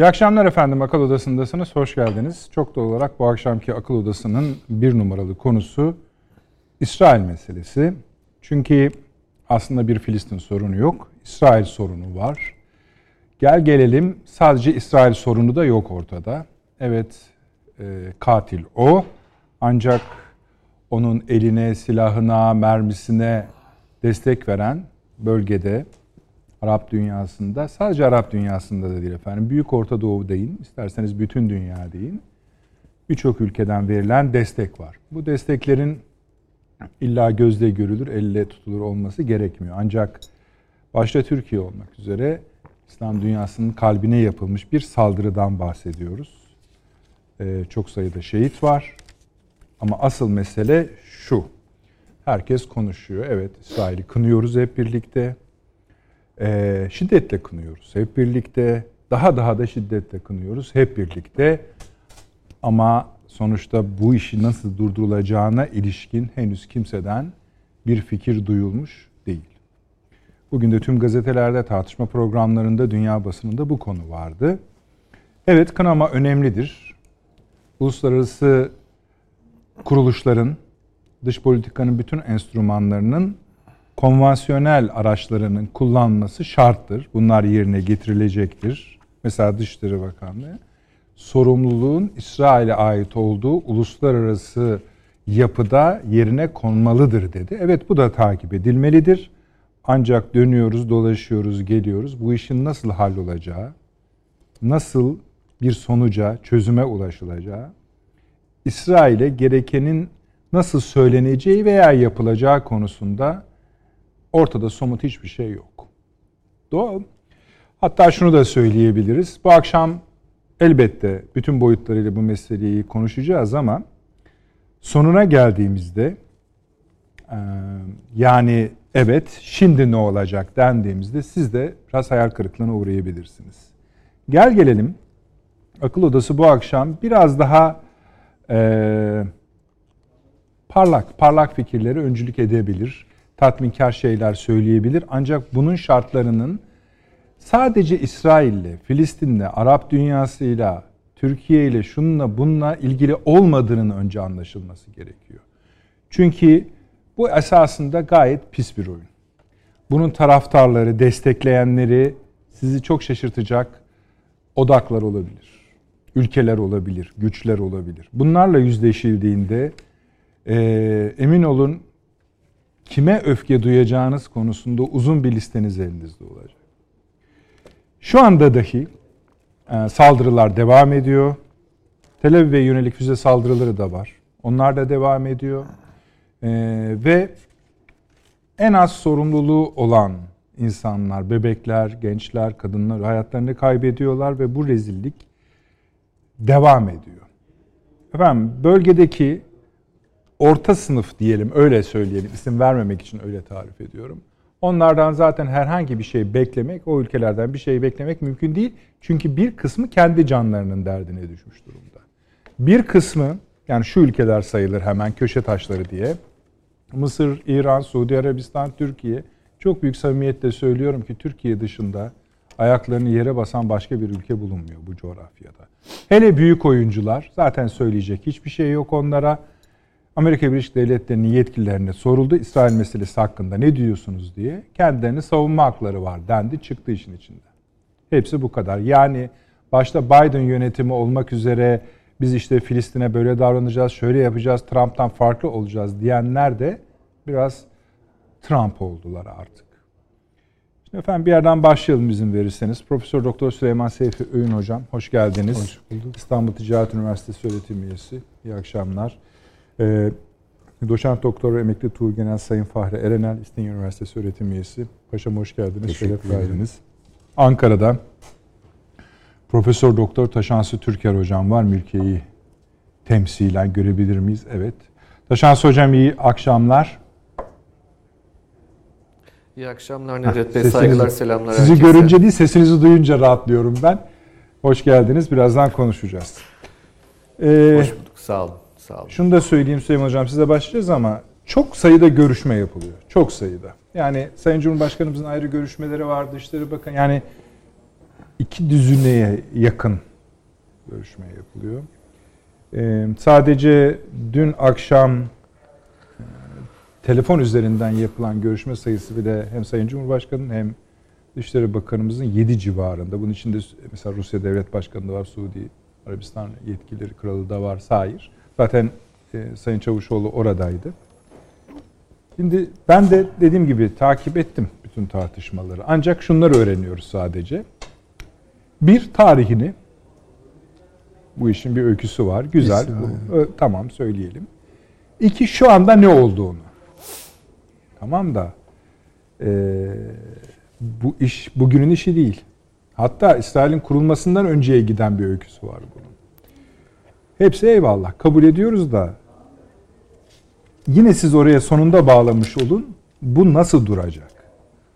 İyi akşamlar efendim. Akıl Odası'ndasınız. Hoş geldiniz. Çok doğal olarak bu akşamki Akıl Odası'nın bir numaralı konusu İsrail meselesi. Çünkü aslında bir Filistin sorunu yok. İsrail sorunu var. Gel gelelim sadece İsrail sorunu da yok ortada. Evet e, katil o. Ancak onun eline, silahına, mermisine destek veren bölgede Arap dünyasında, sadece Arap dünyasında da değil efendim, Büyük Orta Doğu deyin, isterseniz bütün dünya deyin, birçok ülkeden verilen destek var. Bu desteklerin illa gözle görülür, elle tutulur olması gerekmiyor. Ancak başta Türkiye olmak üzere İslam dünyasının kalbine yapılmış bir saldırıdan bahsediyoruz. Ee, çok sayıda şehit var. Ama asıl mesele şu. Herkes konuşuyor. Evet İsrail'i kınıyoruz hep birlikte e, şiddetle kınıyoruz. Hep birlikte daha daha da şiddetle kınıyoruz. Hep birlikte ama sonuçta bu işi nasıl durdurulacağına ilişkin henüz kimseden bir fikir duyulmuş değil. Bugün de tüm gazetelerde, tartışma programlarında, dünya basınında bu konu vardı. Evet, kınama önemlidir. Uluslararası kuruluşların, dış politikanın bütün enstrümanlarının konvansiyonel araçlarının kullanması şarttır. Bunlar yerine getirilecektir. Mesela Dışişleri Bakanlığı sorumluluğun İsrail'e ait olduğu uluslararası yapıda yerine konmalıdır dedi. Evet bu da takip edilmelidir. Ancak dönüyoruz, dolaşıyoruz, geliyoruz. Bu işin nasıl hallolacağı, nasıl bir sonuca, çözüme ulaşılacağı, İsrail'e gerekenin nasıl söyleneceği veya yapılacağı konusunda Ortada somut hiçbir şey yok. Doğal. Hatta şunu da söyleyebiliriz. Bu akşam elbette bütün boyutlarıyla bu meseleyi konuşacağız ama sonuna geldiğimizde yani evet şimdi ne olacak dendiğimizde siz de biraz hayal kırıklığına uğrayabilirsiniz. Gel gelelim akıl odası bu akşam biraz daha e, parlak parlak fikirleri öncülük edebilir tatminkar şeyler söyleyebilir. Ancak bunun şartlarının sadece İsrail'le, Filistin'le, Arap dünyasıyla, Türkiye ile şununla bununla ilgili olmadığının önce anlaşılması gerekiyor. Çünkü bu esasında gayet pis bir oyun. Bunun taraftarları, destekleyenleri sizi çok şaşırtacak odaklar olabilir. Ülkeler olabilir, güçler olabilir. Bunlarla yüzleşildiğinde e, emin olun kime öfke duyacağınız konusunda uzun bir listeniz elinizde olacak. Şu anda dahi e, saldırılar devam ediyor. Tel Aviv'e yönelik füze saldırıları da var. Onlar da devam ediyor. E, ve en az sorumluluğu olan insanlar, bebekler, gençler, kadınlar hayatlarını kaybediyorlar ve bu rezillik devam ediyor. Efendim bölgedeki orta sınıf diyelim öyle söyleyelim isim vermemek için öyle tarif ediyorum. Onlardan zaten herhangi bir şey beklemek, o ülkelerden bir şey beklemek mümkün değil. Çünkü bir kısmı kendi canlarının derdine düşmüş durumda. Bir kısmı yani şu ülkeler sayılır hemen köşe taşları diye. Mısır, İran, Suudi Arabistan, Türkiye. Çok büyük samimiyetle söylüyorum ki Türkiye dışında ayaklarını yere basan başka bir ülke bulunmuyor bu coğrafyada. Hele büyük oyuncular zaten söyleyecek hiçbir şey yok onlara. Amerika Birleşik Devletleri'nin yetkililerine soruldu İsrail meselesi hakkında ne diyorsunuz diye. Kendilerini savunma hakları var dendi çıktı işin içinde. Hepsi bu kadar. Yani başta Biden yönetimi olmak üzere biz işte Filistin'e böyle davranacağız, şöyle yapacağız, Trump'tan farklı olacağız diyenler de biraz Trump oldular artık. Şimdi efendim bir yerden başlayalım izin verirseniz. Profesör Doktor Süleyman Seyfi Öğün hocam hoş geldiniz. Hoş bulduk. İstanbul Ticaret Üniversitesi öğretim üyesi. İyi akşamlar. Ee, Doçent Doktor ve Emekli Tuğ Genel Sayın Fahri Erenel, İstinye Üniversitesi öğretim üyesi. Paşam hoş geldiniz. Şeref verdiniz. Ankara'da Profesör Doktor Taşansı Türker hocam var. Mülkiye'yi temsilen görebilir miyiz? Evet. Taşansı hocam iyi akşamlar. İyi akşamlar Nedret Bey. Saygılar, selamlar. Sizi herkese. görünce değil, sesinizi duyunca rahatlıyorum ben. Hoş geldiniz. Birazdan konuşacağız. Ee, Hoş bulduk. Sağ olun. Sağ olun. Şunu da söyleyeyim Süleyman Hocam size başlayacağız ama çok sayıda görüşme yapılıyor. Çok sayıda. Yani Sayın Cumhurbaşkanımızın ayrı görüşmeleri var, Dışişleri Bakan yani iki düzineye yakın görüşme yapılıyor. Ee, sadece dün akşam e, telefon üzerinden yapılan görüşme sayısı bile hem Sayın Cumhurbaşkanı'nın hem Dışişleri Bakanımızın 7 civarında. Bunun içinde mesela Rusya Devlet Başkanı da var, Suudi Arabistan yetkilileri kralı da var, sair. Zaten e, Sayın Çavuşoğlu oradaydı. Şimdi ben de dediğim gibi takip ettim bütün tartışmaları. Ancak şunları öğreniyoruz sadece. Bir tarihini bu işin bir öyküsü var. Güzel. Bu, ö, tamam söyleyelim. İki şu anda ne olduğunu. Tamam da e, bu iş bugünün işi değil. Hatta İsrail'in kurulmasından önceye giden bir öyküsü var bunun. Hepsi eyvallah. Kabul ediyoruz da yine siz oraya sonunda bağlamış olun. Bu nasıl duracak?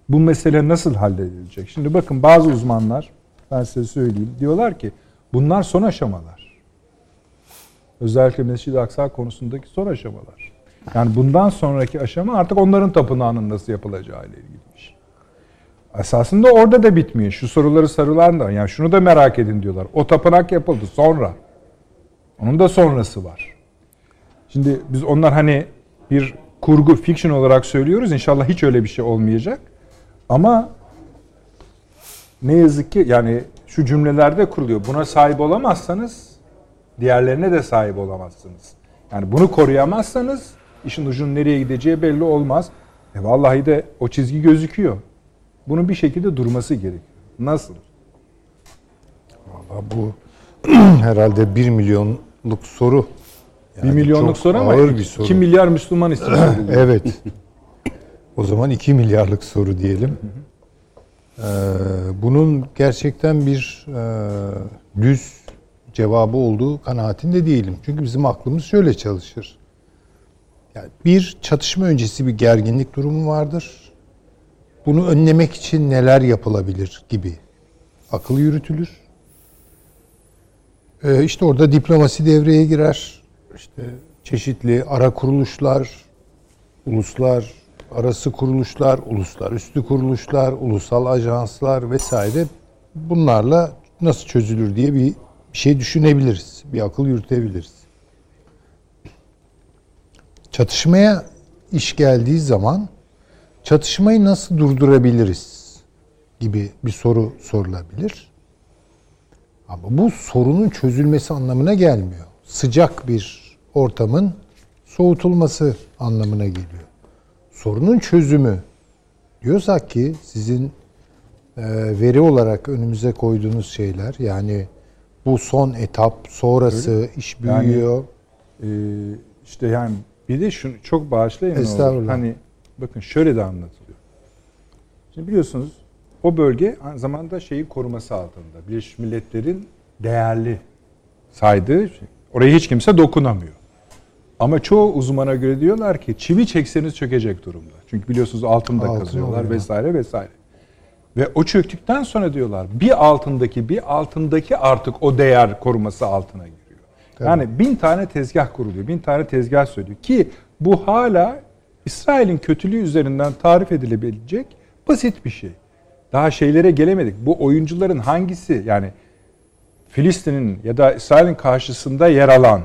Bu mesele nasıl halledilecek? Şimdi bakın bazı uzmanlar ben size söyleyeyim diyorlar ki bunlar son aşamalar. Özellikle Mescid-i Aksa konusundaki son aşamalar. Yani bundan sonraki aşama artık onların tapınağının nasıl yapılacağı ile ilgiliymiş. Esasında orada da bitmiyor. Şu soruları sarılan da yani şunu da merak edin diyorlar. O tapınak yapıldı sonra. Onun da sonrası var. Şimdi biz onlar hani bir kurgu, fiction olarak söylüyoruz. İnşallah hiç öyle bir şey olmayacak. Ama ne yazık ki yani şu cümlelerde kuruluyor. Buna sahip olamazsanız diğerlerine de sahip olamazsınız. Yani bunu koruyamazsanız işin ucunun nereye gideceği belli olmaz. E vallahi de o çizgi gözüküyor. Bunun bir şekilde durması gerekiyor. Nasıl? Valla bu herhalde bir milyonluk soru. Yani bir milyonluk soru ama ağır bir soru. 2 milyar Müslüman için evet. O zaman 2 milyarlık soru diyelim. Ee, bunun gerçekten bir e, düz cevabı olduğu kanaatinde değilim. Çünkü bizim aklımız şöyle çalışır. Yani bir çatışma öncesi bir gerginlik durumu vardır. Bunu önlemek için neler yapılabilir gibi akıl yürütülür. Ee, işte orada diplomasi devreye girer. İşte çeşitli ara kuruluşlar, uluslar arası kuruluşlar, uluslar üstü kuruluşlar, ulusal ajanslar vesaire bunlarla nasıl çözülür diye bir şey düşünebiliriz. Bir akıl yürütebiliriz. Çatışmaya iş geldiği zaman çatışmayı nasıl durdurabiliriz gibi bir soru sorulabilir. Ama bu sorunun çözülmesi anlamına gelmiyor. Sıcak bir ortamın soğutulması anlamına geliyor. Sorunun çözümü diyorsak ki sizin e, veri olarak önümüze koyduğunuz şeyler yani bu son etap sonrası Öyle. iş büyüyor. Yani, e, işte yani bir de şunu çok bağışlayın. Estağfurullah. Hani bakın şöyle de anlatılıyor. Şimdi biliyorsunuz o bölge aynı zamanda şeyin koruması altında. Birleşmiş Milletler'in değerli saydığı şey. Oraya hiç kimse dokunamıyor. Ama çoğu uzmana göre diyorlar ki çivi çekseniz çökecek durumda. Çünkü biliyorsunuz altında Altın kazıyorlar vesaire vesaire. Ve o çöktükten sonra diyorlar bir altındaki bir altındaki artık o değer koruması altına giriyor. Tabii. Yani bin tane tezgah kuruluyor. Bin tane tezgah söylüyor. Ki bu hala İsrail'in kötülüğü üzerinden tarif edilebilecek basit bir şey. Daha şeylere gelemedik. Bu oyuncuların hangisi yani Filistin'in ya da İsrail'in karşısında yer alan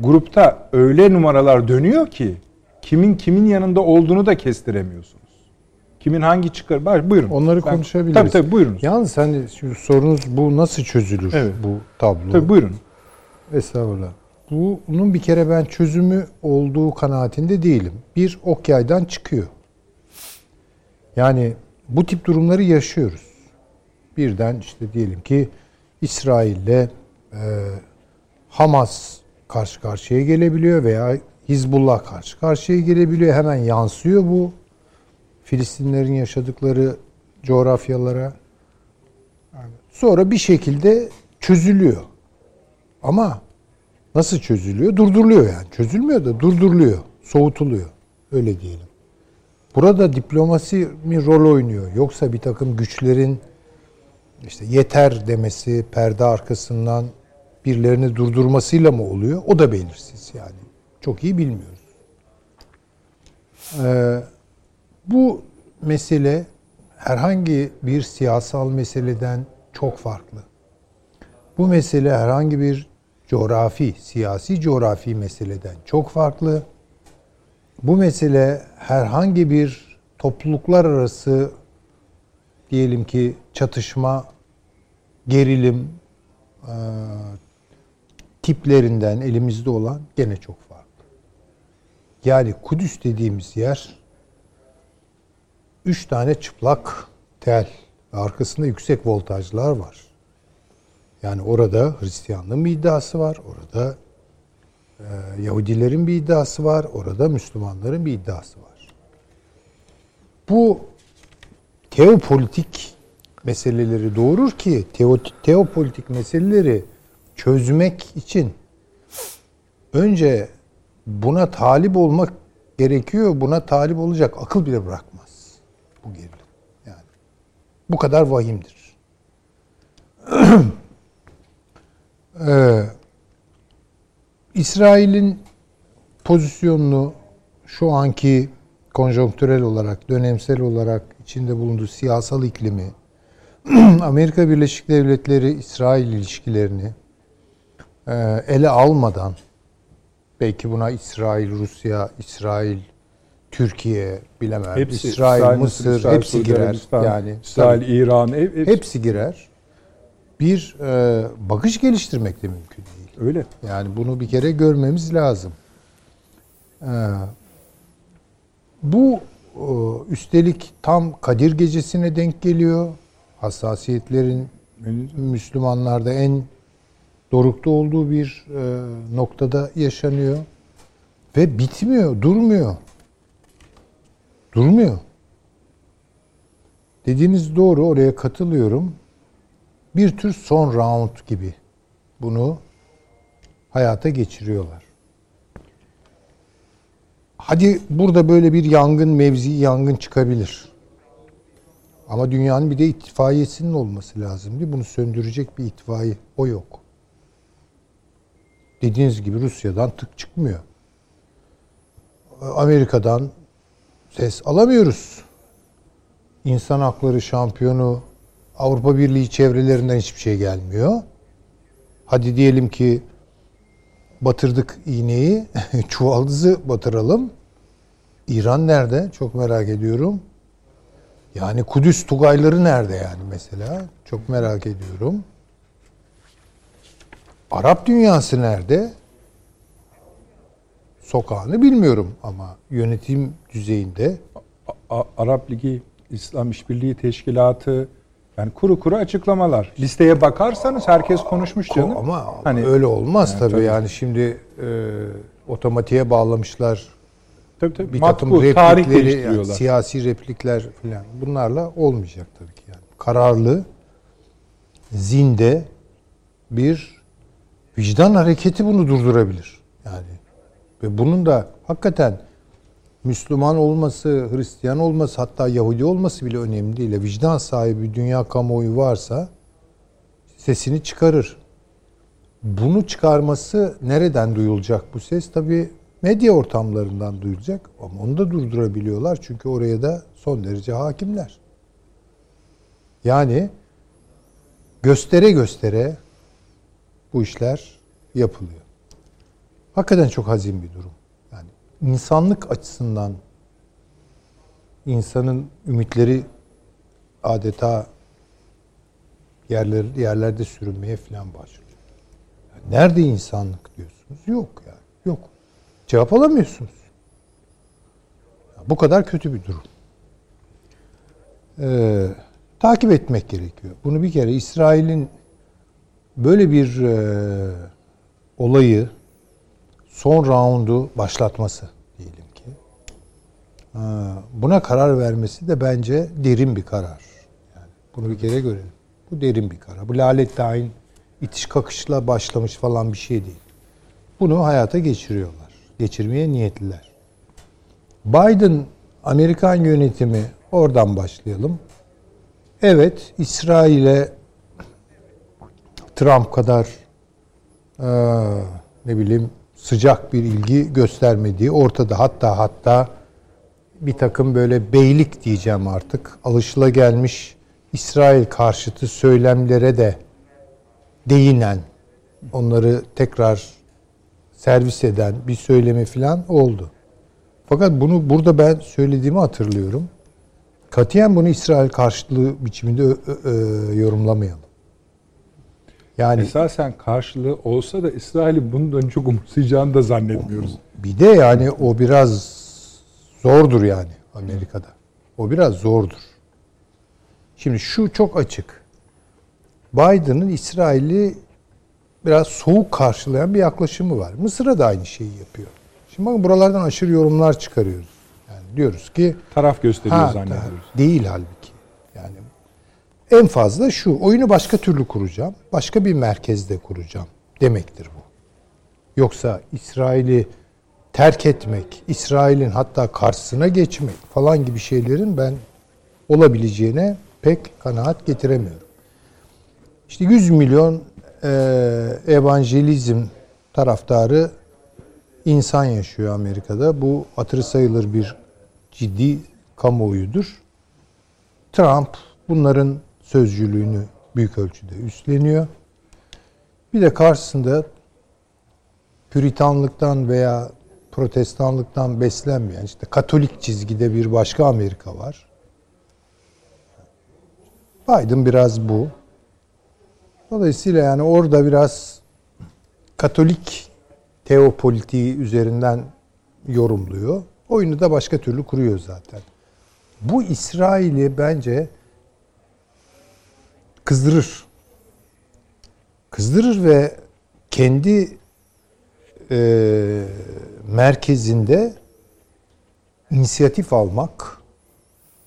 grupta öyle numaralar dönüyor ki kimin kimin yanında olduğunu da kestiremiyorsunuz. Kimin hangi çıkar? Bak buyurun. Onları ben, konuşabiliriz. Tabii tabii buyurunuz. Yalnız hani sorunuz bu nasıl çözülür evet. bu tablo? Tabii buyurun. Estağfurullah. Bunun bir kere ben çözümü olduğu kanaatinde değilim. Bir ok yaydan çıkıyor. Yani bu tip durumları yaşıyoruz. Birden işte diyelim ki İsrail'le e, Hamas karşı karşıya gelebiliyor veya Hizbullah karşı karşıya gelebiliyor. Hemen yansıyor bu Filistinlerin yaşadıkları coğrafyalara. Sonra bir şekilde çözülüyor. Ama nasıl çözülüyor? Durduruluyor yani. Çözülmüyor da durduruluyor. Soğutuluyor. Öyle diyelim. Burada diplomasi mi rol oynuyor? Yoksa bir takım güçlerin işte yeter demesi, perde arkasından birilerini durdurmasıyla mı oluyor? O da belirsiz yani. Çok iyi bilmiyoruz. Ee, bu mesele herhangi bir siyasal meseleden çok farklı. Bu mesele herhangi bir coğrafi, siyasi coğrafi meseleden çok farklı. Bu mesele herhangi bir topluluklar arası diyelim ki çatışma, gerilim e, tiplerinden elimizde olan gene çok farklı. Yani Kudüs dediğimiz yer üç tane çıplak tel arkasında yüksek voltajlar var. Yani orada Hristiyanlığın bir iddiası var, orada e, Yahudilerin bir iddiası var, orada Müslümanların bir iddiası var. Bu teopolitik meseleleri doğurur ki teo, teopolitik meseleleri çözmek için önce buna talip olmak gerekiyor. Buna talip olacak akıl bile bırakmaz bu gerilim. Yani bu kadar vahimdir. ee, İsrail'in pozisyonunu şu anki konjonktürel olarak, dönemsel olarak içinde bulunduğu siyasal iklimi, Amerika Birleşik Devletleri İsrail ilişkilerini e, ele almadan belki buna İsrail, Rusya, İsrail, Türkiye bilemem. Hepsi, İsrail, İsrail, Mısır, İsrail, hepsi Suudi girer. Arabistan, Yani İsrail, tabii, İran hep, hepsi. hepsi girer. Bir e, bakış geliştirmek de mümkün değil. Öyle. Yani bunu bir kere görmemiz lazım. Ee, bu e, üstelik tam Kadir Gecesi'ne denk geliyor. Hassasiyetlerin Müslümanlarda en dorukta olduğu bir e, noktada yaşanıyor. Ve bitmiyor, durmuyor. Durmuyor. Dediğiniz doğru, oraya katılıyorum. Bir tür son round gibi bunu hayata geçiriyorlar. Hadi burada böyle bir yangın, mevzi yangın çıkabilir. Ama dünyanın bir de itfaiyesinin olması lazım. Bunu söndürecek bir itfaiye. O yok. Dediğiniz gibi Rusya'dan tık çıkmıyor. Amerika'dan ses alamıyoruz. İnsan hakları şampiyonu Avrupa Birliği çevrelerinden hiçbir şey gelmiyor. Hadi diyelim ki batırdık iğneyi, çuvaldızı batıralım. İran nerede? Çok merak ediyorum. Yani Kudüs Tugayları nerede yani mesela? Çok merak ediyorum. Arap dünyası nerede? Sokağını bilmiyorum ama yönetim düzeyinde A- Arap Ligi, İslam İşbirliği Teşkilatı yani kuru kuru açıklamalar. Listeye bakarsanız herkes konuşmuş canım. ama Hani- öyle olmaz Yani tabii. tabii. Yani şimdi e, otomatiğe bağlamışlar tabii, tabii. bir Matbu, takım replikleri, yani siyasi replikler falan bunlarla olmayacak tabii ki yani. Kararlı, zinde bir vicdan hareketi bunu durdurabilir. Yani ve bunun da hakikaten Müslüman olması, Hristiyan olması, hatta Yahudi olması bile önemli değil. Vicdan sahibi dünya kamuoyu varsa sesini çıkarır. Bunu çıkarması nereden duyulacak bu ses? Tabii medya ortamlarından duyulacak ama onu da durdurabiliyorlar çünkü oraya da son derece hakimler. Yani göstere göstere bu işler yapılıyor. Hakikaten çok hazin bir durum. İnsanlık açısından insanın ümitleri adeta yerler, yerlerde sürünmeye falan başlıyor. Nerede insanlık diyorsunuz? Yok yani. Yok. Cevap alamıyorsunuz. Bu kadar kötü bir durum. Ee, takip etmek gerekiyor. Bunu bir kere İsrail'in böyle bir e, olayı son roundu başlatması diyelim ki. Buna karar vermesi de bence derin bir karar. Yani bunu bir kere görelim. Bu derin bir karar. Bu lalet tayin itiş kakışla başlamış falan bir şey değil. Bunu hayata geçiriyorlar. Geçirmeye niyetliler. Biden Amerikan yönetimi oradan başlayalım. Evet, İsrail'e Trump kadar e, ne bileyim sıcak bir ilgi göstermediği ortada. Hatta hatta bir takım böyle beylik diyeceğim artık alışılagelmiş İsrail karşıtı söylemlere de değinen, onları tekrar servis eden bir söylemi falan oldu. Fakat bunu burada ben söylediğimi hatırlıyorum. Katiyen bunu İsrail karşıtlığı biçiminde yorumlamayalım. Yani Esasen karşılığı olsa da İsrail'in bundan çok umursayacağını da zannetmiyoruz. bir de yani o biraz zordur yani Amerika'da. O biraz zordur. Şimdi şu çok açık. Biden'ın İsrail'i biraz soğuk karşılayan bir yaklaşımı var. Mısır'a da aynı şeyi yapıyor. Şimdi bakın buralardan aşırı yorumlar çıkarıyoruz. Yani diyoruz ki Taraf gösteriyor Ha, zannediyoruz. Değil halbuki. En fazla şu oyunu başka türlü kuracağım. Başka bir merkezde kuracağım demektir bu. Yoksa İsrail'i terk etmek, İsrail'in hatta karşısına geçmek falan gibi şeylerin ben olabileceğine pek kanaat getiremiyorum. İşte 100 milyon e, evangelizm taraftarı insan yaşıyor Amerika'da. Bu hatırı sayılır bir ciddi kamuoyudur. Trump bunların sözcülüğünü büyük ölçüde üstleniyor. Bir de karşısında Püritanlıktan veya protestanlıktan beslenmeyen işte Katolik çizgide bir başka Amerika var. Biden biraz bu. Dolayısıyla yani orada biraz Katolik teopolitiği üzerinden yorumluyor. Oyunu da başka türlü kuruyor zaten. Bu İsrail'i bence kızdırır. Kızdırır ve kendi e, merkezinde inisiyatif almak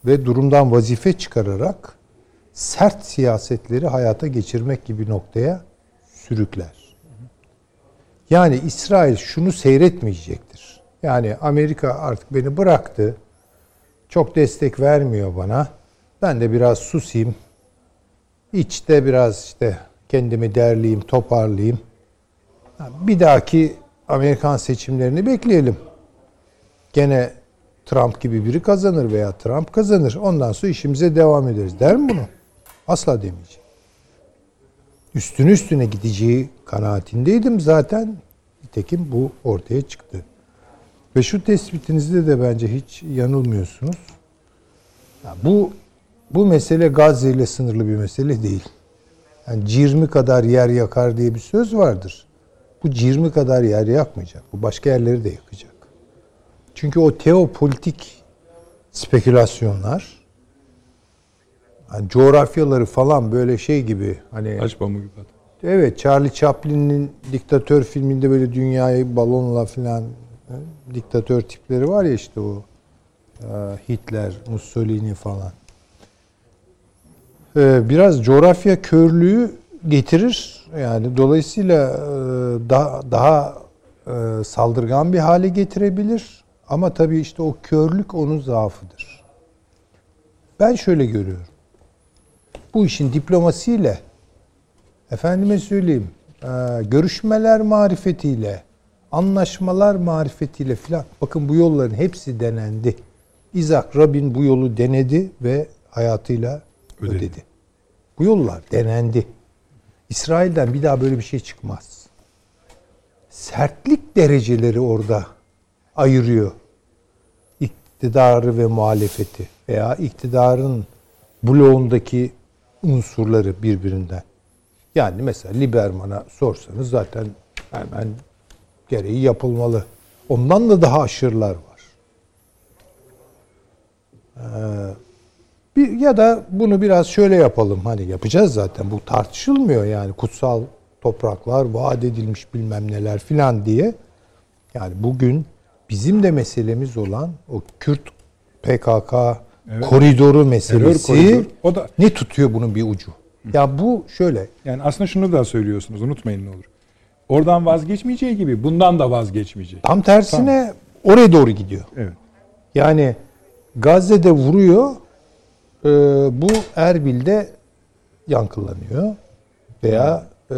ve durumdan vazife çıkararak sert siyasetleri hayata geçirmek gibi noktaya sürükler. Yani İsrail şunu seyretmeyecektir. Yani Amerika artık beni bıraktı. Çok destek vermiyor bana. Ben de biraz susayım. İçte biraz işte kendimi derleyeyim, toparlayayım. Bir dahaki Amerikan seçimlerini bekleyelim. Gene Trump gibi biri kazanır veya Trump kazanır. Ondan sonra işimize devam ederiz. Der mi bunu? Asla demeyeceğim. Üstüne üstüne gideceği kanaatindeydim zaten. Nitekim bu ortaya çıktı. Ve şu tespitinizde de bence hiç yanılmıyorsunuz. Ya bu bu mesele Gazze ile sınırlı bir mesele değil. Yani cirmi kadar yer yakar diye bir söz vardır. Bu cirmi kadar yer yakmayacak. Bu başka yerleri de yakacak. Çünkü o teopolitik spekülasyonlar hani coğrafyaları falan böyle şey gibi hani Aç pamuğu gibi. Evet, Charlie Chaplin'in diktatör filminde böyle dünyayı balonla filan e, diktatör tipleri var ya işte o e, Hitler, Mussolini falan. E, Biraz coğrafya körlüğü getirir. Yani dolayısıyla e, daha daha e, saldırgan bir hale getirebilir. Ama tabii işte o körlük onun zaafıdır. Ben şöyle görüyorum. Bu işin diplomasiyle efendime söyleyeyim görüşmeler marifetiyle anlaşmalar marifetiyle filan bakın bu yolların hepsi denendi. İzak Rabin bu yolu denedi ve hayatıyla Ödedi. ödedi. Bu yollar denendi. İsrail'den bir daha böyle bir şey çıkmaz. Sertlik dereceleri orada ayırıyor. İktidarı ve muhalefeti veya iktidarın bloğundaki unsurları birbirinden. Yani mesela Liberman'a sorsanız zaten hemen gereği yapılmalı. Ondan da daha aşırılar var. Ee, bir, ya da bunu biraz şöyle yapalım. Hani yapacağız zaten. Bu tartışılmıyor yani. Kutsal topraklar vaat edilmiş bilmem neler filan diye. Yani bugün bizim de meselemiz olan o Kürt PKK Evet. koridoru meselesi koridor. O da- ne tutuyor bunun bir ucu? Ya bu şöyle Yani aslında şunu da söylüyorsunuz unutmayın ne olur. Oradan vazgeçmeyeceği gibi bundan da vazgeçmeyecek. tam tersine oraya doğru gidiyor. Evet. Yani Gazze'de vuruyor, e, bu Erbil'de yankılanıyor veya e,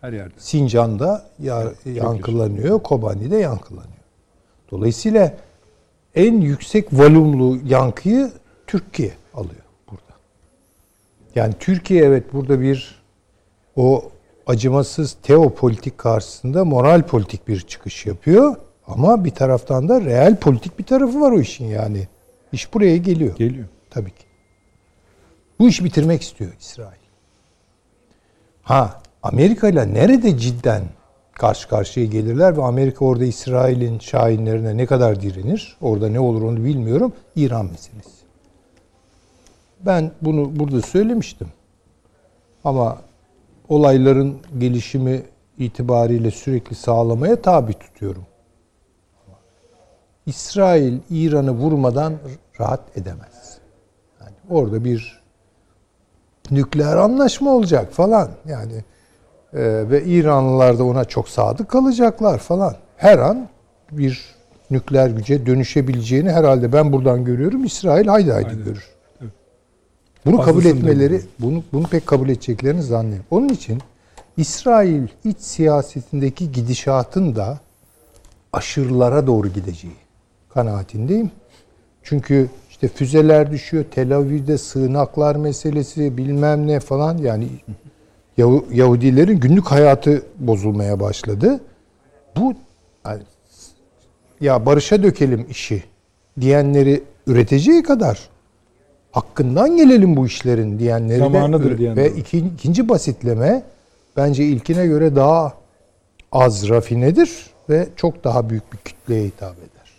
Her yerde. Sincan'da ya- yankılanıyor, Kobani'de yankılanıyor. Dolayısıyla en yüksek volümlü yankıyı Türkiye alıyor burada. Yani Türkiye evet burada bir o acımasız teopolitik karşısında moral politik bir çıkış yapıyor. Ama bir taraftan da real politik bir tarafı var o işin yani. İş buraya geliyor. Geliyor. Tabii ki. Bu işi bitirmek istiyor İsrail. Ha Amerika ile nerede cidden karşı karşıya gelirler ve Amerika orada İsrail'in şahinlerine ne kadar direnir? Orada ne olur onu bilmiyorum. İran meselesi. Ben bunu burada söylemiştim. Ama olayların gelişimi itibariyle sürekli sağlamaya tabi tutuyorum. İsrail İran'ı vurmadan rahat edemez. Yani orada bir nükleer anlaşma olacak falan. Yani e, ve İranlılar da ona çok sadık kalacaklar falan. Her an bir nükleer güce dönüşebileceğini herhalde ben buradan görüyorum. İsrail haydi haydi Aynen. görür. Evet. Bunu kabul Fazlasını etmeleri, bunu bunu pek kabul edeceklerini zannediyorum. Onun için İsrail iç siyasetindeki gidişatın da aşırılara doğru gideceği kanaatindeyim. Çünkü işte füzeler düşüyor, Tel Aviv'de sığınaklar meselesi bilmem ne falan yani Yahu- Yahudilerin günlük hayatı bozulmaya başladı. Bu yani, ya barışa dökelim işi diyenleri üreteceği kadar hakkından gelelim bu işlerin diyenleri Zamanıdır de diyenler ve iki, ikinci basitleme bence ilkine göre daha az rafinedir ve çok daha büyük bir kütleye hitap eder.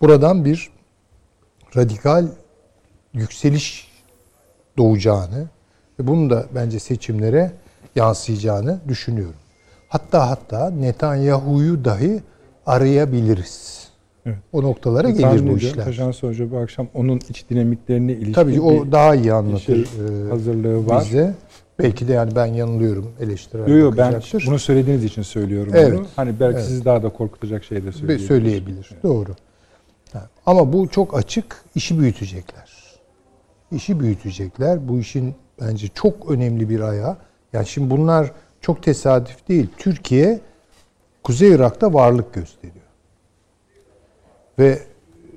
Buradan bir radikal yükseliş doğacağını ve bunun da bence seçimlere yansıyacağını düşünüyorum. Hatta hatta Netanyahu'yu dahi arayabiliriz. Evet. O noktalara gelir Tahmin bu ediyorum, işler. Taşans Hoca bu akşam onun iç dinamiklerine ilişkin Tabii o bir daha iyi anlatır şey, e, hazırlığı var. bize. Belki de yani ben yanılıyorum eleştirel Yok yok ben bunu söylediğiniz için söylüyorum Evet. bunu. Hani belki Evet. sizi daha da korkutacak şey de söyleyebilir. söyleyebilir. Doğru. Ama bu çok açık. işi büyütecekler. İşi büyütecekler. Bu işin bence çok önemli bir ayağı. Yani şimdi bunlar çok tesadüf değil. Türkiye Kuzey Irak'ta varlık gösteriyor. Ve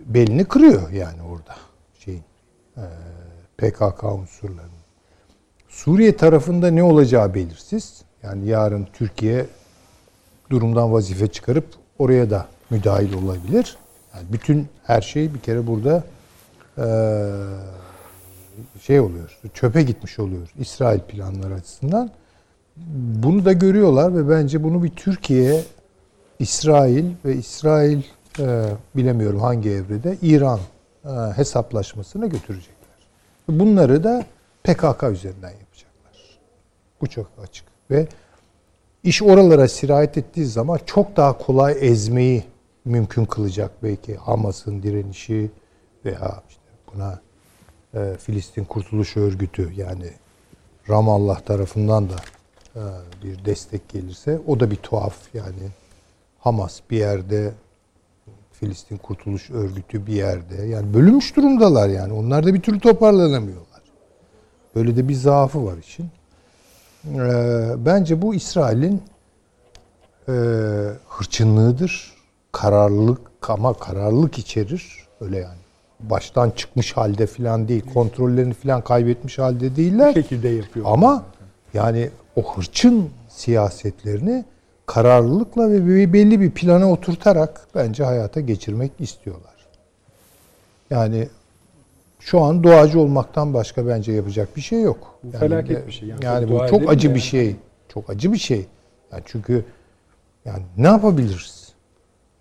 belini kırıyor yani orada şeyin eee, PKK unsurlarının. Suriye tarafında ne olacağı belirsiz. Yani yarın Türkiye durumdan vazife çıkarıp oraya da müdahil olabilir. Yani bütün her şey bir kere burada şey oluyor, çöpe gitmiş oluyor İsrail planları açısından. Bunu da görüyorlar ve bence bunu bir Türkiye, İsrail ve İsrail bilemiyorum hangi evrede İran hesaplaşmasına götürecekler. Bunları da PKK üzerinden yapacaklar. Bu çok açık ve İş oralara sirayet ettiği zaman çok daha kolay ezmeyi mümkün kılacak belki Hamas'ın direnişi veya işte buna e, Filistin Kurtuluş Örgütü yani Ramallah tarafından da e, bir destek gelirse o da bir tuhaf yani Hamas bir yerde Filistin Kurtuluş Örgütü bir yerde yani bölünmüş durumdalar yani onlar da bir türlü toparlanamıyorlar. Böyle de bir zaafı var işin. Ee, bence bu İsrail'in e, hırçınlığıdır. Kararlılık ama kararlılık içerir. Öyle yani. Baştan çıkmış halde falan değil. Kontrollerini falan kaybetmiş halde Bu değiller. şekilde yapıyor. Ama yani o hırçın siyasetlerini kararlılıkla ve belli bir plana oturtarak bence hayata geçirmek istiyorlar. Yani şu an doğacı olmaktan başka bence yapacak bir şey yok. Bu Yani felaket bir şey. Yani Yani, bu çok acı bir yani. şey. Çok acı bir şey. Yani çünkü yani ne yapabiliriz?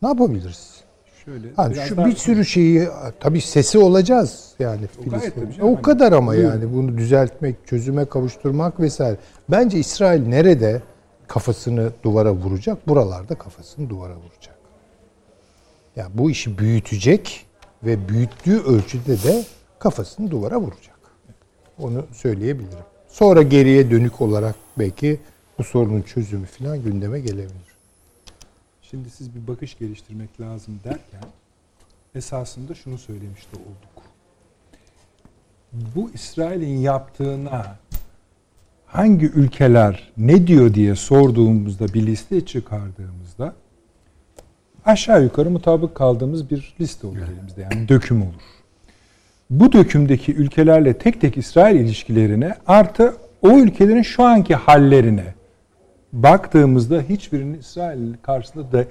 Ne yapabiliriz? Şöyle biraz şu daha- bir sürü şeyi tabii sesi olacağız yani Filistin. canım. O kadar ama Buyurun. yani bunu düzeltmek, çözüme kavuşturmak vesaire. Bence İsrail nerede kafasını duvara vuracak? Buralarda kafasını duvara vuracak. Ya bu işi büyütecek ve büyüttüğü ölçüde de kafasını duvara vuracak. Onu söyleyebilirim. Sonra geriye dönük olarak belki bu sorunun çözümü falan gündeme gelebilir. Şimdi siz bir bakış geliştirmek lazım derken esasında şunu söylemiş de olduk. Bu İsrail'in yaptığına hangi ülkeler ne diyor diye sorduğumuzda bir liste çıkardığımızda aşağı yukarı mutabık kaldığımız bir liste olur elimizde. Yani döküm olur. bu dökümdeki ülkelerle tek tek İsrail ilişkilerine artı o ülkelerin şu anki hallerine baktığımızda hiçbirinin İsrail karşısında da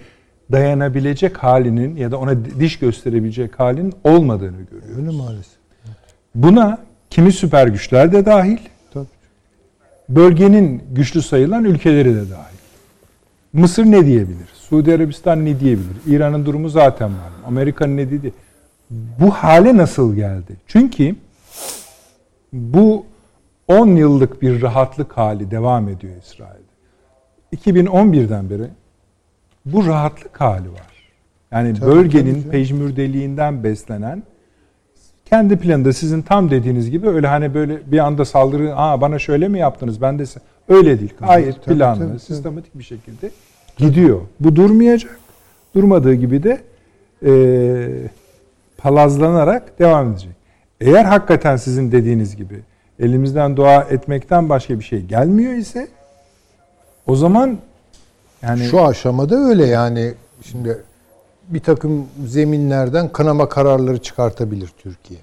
dayanabilecek halinin ya da ona diş gösterebilecek halinin olmadığını görüyoruz. Öyle maalesef. Buna kimi süper güçler de dahil, Tabii. bölgenin güçlü sayılan ülkeleri de dahil. Mısır ne diyebilir? Suudi Arabistan ne diyebilir? İran'ın durumu zaten var. Amerika'nın ne dedi? Bu hale nasıl geldi? Çünkü bu 10 yıllık bir rahatlık hali devam ediyor İsrail'de. 2011'den beri bu rahatlık hali var. Yani Tabii, bölgenin tabii pejmürdeliğinden beslenen kendi planında sizin tam dediğiniz gibi öyle hani böyle bir anda saldırı aa bana şöyle mi yaptınız ben de se-" öyle değil. Gayet tabii, planlı, tabii, tabii. sistematik bir şekilde gidiyor. Bu durmayacak. Durmadığı gibi de e, palazlanarak devam edecek. Eğer hakikaten sizin dediğiniz gibi elimizden dua etmekten başka bir şey gelmiyor ise o zaman yani Şu aşamada öyle yani şimdi bir takım zeminlerden kanama kararları çıkartabilir Türkiye.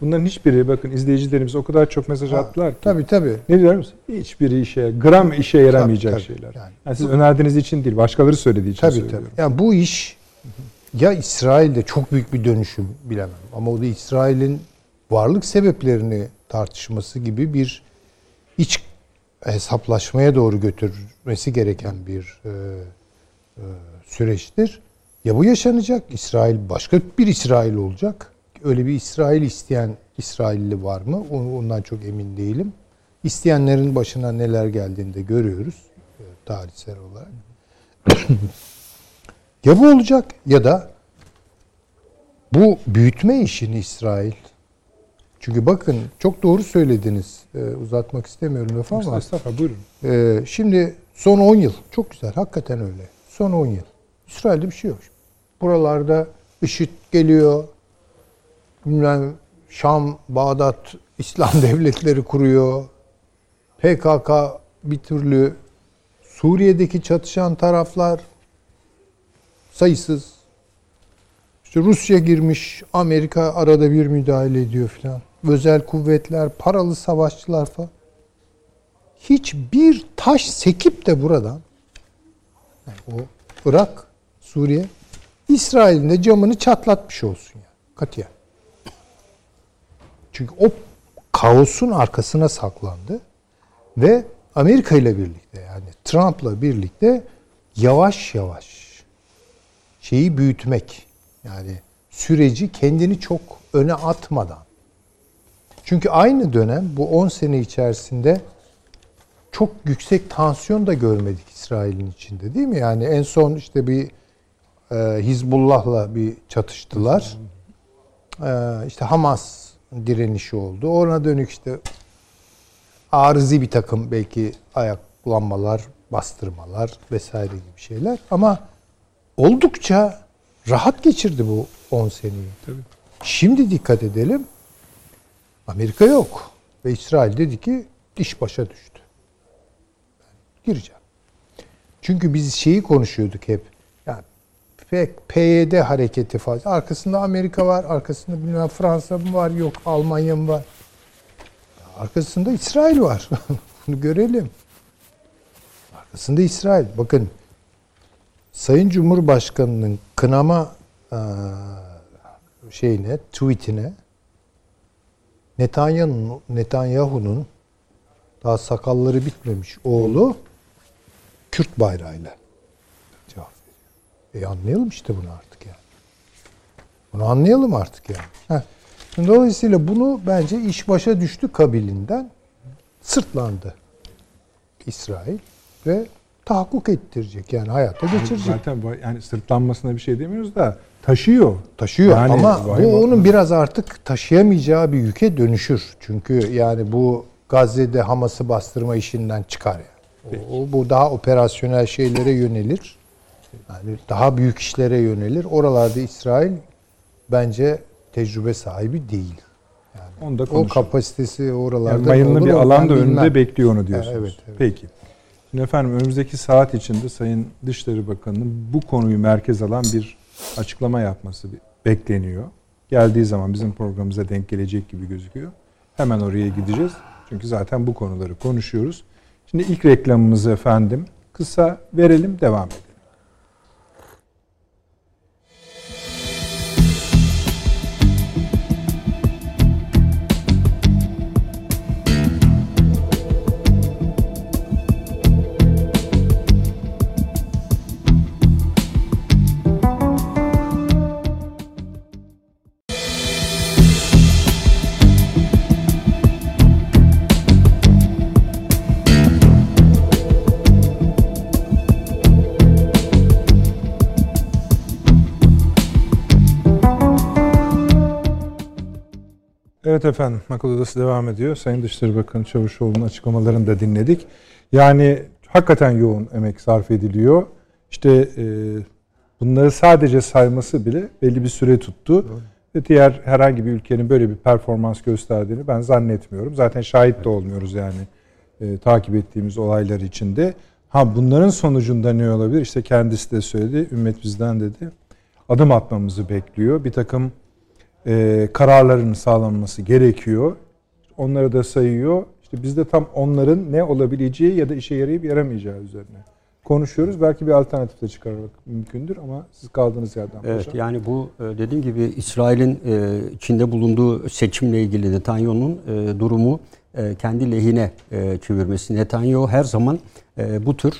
bunların hiçbiri bakın izleyicilerimiz o kadar çok mesaj attılar ki. Tabii tabii. Ne diyor musun? Hiçbiri işe, gram işe yaramayacak Tabii, tabii. şeyler. Yani- Yani, siz önerdiğiniz için değil, başkaları söylediği için Tabii söylüyorum. tabii. Yani bu iş ya İsrail'de çok büyük bir dönüşüm bilemem. Ama o da İsrail'in varlık sebeplerini tartışması gibi bir iç hesaplaşmaya doğru götürmesi gereken bir e, e, süreçtir. Ya bu yaşanacak, İsrail başka bir İsrail olacak. Öyle bir İsrail isteyen İsrailli var mı? Ondan çok emin değilim. İsteyenlerin başına neler geldiğini de görüyoruz e, tarihsel olarak. Ya bu olacak ya da bu büyütme işini İsrail. Çünkü bakın çok doğru söylediniz. Ee, uzatmak istemiyorum lafı ama. Estağfurullah, buyurun. Ee, şimdi son 10 yıl çok güzel hakikaten öyle. Son 10 yıl. İsrail'de bir şey yok. Buralarda IŞİD geliyor. Bilmem Şam, Bağdat İslam devletleri kuruyor. PKK bir türlü Suriye'deki çatışan taraflar sayısız. İşte Rusya girmiş, Amerika arada bir müdahale ediyor filan. Özel kuvvetler, paralı savaşçılar falan hiçbir taş sekip de buradan yani o Irak, Suriye İsrail'in de camını çatlatmış olsun ya. Katiyen. Çünkü o kaosun arkasına saklandı ve Amerika ile birlikte yani Trump'la birlikte yavaş yavaş şeyi büyütmek yani süreci kendini çok öne atmadan çünkü aynı dönem bu 10 sene içerisinde çok yüksek tansiyon da görmedik İsrail'in içinde değil mi? Yani en son işte bir e, Hizbullah'la bir çatıştılar. E, işte Hamas direnişi oldu. Ona dönük işte arızi bir takım belki ayaklanmalar, bastırmalar vesaire gibi şeyler. Ama oldukça rahat geçirdi bu 10 seneyi. Şimdi dikkat edelim. Amerika yok. Ve İsrail dedi ki iş başa düştü. Ben gireceğim. Çünkü biz şeyi konuşuyorduk hep. Yani pek PYD hareketi fazla. Arkasında Amerika var, arkasında bilmem Fransa mı var, yok Almanya mı var. Arkasında İsrail var. Bunu görelim. Arkasında İsrail. Bakın Sayın Cumhurbaşkanı'nın kınama şeyine, tweetine Netanyahu'nun Netanyahu'nun daha sakalları bitmemiş oğlu Kürt bayrağıyla cevap veriyor. E anlayalım işte bunu artık yani. Bunu anlayalım artık yani. Heh. Şimdi Dolayısıyla bunu bence iş başa düştü kabilinden sırtlandı İsrail ve tahakkuk ettirecek yani hayata geçirecek. Zaten yani sırtlanmasına bir şey demiyoruz da taşıyor. Taşıyor Yani ama bu onun biraz artık taşıyamayacağı bir yüke dönüşür. Çünkü yani bu Gazze'de Hamas'ı bastırma işinden çıkar yani. O, o- bu daha operasyonel şeylere yönelir. Yani daha büyük işlere yönelir. Oralarda İsrail bence tecrübe sahibi değil. Onu da O konuşalım. kapasitesi oralarda Yani mayınlı olur bir alan da önünde bilmem. bekliyor onu diyorsunuz. Evet, evet. Peki. Şimdi efendim önümüzdeki saat içinde Sayın Dışişleri Bakanı'nın bu konuyu merkez alan bir açıklama yapması bekleniyor. geldiği zaman bizim programımıza denk gelecek gibi gözüküyor. Hemen oraya gideceğiz. Çünkü zaten bu konuları konuşuyoruz. Şimdi ilk reklamımızı efendim kısa verelim, devam edelim. Evet efendim, Akıl Odası devam ediyor. Sayın Dışişleri Bakanı Çavuşoğlu'nun açıklamalarını da dinledik. Yani hakikaten yoğun emek sarf ediliyor. İşte e, bunları sadece sayması bile belli bir süre tuttu. Ve diğer herhangi bir ülkenin böyle bir performans gösterdiğini ben zannetmiyorum. Zaten şahit de olmuyoruz yani e, takip ettiğimiz olaylar içinde. Ha bunların sonucunda ne olabilir? İşte kendisi de söyledi, ümmet bizden dedi. Adım atmamızı bekliyor. Bir takım e, kararların sağlanması gerekiyor. Onları da sayıyor. İşte biz de tam onların ne olabileceği ya da işe yarayıp yaramayacağı üzerine konuşuyoruz. Belki bir alternatif de çıkarmak mümkündür ama siz kaldığınız yerden Evet paşa. yani bu e, dediğim gibi İsrail'in e, içinde bulunduğu seçimle ilgili Netanyahu'nun e, durumu kendi lehine çevirmesi. Netanyahu her zaman bu tür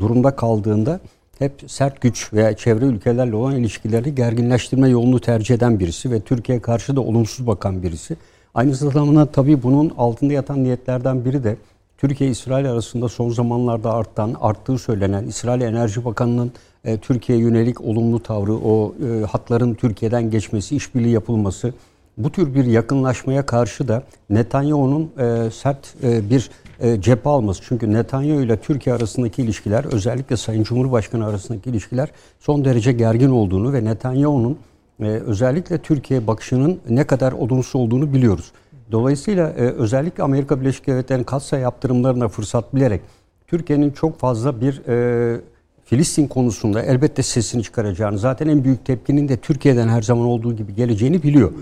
durumda kaldığında hep sert güç veya çevre ülkelerle olan ilişkileri gerginleştirme yolunu tercih eden birisi ve Türkiye karşı da olumsuz bakan birisi. Aynı zamanda tabii bunun altında yatan niyetlerden biri de Türkiye-İsrail arasında son zamanlarda artan, arttığı söylenen İsrail Enerji Bakanı'nın e, Türkiye'ye yönelik olumlu tavrı, o e, hatların Türkiye'den geçmesi, işbirliği yapılması, bu tür bir yakınlaşmaya karşı da Netanyahu'nun e, sert e, bir e, cephe alması. Çünkü Netanyahu ile Türkiye arasındaki ilişkiler özellikle Sayın Cumhurbaşkanı arasındaki ilişkiler son derece gergin olduğunu ve Netanyahu'nun e, özellikle Türkiye bakışının ne kadar olumsuz olduğunu biliyoruz. Dolayısıyla e, özellikle Amerika Birleşik Devletleri'nin katsa yaptırımlarına fırsat bilerek Türkiye'nin çok fazla bir e, Filistin konusunda elbette sesini çıkaracağını, zaten en büyük tepkinin de Türkiye'den her zaman olduğu gibi geleceğini biliyor.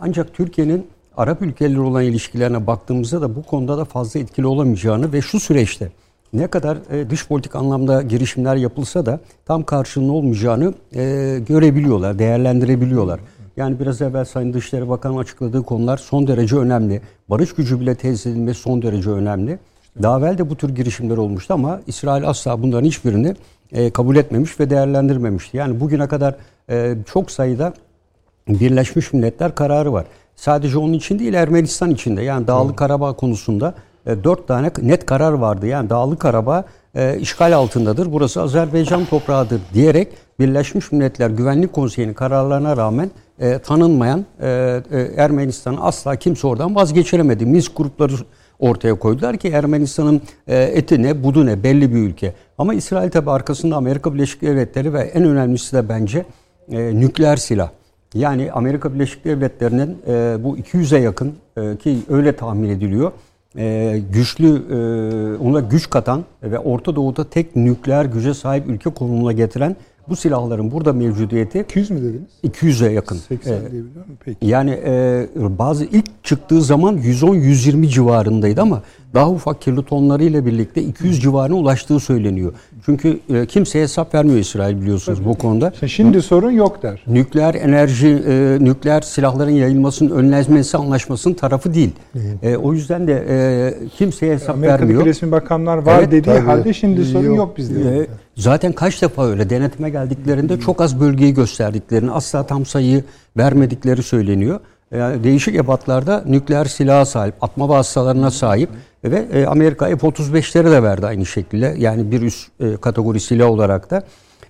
Ancak Türkiye'nin Arap ülkeleri olan ilişkilerine baktığımızda da bu konuda da fazla etkili olamayacağını ve şu süreçte ne kadar e, dış politik anlamda girişimler yapılsa da tam karşılığında olmayacağını e, görebiliyorlar, değerlendirebiliyorlar. Yani biraz evvel Sayın Dışişleri Bakanı açıkladığı konular son derece önemli. Barış gücü bile tesis edilmesi son derece önemli. Daha evvel de bu tür girişimler olmuştu ama İsrail asla bunların hiçbirini e, kabul etmemiş ve değerlendirmemişti. Yani bugüne kadar çok sayıda Birleşmiş Milletler kararı var. Sadece onun için değil Ermenistan için de. Yani Dağlı Karabağ konusunda e, dört tane net karar vardı. Yani Dağlı Karabağ e, işgal altındadır. Burası Azerbaycan toprağıdır diyerek Birleşmiş Milletler Güvenlik Konseyi'nin kararlarına rağmen e, tanınmayan e, e, Ermenistan'ı asla kimse oradan vazgeçiremedi. Minsk grupları ortaya koydular ki Ermenistan'ın e, eti ne budu ne belli bir ülke. Ama İsrail tabi arkasında Amerika Birleşik Devletleri ve en önemlisi de bence e, nükleer silah. Yani Amerika Birleşik Devletleri'nin e, bu 200'e yakın e, ki öyle tahmin ediliyor e, güçlü e, ona güç katan ve Orta Doğu'da tek nükleer güce sahip ülke konumuna getiren bu silahların burada mevcudiyeti 200 mü dediniz? 200'e yakın. 80 ee, diyebiliyor muyum? Peki. Yani e, bazı ilk çıktığı zaman 110-120 civarındaydı ama daha ufak kirli tonları ile birlikte 200 civarına ulaştığı söyleniyor. Çünkü e, kimseye hesap vermiyor İsrail biliyorsunuz Tabii. bu konuda. Şimdi Hı? sorun yok der. Nükleer enerji, e, nükleer silahların yayılmasının önlenmesi anlaşmasının tarafı değil. E, o yüzden de e, kimseye hesap Amerika'daki vermiyor. Amerika'daki resmi bakanlar var evet, dediği tabii. halde şimdi sorun yok, yok bizde. E, zaten kaç defa öyle denetime geldiklerinde çok az bölgeyi gösterdiklerini, asla tam sayıyı vermedikleri söyleniyor. Yani değişik ebatlarda nükleer silaha sahip, atma vasıtalarına sahip ve e, Amerika F-35'leri de verdi aynı şekilde. Yani bir üst e, kategori silah olarak da.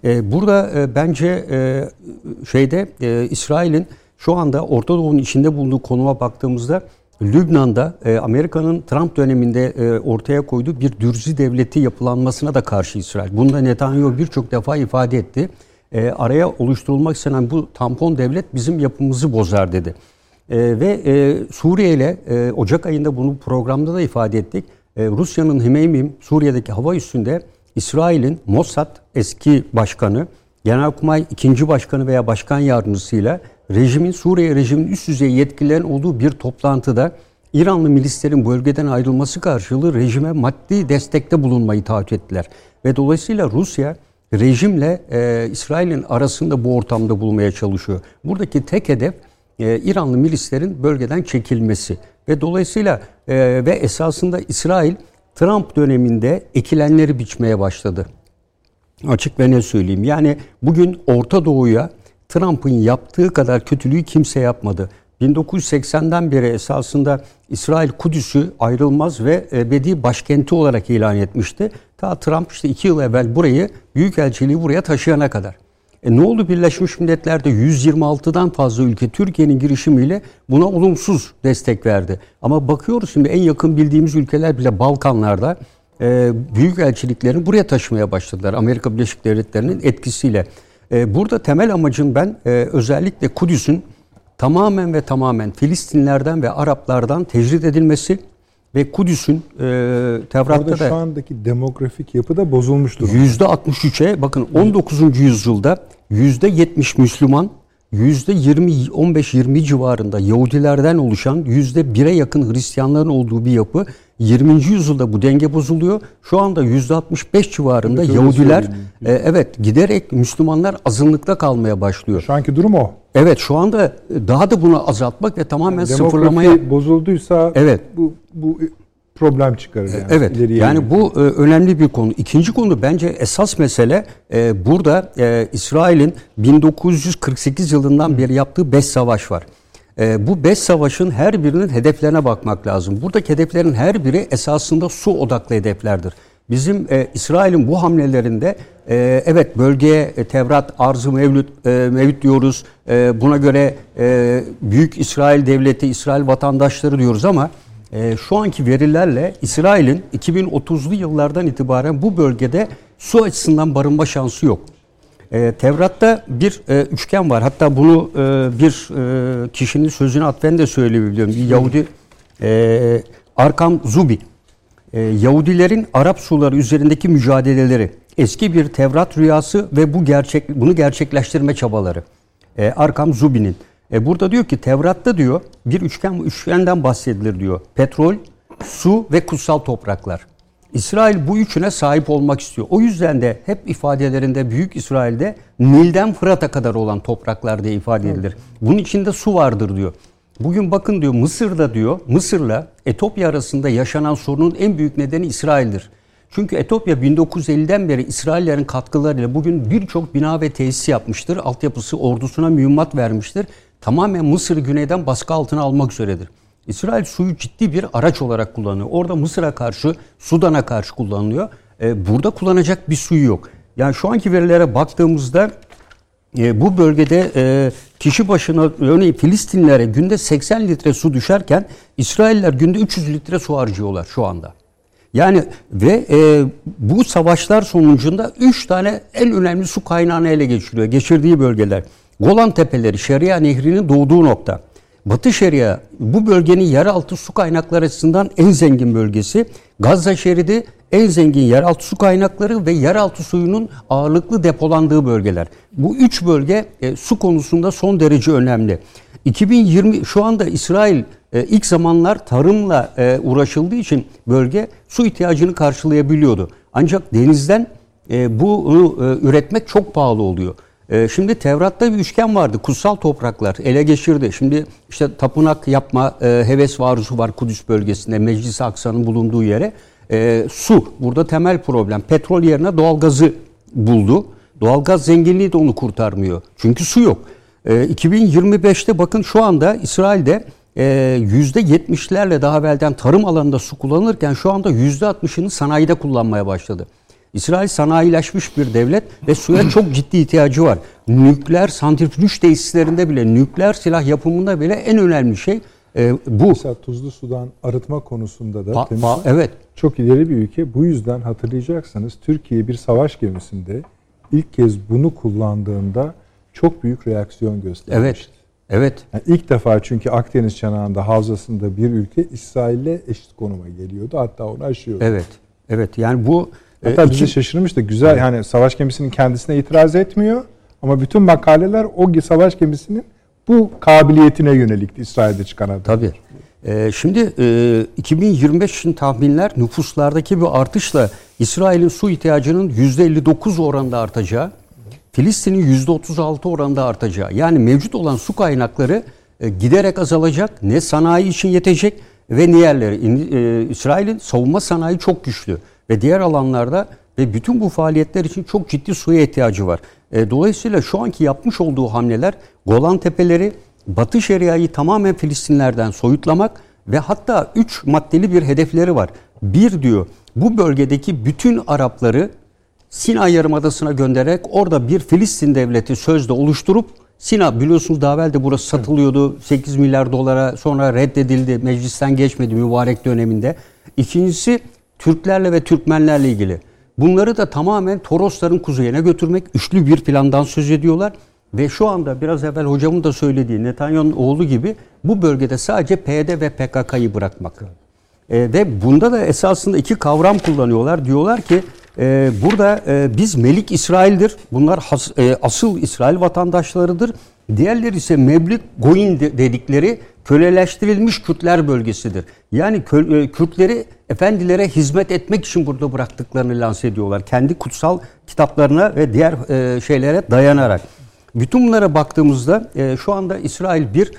E, burada bence şeyde İsrail'in şu anda Orta Doğu'nun içinde bulunduğu konuma baktığımızda Lübnan'da Amerika'nın Trump döneminde ortaya koyduğu bir dürzi devleti yapılanmasına da karşı İsrail. Bunu da Netanyahu birçok defa ifade etti. araya oluşturulmak istenen bu tampon devlet bizim yapımızı bozar dedi. E, ve e, Suriye ile e, Ocak ayında bunu programda da ifade ettik. E, Rusya'nın Hmeymim Suriye'deki hava üstünde İsrail'in Mossad eski başkanı, Genelkurmay ikinci başkanı veya başkan yardımcısıyla rejimin Suriye rejimin üst düzey yetkililerin olduğu bir toplantıda İranlı milislerin bölgeden ayrılması karşılığı rejime maddi destekte bulunmayı taahhüt ettiler. Ve dolayısıyla Rusya rejimle e, İsrail'in arasında bu ortamda bulmaya çalışıyor. Buradaki tek hedef e, İranlı milislerin bölgeden çekilmesi. Ve dolayısıyla e, ve esasında İsrail Trump döneminde ekilenleri biçmeye başladı. Açık ve ne söyleyeyim. Yani bugün Orta Doğu'ya Trump'ın yaptığı kadar kötülüğü kimse yapmadı. 1980'den beri esasında İsrail Kudüs'ü ayrılmaz ve ebedi başkenti olarak ilan etmişti. Ta Trump işte iki yıl evvel burayı, Büyükelçiliği buraya taşıyana kadar. E ne oldu Birleşmiş Milletler'de 126'dan fazla ülke Türkiye'nin girişimiyle buna olumsuz destek verdi. Ama bakıyoruz şimdi en yakın bildiğimiz ülkeler bile Balkanlarda e, büyük elçiliklerini buraya taşımaya başladılar. Amerika Birleşik Devletleri'nin etkisiyle. E, burada temel amacım ben e, özellikle Kudüs'ün tamamen ve tamamen Filistinlerden ve Araplardan tecrit edilmesi ve Kudüs'ün e, Tevrat'ta da şu andaki demografik yapı da bozulmuş durumda. %63'e bakın 19. yüzyılda %70 Müslüman, %20 15-20 civarında Yahudilerden oluşan %1'e yakın Hristiyanların olduğu bir yapı 20. yüzyılda bu denge bozuluyor. Şu anda %65 civarında evet, Yahudiler e, evet giderek Müslümanlar azınlıkta kalmaya başlıyor. Şu anki durum o. Evet şu anda daha da bunu azaltmak ve tamamen yani sıfırlamaya bozulduysa evet. bu bu problem çıkarır yani. Evet. Yani bu e, önemli bir konu. İkinci konu bence esas mesele e, burada e, İsrail'in 1948 yılından beri yaptığı beş savaş var. E, bu beş savaşın her birinin hedeflerine bakmak lazım. Buradaki hedeflerin her biri esasında su odaklı hedeflerdir. Bizim e, İsrail'in bu hamlelerinde e, evet bölgeye e, Tevrat, Arz-ı Mevlüt, e, Mevlüt diyoruz. E, buna göre e, Büyük İsrail Devleti, İsrail vatandaşları diyoruz ama e, şu anki verilerle İsrail'in 2030'lu yıllardan itibaren bu bölgede su açısından barınma şansı yok. E, Tevrat'ta bir e, üçgen var. Hatta bunu e, bir e, kişinin sözünü atfen de söyleyebiliyorum. Bir Yahudi e, Arkam Zubi. E, Yahudilerin Arap suları üzerindeki mücadeleleri, eski bir Tevrat rüyası ve bu gerçek bunu gerçekleştirme çabaları. E, Arkam Zubi'nin. E, burada diyor ki Tevrat'ta diyor bir üçgen üçgenden bahsedilir diyor. Petrol, su ve kutsal topraklar. İsrail bu üçüne sahip olmak istiyor. O yüzden de hep ifadelerinde Büyük İsrail'de Nil'den Fırat'a kadar olan topraklar diye ifade edilir. Bunun içinde su vardır diyor. Bugün bakın diyor Mısır'da diyor Mısır'la Etopya arasında yaşanan sorunun en büyük nedeni İsrail'dir. Çünkü Etopya 1950'den beri İsraillerin katkılarıyla bugün birçok bina ve tesis yapmıştır. Altyapısı ordusuna mühimmat vermiştir. Tamamen Mısır'ı güneyden baskı altına almak üzeredir. İsrail suyu ciddi bir araç olarak kullanıyor. Orada Mısır'a karşı, Sudan'a karşı kullanılıyor. Ee, burada kullanacak bir suyu yok. Yani şu anki verilere baktığımızda e, bu bölgede e, kişi başına örneğin Filistinlere günde 80 litre su düşerken İsrailler günde 300 litre su harcıyorlar şu anda. Yani ve e, bu savaşlar sonucunda 3 tane en önemli su kaynağını ele geçiriyor. Geçirdiği bölgeler. Golan Tepeleri, Şeria Nehri'nin doğduğu nokta. Batı Şeria bu bölgenin yeraltı su kaynakları açısından en zengin bölgesi. Gazze şeridi en zengin yeraltı su kaynakları ve yeraltı suyunun ağırlıklı depolandığı bölgeler. Bu üç bölge e, su konusunda son derece önemli. 2020 şu anda İsrail e, ilk zamanlar tarımla e, uğraşıldığı için bölge su ihtiyacını karşılayabiliyordu. Ancak denizden e, bunu e, üretmek çok pahalı oluyor. E, şimdi Tevrat'ta bir üçgen vardı. Kutsal topraklar ele geçirdi. Şimdi işte tapınak yapma e, heves varusu var Kudüs bölgesinde. Meclis Aksa'nın bulunduğu yere. E, su burada temel problem. Petrol yerine doğalgazı buldu. Doğalgaz zenginliği de onu kurtarmıyor. Çünkü su yok. E, 2025'te bakın şu anda İsrail'de %70'lerle e, daha evvelden tarım alanında su kullanırken şu anda %60'ını sanayide kullanmaya başladı. İsrail sanayileşmiş bir devlet ve suya çok ciddi ihtiyacı var. Nükleer santrifüj tesislerinde bile, nükleer silah yapımında bile en önemli şey e, bu. Mesela tuzlu sudan arıtma konusunda da pa, pa, evet. çok ileri bir ülke. Bu yüzden hatırlayacaksınız Türkiye bir savaş gemisinde ilk kez bunu kullandığında çok büyük reaksiyon göstermişti. Evet. Evet. Yani ilk defa çünkü Akdeniz çanağında havzasında bir ülke İsrail'le eşit konuma geliyordu. Hatta onu aşıyordu. Evet. Evet. Yani bu Hatta e, bizi iki... şaşırmıştı. Güzel yani savaş gemisinin kendisine itiraz etmiyor ama bütün makaleler o savaş gemisinin bu kabiliyetine yönelik İsrail'de çıkan haber. Tabii. Ee, şimdi e, 2025 için tahminler nüfuslardaki bir artışla İsrail'in su ihtiyacının %59 oranında artacağı, Filistin'in %36 oranında artacağı. Yani mevcut olan su kaynakları e, giderek azalacak. Ne sanayi için yetecek ve diğerleri. E, İsrail'in savunma sanayi çok güçlü ve diğer alanlarda ve bütün bu faaliyetler için çok ciddi suya ihtiyacı var. E, dolayısıyla şu anki yapmış olduğu hamleler Golan Tepeleri, Batı Şeria'yı tamamen Filistinlerden soyutlamak ve hatta üç maddeli bir hedefleri var. Bir diyor bu bölgedeki bütün Arapları Sinay Yarımadası'na göndererek orada bir Filistin devleti sözde oluşturup Sina biliyorsunuz daha evvel de burası satılıyordu. 8 milyar dolara sonra reddedildi. Meclisten geçmedi mübarek döneminde. İkincisi Türklerle ve Türkmenlerle ilgili. Bunları da tamamen Torosların kuzeyine götürmek üçlü bir plandan söz ediyorlar. Ve şu anda biraz evvel hocamın da söylediği Netanyahu'nun oğlu gibi bu bölgede sadece PYD ve PKK'yı bırakmak. E, ve bunda da esasında iki kavram kullanıyorlar. Diyorlar ki e, burada e, biz Melik İsrail'dir. Bunlar has, e, asıl İsrail vatandaşlarıdır. Diğerleri ise Meblik Goyin dedikleri köleleştirilmiş Kürtler bölgesidir. Yani e, Kürtleri efendilere hizmet etmek için burada bıraktıklarını lanse ediyorlar. Kendi kutsal kitaplarına ve diğer e, şeylere dayanarak. Bütün bunlara baktığımızda e, şu anda İsrail bir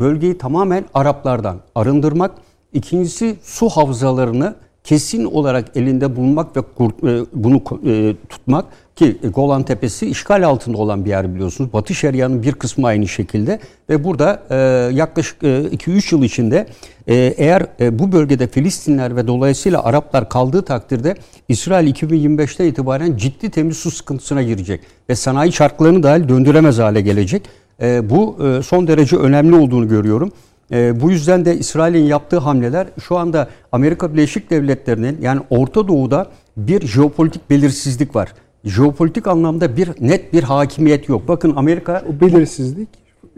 bölgeyi tamamen Araplardan arındırmak, ikincisi su havzalarını kesin olarak elinde bulunmak ve e, bunu e, tutmak ki Golan Tepesi işgal altında olan bir yer biliyorsunuz. Batı Şeria'nın bir kısmı aynı şekilde ve burada e, yaklaşık 2-3 yıl içinde eğer bu bölgede Filistinler ve dolayısıyla Araplar kaldığı takdirde İsrail 2025'te itibaren ciddi temiz su sıkıntısına girecek ve sanayi çarklarını dahil döndüremez hale gelecek. Bu son derece önemli olduğunu görüyorum. E, bu yüzden de İsrail'in yaptığı hamleler şu anda Amerika Birleşik Devletleri'nin yani Orta Doğu'da bir jeopolitik belirsizlik var. Jeopolitik anlamda bir net bir hakimiyet yok. Bakın Amerika o belirsizlik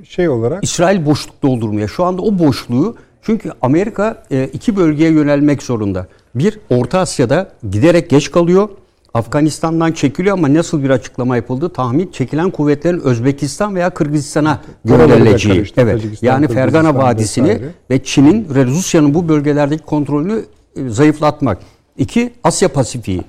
şey olarak İsrail boşluk doldurmaya. Şu anda o boşluğu çünkü Amerika e, iki bölgeye yönelmek zorunda. Bir Orta Asya'da giderek geç kalıyor. Afganistan'dan çekiliyor ama nasıl bir açıklama yapıldı? Tahmin çekilen kuvvetlerin Özbekistan veya Kırgızistan'a gönderileceği. Evet. Yani Fergana Vadisi'ni vesaire. ve Çin'in ve Rusya'nın bu bölgelerdeki kontrolünü e, zayıflatmak. İki, Asya Pasifik'i.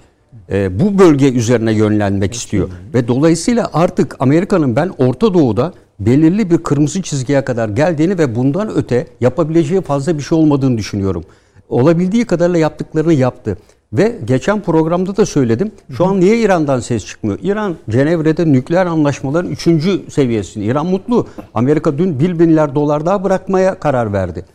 E, bu bölge üzerine yönlenmek istiyor. Ve dolayısıyla artık Amerika'nın ben Orta Doğu'da belirli bir kırmızı çizgiye kadar geldiğini ve bundan öte yapabileceği fazla bir şey olmadığını düşünüyorum. Olabildiği kadarıyla yaptıklarını yaptı. Ve geçen programda da söyledim. Şu an niye İran'dan ses çıkmıyor? İran Cenevre'de nükleer anlaşmaların 3. seviyesinde. İran mutlu. Amerika dün 1 milyar dolar daha bırakmaya karar verdi.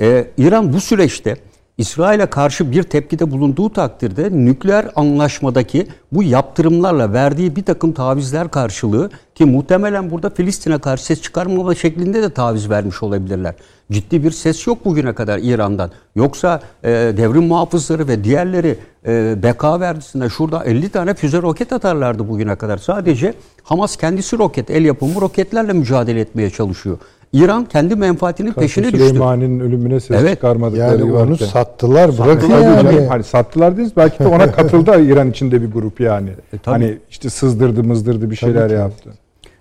Ee, İran bu süreçte İsrail'e karşı bir tepkide bulunduğu takdirde nükleer anlaşmadaki bu yaptırımlarla verdiği bir takım tavizler karşılığı ki muhtemelen burada Filistin'e karşı ses çıkarmama şeklinde de taviz vermiş olabilirler. Ciddi bir ses yok bugüne kadar İran'dan. Yoksa e, devrim muhafızları ve diğerleri e, beka verdisinde şurada 50 tane füze roket atarlardı bugüne kadar. Sadece Hamas kendisi roket, el yapımı roketlerle mücadele etmeye çalışıyor. İran kendi menfaatinin peşine düştü. Süleyman'ın ölümüne ses evet. çıkarmadıkları yani onu sattılar. Bırakın yani. Canım, hani sattılar dediniz belki de ona katıldı İran içinde bir grup yani. E, hani işte sızdırdı mızdırdı bir şeyler yaptı.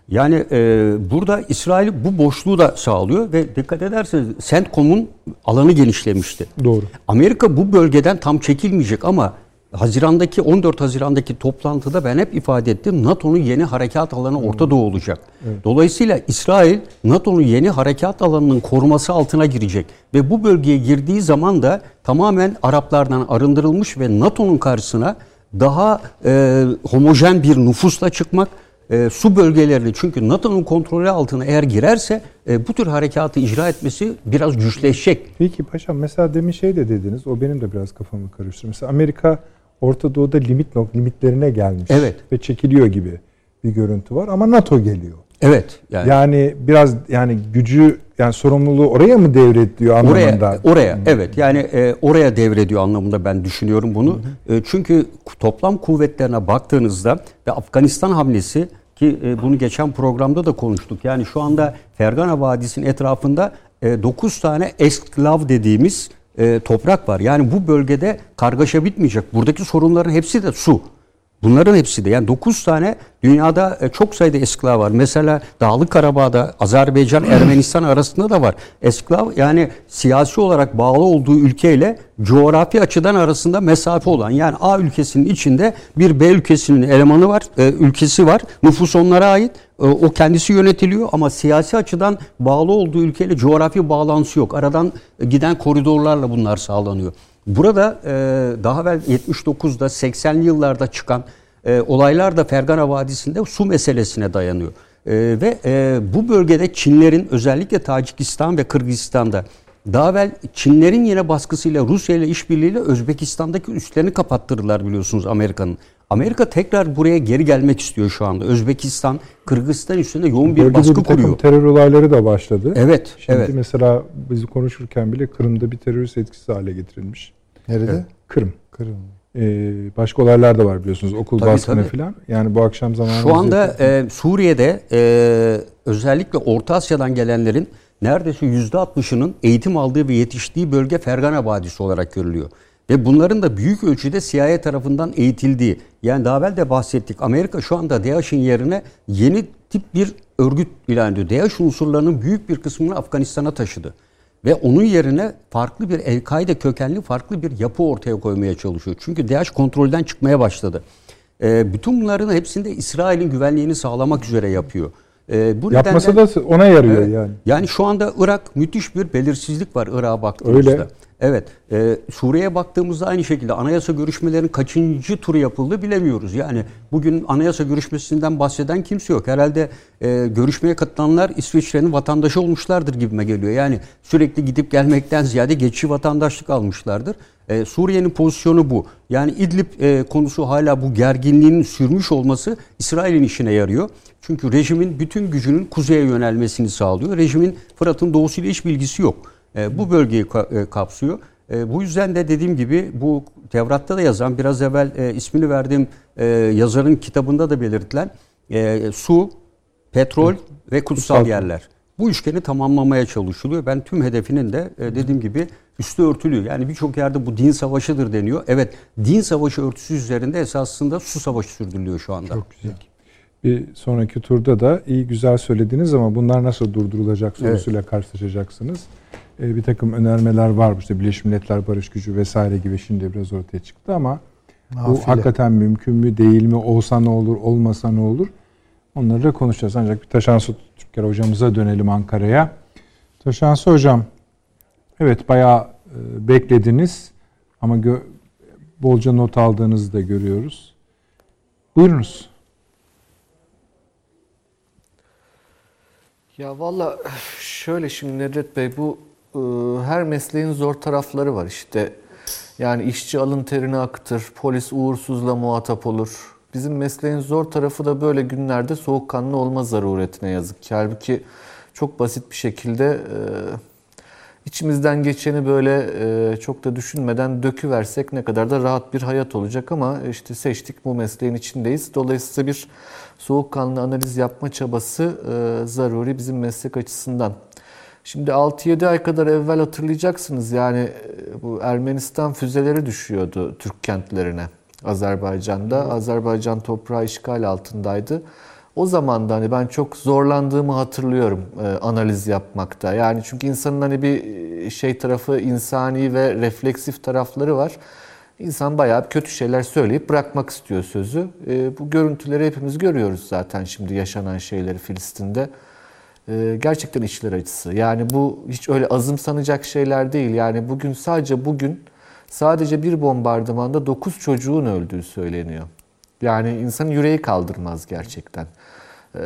Yani e, burada İsrail bu boşluğu da sağlıyor ve dikkat ederseniz CENTCOM'un alanı genişlemişti. Doğru. Amerika bu bölgeden tam çekilmeyecek ama Haziran'daki 14 Haziran'daki toplantıda ben hep ifade ettim. NATO'nun yeni harekat alanı Orta Doğu olacak. Evet. Dolayısıyla İsrail NATO'nun yeni harekat alanının koruması altına girecek ve bu bölgeye girdiği zaman da tamamen Araplardan arındırılmış ve NATO'nun karşısına daha e, homojen bir nüfusla çıkmak e, su bölgelerini çünkü NATO'nun kontrolü altına eğer girerse e, bu tür harekatı icra etmesi biraz güçleşecek. Peki paşam mesela demin şey de dediniz o benim de biraz kafamı karıştırdı. Mesela Amerika Orta Doğu'da limit limitlerine gelmiş evet. ve çekiliyor gibi bir görüntü var ama NATO geliyor. Evet. Yani, yani biraz yani gücü yani sorumluluğu oraya mı devrediyor anlamında? Oraya, oraya evet. Yani e, oraya devrediyor anlamında ben düşünüyorum bunu. Hmm. E, çünkü toplam kuvvetlerine baktığınızda ve Afganistan hamlesi ki e, bunu geçen programda da konuştuk. Yani şu anda Fergana Vadisi'nin etrafında e, 9 tane esklav dediğimiz e, toprak var. Yani bu bölgede kargaşa bitmeyecek. Buradaki sorunların hepsi de su. Bunların hepsi de yani 9 tane dünyada e, çok sayıda esklav var. Mesela Dağlık Karabağ'da Azerbaycan Ermenistan arasında da var. Esklav yani siyasi olarak bağlı olduğu ülkeyle coğrafi açıdan arasında mesafe olan yani A ülkesinin içinde bir B ülkesinin elemanı var, e, ülkesi var. Nüfus onlara ait. E, o kendisi yönetiliyor ama siyasi açıdan bağlı olduğu ülkeyle coğrafi bağlantısı yok. Aradan giden koridorlarla bunlar sağlanıyor. Burada e, daha evvel 79'da 80'li yıllarda çıkan e, olaylar da Fergana Vadisi'nde su meselesine dayanıyor. E, ve e, bu bölgede Çinlerin özellikle Tacikistan ve Kırgızistan'da daha evvel Çinlerin yine baskısıyla Rusya ile işbirliğiyle Özbekistan'daki üslerini kapattırdılar biliyorsunuz Amerika'nın. Amerika tekrar buraya geri gelmek istiyor şu anda. Özbekistan, Kırgızistan üstünde yoğun bir Bölgede baskı bir kuruyor. terör olayları da başladı. Evet, Şimdi evet. mesela bizi konuşurken bile Kırım'da bir terörist etkisi hale getirilmiş. Nerede? Kırım. Kırım. Ee, başka olaylar da var biliyorsunuz. Okul Tabii, baskını tabii. falan. Yani bu akşam zamanımız Şu anda e, Suriye'de e, özellikle Orta Asya'dan gelenlerin neredeyse %60'ının eğitim aldığı ve yetiştiği bölge Fergana Vadisi olarak görülüyor. Ve bunların da büyük ölçüde CIA tarafından eğitildiği, yani daha evvel de bahsettik. Amerika şu anda DAEŞ'in yerine yeni tip bir örgüt ilan ediyor. DAEŞ unsurlarının büyük bir kısmını Afganistan'a taşıdı. Ve onun yerine farklı bir El-Kaide kökenli farklı bir yapı ortaya koymaya çalışıyor. Çünkü DAEŞ kontrolden çıkmaya başladı. E, bütün bunların hepsinde İsrail'in güvenliğini sağlamak üzere yapıyor. E, bu Yapmasa nedenle- da ona yarıyor Evet. yani. Yani şu anda Irak müthiş bir belirsizlik var Irak'a baktığımızda. Öyle. Evet. E, Suriye'ye baktığımızda aynı şekilde anayasa görüşmelerinin kaçıncı turu yapıldı bilemiyoruz. Yani bugün anayasa görüşmesinden bahseden kimse yok. Herhalde e, görüşmeye katılanlar İsviçre'nin vatandaşı olmuşlardır gibime geliyor. Yani sürekli gidip gelmekten ziyade geçici vatandaşlık almışlardır. E, Suriye'nin pozisyonu bu. Yani İdlib e, konusu hala bu gerginliğin sürmüş olması İsrail'in işine yarıyor. Çünkü rejimin bütün gücünün kuzeye yönelmesini sağlıyor. Rejimin Fırat'ın doğusuyla hiç bilgisi yok. E, bu bölgeyi ka- e, kapsıyor. E, bu yüzden de dediğim gibi bu Tevrat'ta da yazan biraz evvel e, ismini verdiğim e, yazarın kitabında da belirtilen e, su, petrol ve kutsal Kutsal. yerler. Bu üçgeni tamamlamaya çalışılıyor. Ben tüm hedefinin de e, dediğim gibi üstü örtülü. Yani birçok yerde bu din savaşıdır deniyor. Evet din savaşı örtüsü üzerinde esasında su savaşı sürdürülüyor şu anda. Çok güzel. Bir sonraki turda da iyi güzel söylediniz ama bunlar nasıl durdurulacak sorusuyla karşılaşacaksınız. Ee, bir takım önermeler var. İşte Birleşmiş Milletler Barış Gücü vesaire gibi şimdi biraz ortaya çıktı ama bu Nafile. hakikaten mümkün mü değil mi? Olsa ne olur, olmasa ne olur? Onları da konuşacağız. Ancak bir Taşansı Türker hocamıza dönelim Ankara'ya. Taşansı hocam, evet bayağı e, beklediniz ama gö- bolca not aldığınızı da görüyoruz. Buyurunuz. Ya valla şöyle şimdi Nedret Bey bu e, her mesleğin zor tarafları var işte. Yani işçi alın terini akıtır, polis uğursuzla muhatap olur. Bizim mesleğin zor tarafı da böyle günlerde soğukkanlı olma zaruretine yazık ki. Halbuki çok basit bir şekilde e, içimizden geçeni böyle e, çok da düşünmeden döküversek ne kadar da rahat bir hayat olacak ama işte seçtik bu mesleğin içindeyiz. Dolayısıyla bir soğukkanlı analiz yapma çabası e, zaruri bizim meslek açısından. Şimdi 6-7 ay kadar evvel hatırlayacaksınız yani e, bu Ermenistan füzeleri düşüyordu Türk kentlerine Azerbaycan'da. Azerbaycan toprağı işgal altındaydı. O zaman da hani ben çok zorlandığımı hatırlıyorum e, analiz yapmakta. Yani çünkü insanın hani bir e, şey tarafı insani ve refleksif tarafları var. İnsan bayağı kötü şeyler söyleyip bırakmak istiyor sözü. E, bu görüntüleri hepimiz görüyoruz zaten şimdi yaşanan şeyleri Filistin'de. E, gerçekten içler acısı. Yani bu hiç öyle azımsanacak şeyler değil. Yani bugün sadece bugün sadece bir bombardımanda 9 çocuğun öldüğü söyleniyor. Yani insanın yüreği kaldırmaz gerçekten. Ee,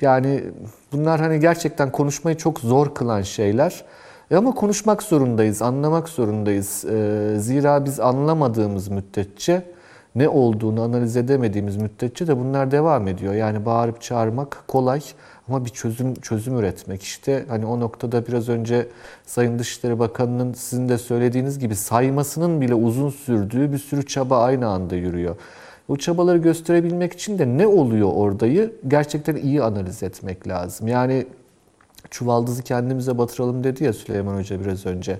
Yani bunlar hani gerçekten konuşmayı çok zor kılan şeyler. E Ama konuşmak zorundayız, anlamak zorundayız. Ee, Zira biz anlamadığımız müddetçe, ne olduğunu analiz edemediğimiz müddetçe de bunlar devam ediyor. Yani bağırıp çağırmak kolay ama bir çözüm çözüm üretmek işte hani o noktada biraz önce Sayın Dışişleri Bakanı'nın sizin de söylediğiniz gibi saymasının bile uzun sürdüğü bir sürü çaba aynı anda yürüyor. Bu çabaları gösterebilmek için de ne oluyor oradayı gerçekten iyi analiz etmek lazım. Yani çuvaldızı kendimize batıralım dedi ya Süleyman Hoca biraz önce.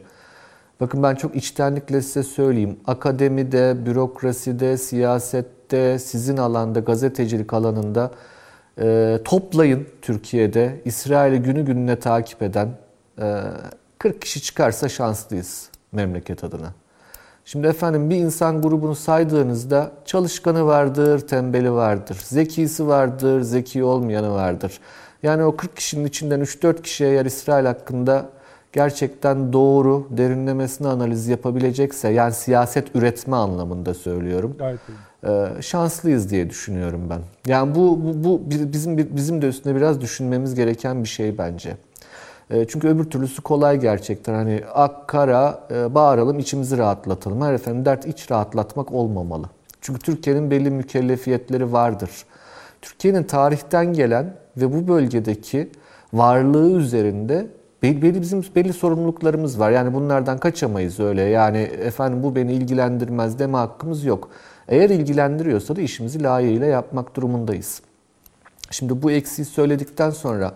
Bakın ben çok içtenlikle size söyleyeyim. Akademide, bürokraside, siyasette, sizin alanda, gazetecilik alanında e, toplayın Türkiye'de İsrail'i günü gününe takip eden e, 40 kişi çıkarsa şanslıyız memleket adına. Şimdi efendim bir insan grubunu saydığınızda çalışkanı vardır, tembeli vardır, zekisi vardır, zeki olmayanı vardır. Yani o 40 kişinin içinden 3-4 kişi eğer İsrail hakkında gerçekten doğru, derinlemesine analiz yapabilecekse, yani siyaset üretme anlamında söylüyorum. Gayet Ee, şanslıyız diye düşünüyorum ben. Yani bu, bu, bu bizim bizim de üstüne biraz düşünmemiz gereken bir şey bence. Ee, çünkü öbür türlüsü kolay gerçekten. Hani ak kara e, bağıralım içimizi rahatlatalım. Her efendim dert iç rahatlatmak olmamalı. Çünkü Türkiye'nin belli mükellefiyetleri vardır. Türkiye'nin tarihten gelen ve bu bölgedeki varlığı üzerinde belli bizim belli sorumluluklarımız var. Yani bunlardan kaçamayız öyle. Yani efendim bu beni ilgilendirmez deme hakkımız yok. Eğer ilgilendiriyorsa da işimizi layığıyla yapmak durumundayız. Şimdi bu eksiği söyledikten sonra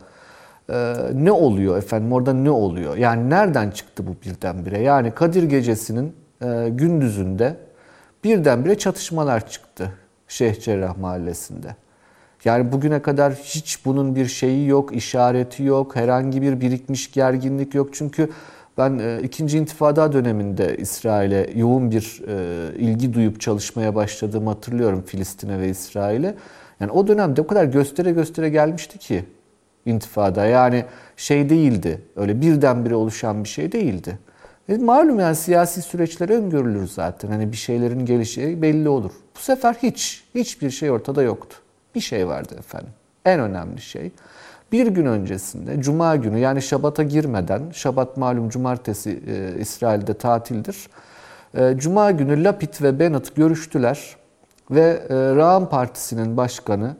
e, ne oluyor efendim orada ne oluyor? Yani nereden çıktı bu birdenbire? Yani Kadir Gecesi'nin e, gündüzünde birdenbire çatışmalar çıktı Şeyh Cerrah Mahallesi'nde. Yani bugüne kadar hiç bunun bir şeyi yok, işareti yok, herhangi bir birikmiş gerginlik yok. Çünkü ben e, ikinci intifada döneminde İsrail'e yoğun bir e, ilgi duyup çalışmaya başladığımı hatırlıyorum Filistin'e ve İsrail'e. Yani o dönemde o kadar göstere göstere gelmişti ki intifada. Yani şey değildi, öyle birdenbire oluşan bir şey değildi. E, malum yani siyasi süreçler öngörülür zaten. Hani bir şeylerin gelişi belli olur. Bu sefer hiç, hiçbir şey ortada yoktu. Bir şey vardı efendim. En önemli şey. Bir gün öncesinde Cuma günü yani Şabat'a girmeden, Şabat malum cumartesi e, İsrail'de tatildir. E, Cuma günü Lapid ve Bennett görüştüler ve e, Ra'am Partisi'nin başkanı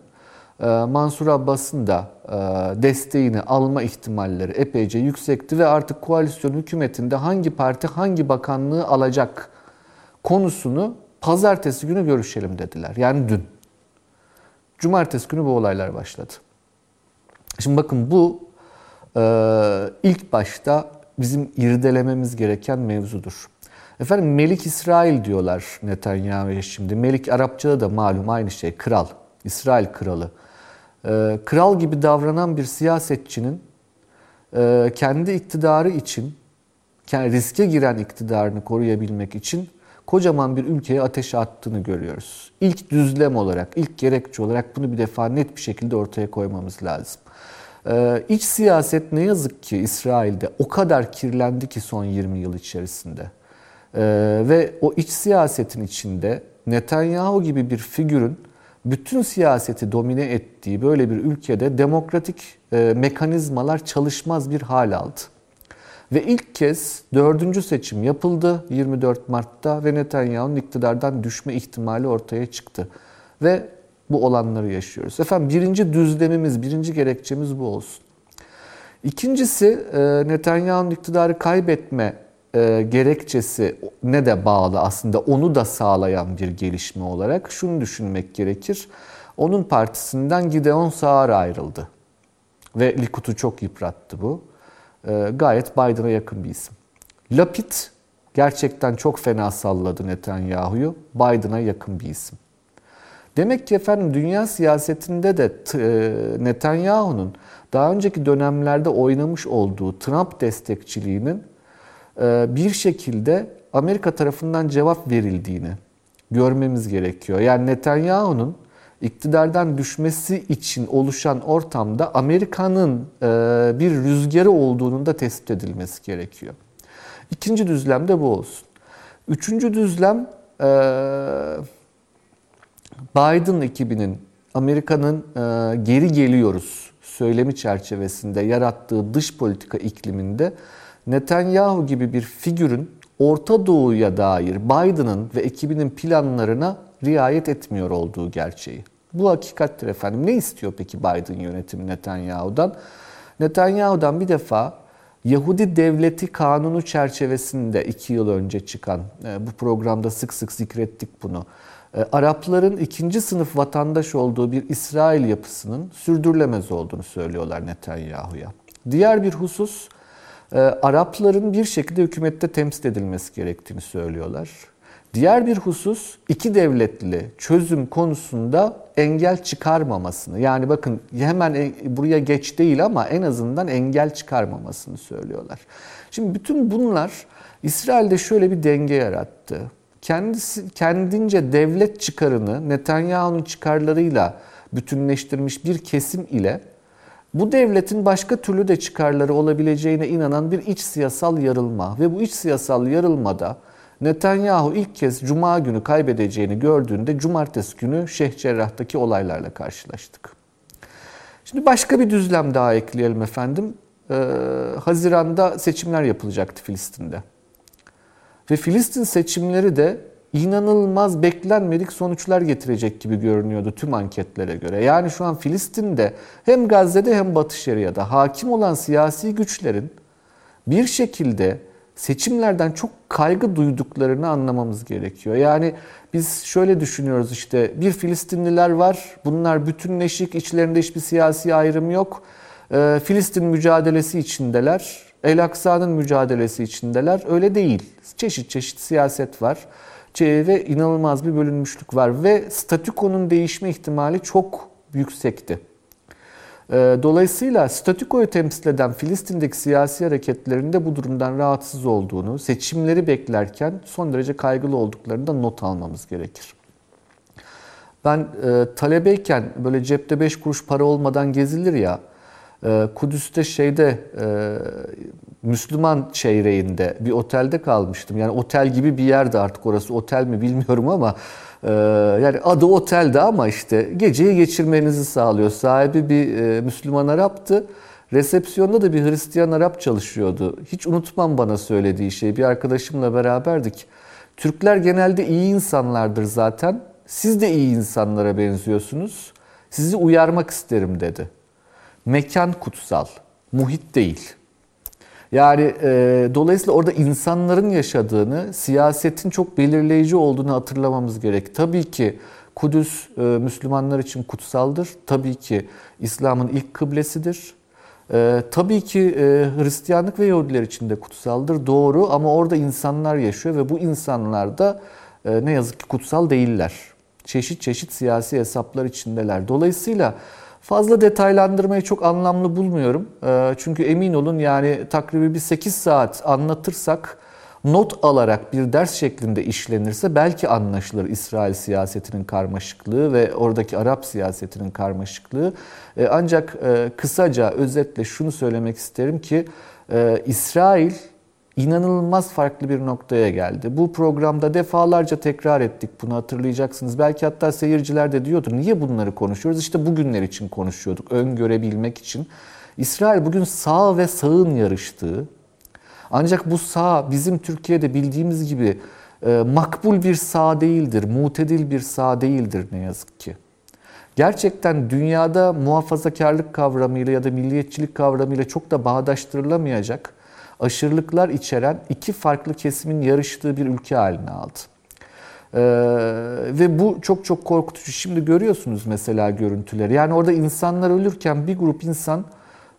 e, Mansur Abbas'ın da e, desteğini alma ihtimalleri epeyce yüksekti ve artık koalisyon hükümetinde hangi parti hangi bakanlığı alacak konusunu pazartesi günü görüşelim dediler. Yani dün. Cumartesi günü bu olaylar başladı. Şimdi bakın bu e, ilk başta bizim irdelememiz gereken mevzudur. Efendim Melik İsrail diyorlar Netanyahu'ya şimdi. Melik Arapçada da malum aynı şey. Kral. İsrail kralı. E, kral gibi davranan bir siyasetçinin e, kendi iktidarı için, yani riske giren iktidarını koruyabilmek için kocaman bir ülkeye ateşe attığını görüyoruz. İlk düzlem olarak, ilk gerekçe olarak bunu bir defa net bir şekilde ortaya koymamız lazım. Ee, iç siyaset ne yazık ki İsrail'de o kadar kirlendi ki son 20 yıl içerisinde. Ee, ve o iç siyasetin içinde Netanyahu gibi bir figürün bütün siyaseti domine ettiği böyle bir ülkede demokratik e, mekanizmalar çalışmaz bir hal aldı. Ve ilk kez dördüncü seçim yapıldı 24 Mart'ta ve Netanyahu'nun iktidardan düşme ihtimali ortaya çıktı. Ve bu olanları yaşıyoruz. Efendim birinci düzlemimiz, birinci gerekçemiz bu olsun. İkincisi e, Netanyahu'nun iktidarı kaybetme e, gerekçesi ne de bağlı aslında onu da sağlayan bir gelişme olarak şunu düşünmek gerekir. Onun partisinden Gideon Saar ayrıldı ve Likud'u çok yıprattı bu. E, gayet Biden'a yakın bir isim. Lapid gerçekten çok fena salladı Netanyahu'yu. Biden'a yakın bir isim. Demek ki efendim dünya siyasetinde de e, Netanyahu'nun daha önceki dönemlerde oynamış olduğu Trump destekçiliğinin e, bir şekilde Amerika tarafından cevap verildiğini görmemiz gerekiyor. Yani Netanyahu'nun iktidardan düşmesi için oluşan ortamda Amerika'nın e, bir rüzgarı olduğunun da tespit edilmesi gerekiyor. İkinci düzlem de bu olsun. Üçüncü düzlem Biden ekibinin Amerika'nın e, geri geliyoruz söylemi çerçevesinde yarattığı dış politika ikliminde Netanyahu gibi bir figürün Orta Doğu'ya dair Biden'ın ve ekibinin planlarına riayet etmiyor olduğu gerçeği. Bu hakikattir efendim. Ne istiyor peki Biden yönetimi Netanyahu'dan? Netanyahu'dan bir defa Yahudi Devleti Kanunu çerçevesinde iki yıl önce çıkan, e, bu programda sık sık zikrettik bunu. E, Arapların ikinci sınıf vatandaş olduğu bir İsrail yapısının sürdürülemez olduğunu söylüyorlar Netanyahu'ya. Diğer bir husus, e, Arapların bir şekilde hükümette temsil edilmesi gerektiğini söylüyorlar. Diğer bir husus iki devletli çözüm konusunda engel çıkarmamasını. Yani bakın hemen e, buraya geç değil ama en azından engel çıkarmamasını söylüyorlar. Şimdi bütün bunlar İsrail'de şöyle bir denge yarattı. Kendisi kendince devlet çıkarını Netanyahu'nun çıkarlarıyla bütünleştirmiş bir kesim ile bu devletin başka türlü de çıkarları olabileceğine inanan bir iç siyasal yarılma ve bu iç siyasal yarılmada Netanyahu ilk kez cuma günü kaybedeceğini gördüğünde cumartesi günü Şeyh Cerrah'taki olaylarla karşılaştık. Şimdi başka bir düzlem daha ekleyelim efendim. Ee, Haziran'da seçimler yapılacaktı Filistin'de. Ve Filistin seçimleri de inanılmaz beklenmedik sonuçlar getirecek gibi görünüyordu tüm anketlere göre. Yani şu an Filistin'de hem Gazze'de hem Batı Şeria'da hakim olan siyasi güçlerin bir şekilde seçimlerden çok kaygı duyduklarını anlamamız gerekiyor. Yani biz şöyle düşünüyoruz işte bir Filistinliler var. Bunlar bütünleşik, içlerinde hiçbir siyasi ayrım yok. Ee, Filistin mücadelesi içindeler. El Aksa'nın mücadelesi içindeler. Öyle değil. Çeşit çeşit siyaset var. Ve inanılmaz bir bölünmüşlük var. Ve statükonun değişme ihtimali çok yüksekti. Ee, dolayısıyla statükoyu temsil eden Filistin'deki siyasi hareketlerinde bu durumdan rahatsız olduğunu, seçimleri beklerken son derece kaygılı olduklarını da not almamız gerekir. Ben e, talebeyken böyle cepte 5 kuruş para olmadan gezilir ya, e, Kudüs'te şeyde e, Müslüman çeyreğinde bir otelde kalmıştım. Yani otel gibi bir yerde artık orası otel mi bilmiyorum ama ee, yani adı otelde ama işte geceyi geçirmenizi sağlıyor. Sahibi bir e, Müslüman Arap'tı. Resepsiyonda da bir Hristiyan Arap çalışıyordu. Hiç unutmam bana söylediği şey. Bir arkadaşımla beraberdik. Türkler genelde iyi insanlardır zaten. Siz de iyi insanlara benziyorsunuz. Sizi uyarmak isterim dedi. Mekan kutsal, muhit değil. Yani e, dolayısıyla orada insanların yaşadığını, siyasetin çok belirleyici olduğunu hatırlamamız gerek. Tabii ki Kudüs e, Müslümanlar için kutsaldır. Tabii ki İslam'ın ilk kıblesidir. E, tabii ki e, Hristiyanlık ve Yahudiler için de kutsaldır. Doğru ama orada insanlar yaşıyor ve bu insanlar da e, ne yazık ki kutsal değiller. Çeşit çeşit siyasi hesaplar içindeler. Dolayısıyla Fazla detaylandırmayı çok anlamlı bulmuyorum. Ee, çünkü emin olun yani takribi bir 8 saat anlatırsak not alarak bir ders şeklinde işlenirse belki anlaşılır İsrail siyasetinin karmaşıklığı ve oradaki Arap siyasetinin karmaşıklığı. Ee, ancak e, kısaca özetle şunu söylemek isterim ki e, İsrail inanılmaz farklı bir noktaya geldi. Bu programda defalarca tekrar ettik bunu hatırlayacaksınız. Belki hatta seyirciler de diyordu niye bunları konuşuyoruz? İşte bugünler için konuşuyorduk, öngörebilmek için. İsrail bugün sağ ve sağın yarıştığı, ancak bu sağ bizim Türkiye'de bildiğimiz gibi e, makbul bir sağ değildir, mutedil bir sağ değildir ne yazık ki. Gerçekten dünyada muhafazakarlık kavramıyla ya da milliyetçilik kavramıyla çok da bağdaştırılamayacak aşırılıklar içeren iki farklı kesimin yarıştığı bir ülke haline aldı. Ee, ve bu çok çok korkutucu. Şimdi görüyorsunuz mesela görüntüleri. Yani orada insanlar ölürken bir grup insan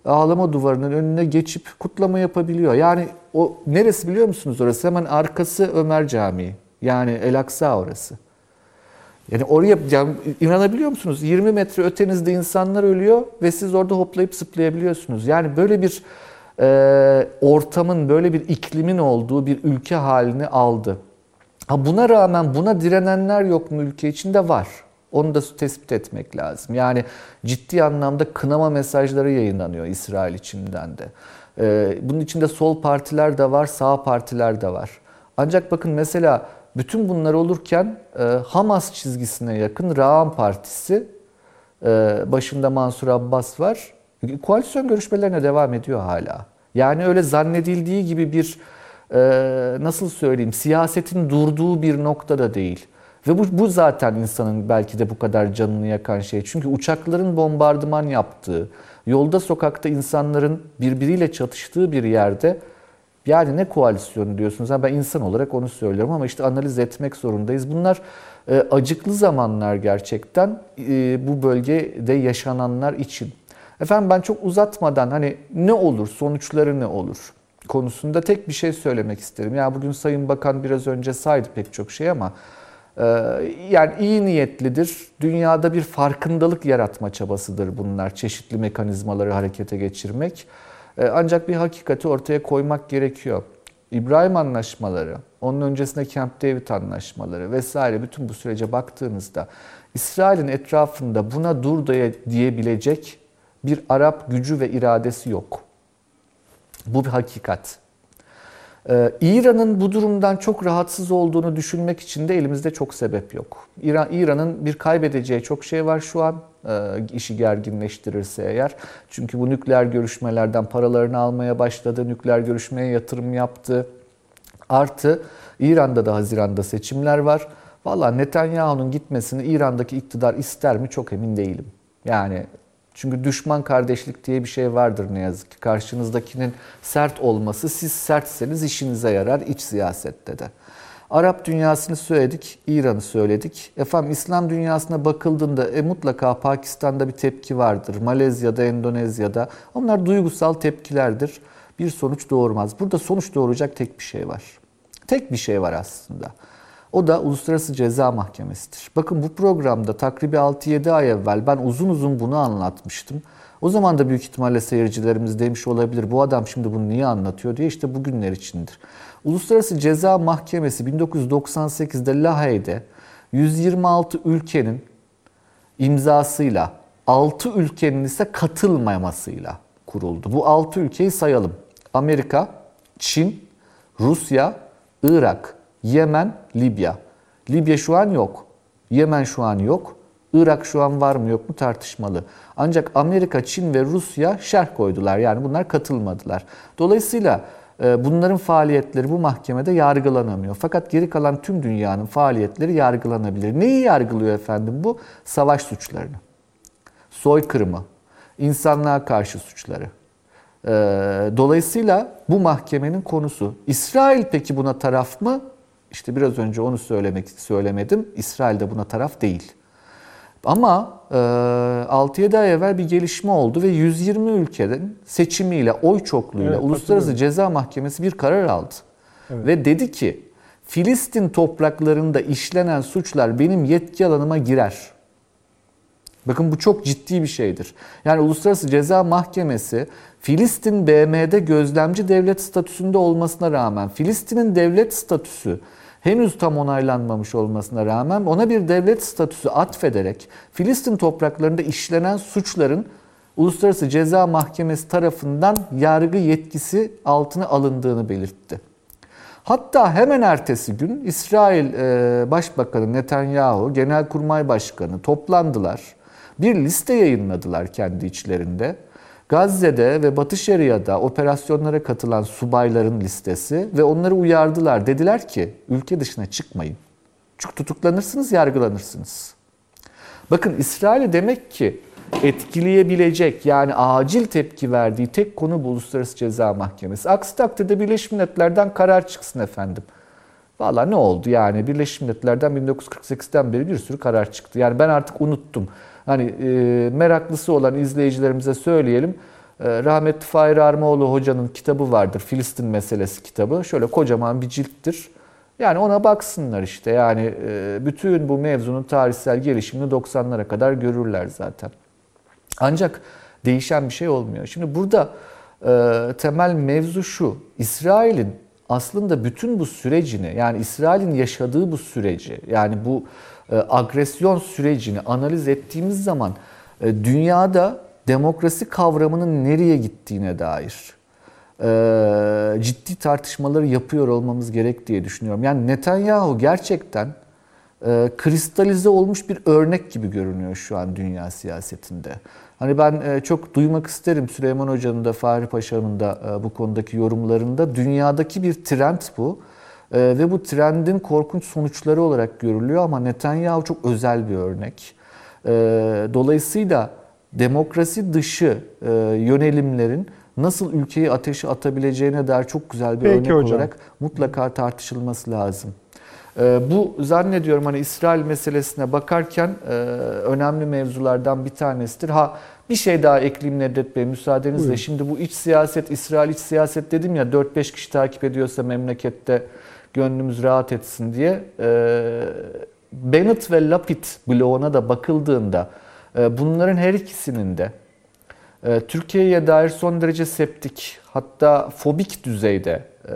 ağlama duvarının önüne geçip kutlama yapabiliyor. Yani o neresi biliyor musunuz orası? Hemen arkası Ömer Camii. Yani El Aksa orası. Yani oraya yani inanabiliyor musunuz? 20 metre ötenizde insanlar ölüyor ve siz orada hoplayıp zıplayabiliyorsunuz. Yani böyle bir e, ortamın böyle bir iklimin olduğu bir ülke halini aldı. Ha buna rağmen buna direnenler yok mu ülke içinde var. Onu da tespit etmek lazım. Yani ciddi anlamda kınama mesajları yayınlanıyor İsrail içinden de. Ee, bunun içinde sol partiler de var, sağ partiler de var. Ancak bakın mesela bütün bunlar olurken e, Hamas çizgisine yakın Ra'an Partisi, e, başında Mansur Abbas var. Koalisyon görüşmelerine devam ediyor hala. Yani öyle zannedildiği gibi bir e, nasıl söyleyeyim siyasetin durduğu bir noktada değil. Ve bu, bu zaten insanın belki de bu kadar canını yakan şey. Çünkü uçakların bombardıman yaptığı, yolda sokakta insanların birbiriyle çatıştığı bir yerde yani ne koalisyonu diyorsunuz? ben insan olarak onu söylüyorum ama işte analiz etmek zorundayız. Bunlar e, acıklı zamanlar gerçekten e, bu bölgede yaşananlar için. Efendim ben çok uzatmadan hani ne olur, sonuçları ne olur? konusunda tek bir şey söylemek isterim. Ya bugün Sayın Bakan biraz önce saydı pek çok şey ama e, yani iyi niyetlidir. Dünyada bir farkındalık yaratma çabasıdır bunlar. Çeşitli mekanizmaları harekete geçirmek. E, ancak bir hakikati ortaya koymak gerekiyor. İbrahim anlaşmaları, onun öncesinde Camp David anlaşmaları vesaire bütün bu sürece baktığınızda İsrail'in etrafında buna dur diyebilecek bir Arap gücü ve iradesi yok. Bu bir hakikat. Ee, İran'ın bu durumdan çok rahatsız olduğunu düşünmek için de elimizde çok sebep yok. İran, İran'ın bir kaybedeceği çok şey var şu an e, işi gerginleştirirse eğer. Çünkü bu nükleer görüşmelerden paralarını almaya başladı, nükleer görüşmeye yatırım yaptı. Artı İran'da da Haziran'da seçimler var. Valla Netanyahu'nun gitmesini İran'daki iktidar ister mi çok emin değilim. Yani çünkü düşman kardeşlik diye bir şey vardır ne yazık ki. Karşınızdakinin sert olması, siz sertseniz işinize yarar iç siyasette de. Arap dünyasını söyledik, İran'ı söyledik. Efendim İslam dünyasına bakıldığında e, mutlaka Pakistan'da bir tepki vardır. Malezya'da, Endonezya'da. Onlar duygusal tepkilerdir. Bir sonuç doğurmaz. Burada sonuç doğuracak tek bir şey var. Tek bir şey var aslında. O da Uluslararası Ceza Mahkemesi'dir. Bakın bu programda takribi 6-7 ay evvel ben uzun uzun bunu anlatmıştım. O zaman da büyük ihtimalle seyircilerimiz demiş olabilir bu adam şimdi bunu niye anlatıyor diye işte bugünler içindir. Uluslararası Ceza Mahkemesi 1998'de Lahey'de 126 ülkenin imzasıyla 6 ülkenin ise katılmamasıyla kuruldu. Bu 6 ülkeyi sayalım. Amerika, Çin, Rusya, Irak, Yemen, Libya. Libya şu an yok. Yemen şu an yok. Irak şu an var mı yok mu tartışmalı. Ancak Amerika, Çin ve Rusya şerh koydular. Yani bunlar katılmadılar. Dolayısıyla e, bunların faaliyetleri bu mahkemede yargılanamıyor. Fakat geri kalan tüm dünyanın faaliyetleri yargılanabilir. Neyi yargılıyor efendim bu? Savaş suçlarını, soykırımı, insanlığa karşı suçları. E, dolayısıyla bu mahkemenin konusu. İsrail peki buna taraf mı? İşte biraz önce onu söylemek söylemedim. İsrail de buna taraf değil. Ama e, 6-7 ay evvel bir gelişme oldu ve 120 ülkeden seçimiyle, oy çokluğuyla evet, Uluslararası Ceza Mahkemesi bir karar aldı. Evet. Ve dedi ki Filistin topraklarında işlenen suçlar benim yetki alanıma girer. Bakın bu çok ciddi bir şeydir. Yani Uluslararası Ceza Mahkemesi Filistin BM'de gözlemci devlet statüsünde olmasına rağmen Filistin'in devlet statüsü henüz tam onaylanmamış olmasına rağmen ona bir devlet statüsü atfederek Filistin topraklarında işlenen suçların Uluslararası Ceza Mahkemesi tarafından yargı yetkisi altına alındığını belirtti. Hatta hemen ertesi gün İsrail e, Başbakanı Netanyahu, Genelkurmay Başkanı toplandılar. Bir liste yayınladılar kendi içlerinde. Gazze'de ve Batı Şeria'da operasyonlara katılan subayların listesi ve onları uyardılar. Dediler ki ülke dışına çıkmayın. Çünkü tutuklanırsınız, yargılanırsınız. Bakın İsrail'i demek ki etkileyebilecek yani acil tepki verdiği tek konu bu Uluslararası Ceza Mahkemesi. Aksi takdirde Birleşmiş Milletler'den karar çıksın efendim. Valla ne oldu yani Birleşmiş Milletler'den 1948'den beri bir sürü karar çıktı. Yani ben artık unuttum. Hani e, meraklısı olan izleyicilerimize söyleyelim. E, rahmetli Fahir Armaoğlu hocanın kitabı vardır. Filistin meselesi kitabı. Şöyle kocaman bir cilttir. Yani ona baksınlar işte. Yani e, bütün bu mevzunun tarihsel gelişimini 90'lara kadar görürler zaten. Ancak değişen bir şey olmuyor. Şimdi burada e, temel mevzu şu. İsrail'in aslında bütün bu sürecini yani İsrail'in yaşadığı bu süreci yani bu agresyon sürecini analiz ettiğimiz zaman e, dünyada demokrasi kavramının nereye gittiğine dair e, ciddi tartışmaları yapıyor olmamız gerek diye düşünüyorum. Yani Netanyahu gerçekten kristalize olmuş bir örnek gibi görünüyor şu an dünya siyasetinde. Hani ben çok duymak isterim Süleyman Hoca'nın da Fahri Paşa'nın da bu konudaki yorumlarında. Dünyadaki bir trend bu. E, ve bu trendin korkunç sonuçları olarak görülüyor ama Netanyahu çok özel bir örnek. E, dolayısıyla demokrasi dışı e, yönelimlerin nasıl ülkeyi ateşe atabileceğine dair çok güzel bir Peki örnek hocam. olarak mutlaka tartışılması lazım. Ee, bu zannediyorum hani İsrail meselesine bakarken e, önemli mevzulardan bir tanesidir. Ha bir şey daha ekleyeyim Nedret Bey müsaadenizle. Buyurun. Şimdi bu iç siyaset, İsrail iç siyaset dedim ya 4-5 kişi takip ediyorsa memlekette gönlümüz rahat etsin diye. Ee, Bennett ve Lapid bloğuna da bakıldığında e, bunların her ikisinin de e, Türkiye'ye dair son derece septik hatta fobik düzeyde e,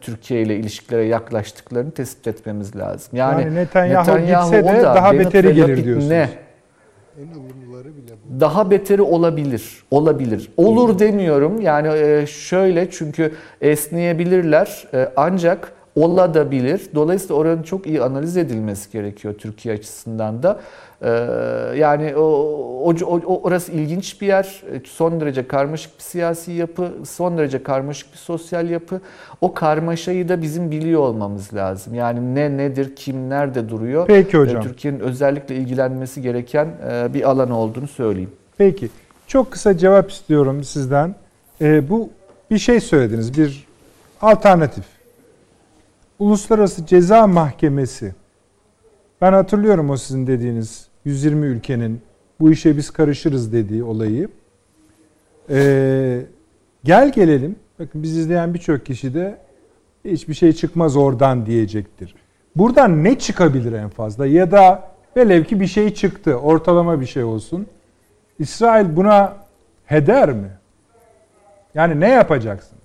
Türkiye ile ilişkilere yaklaştıklarını tespit etmemiz lazım. Yani, Yani Netanyahu gitse o de da, daha Bennett beteri gelir Lapid diyorsunuz. Ne? En ılımlıları bile bu. Daha beteri olabilir. Olabilir. Olur demiyorum. Yani e, şöyle çünkü esneyebilirler. E, Ancak olabilir. Dolayısıyla oranın çok iyi analiz edilmesi gerekiyor Türkiye açısından da. E, Yani o, o, o- orası ilginç bir yer. E, Son derece karmaşık bir siyasi yapı, son derece karmaşık bir sosyal yapı. O karmaşayı da bizim biliyor olmamız lazım. Yani ne nedir, kim nerede duruyor. Peki hocam. E, Türkiye'nin özellikle ilgilenmesi gereken e, bir alan olduğunu söyleyeyim. Peki. Çok kısa cevap istiyorum sizden. Ee, bu bir şey söylediniz. Bir alternatif. Uluslararası Ceza Mahkemesi. Ben hatırlıyorum o sizin dediğiniz 120 ülkenin bu işe biz karışırız dediği olayı. Ee, gel gelelim. Bakın biz izleyen birçok kişi de hiçbir şey çıkmaz oradan diyecektir. Buradan ne çıkabilir en fazla? Ya da velev ki bir şey çıktı. Ortalama bir şey olsun. İsrail buna heder mi? Yani ne yapacaksınız?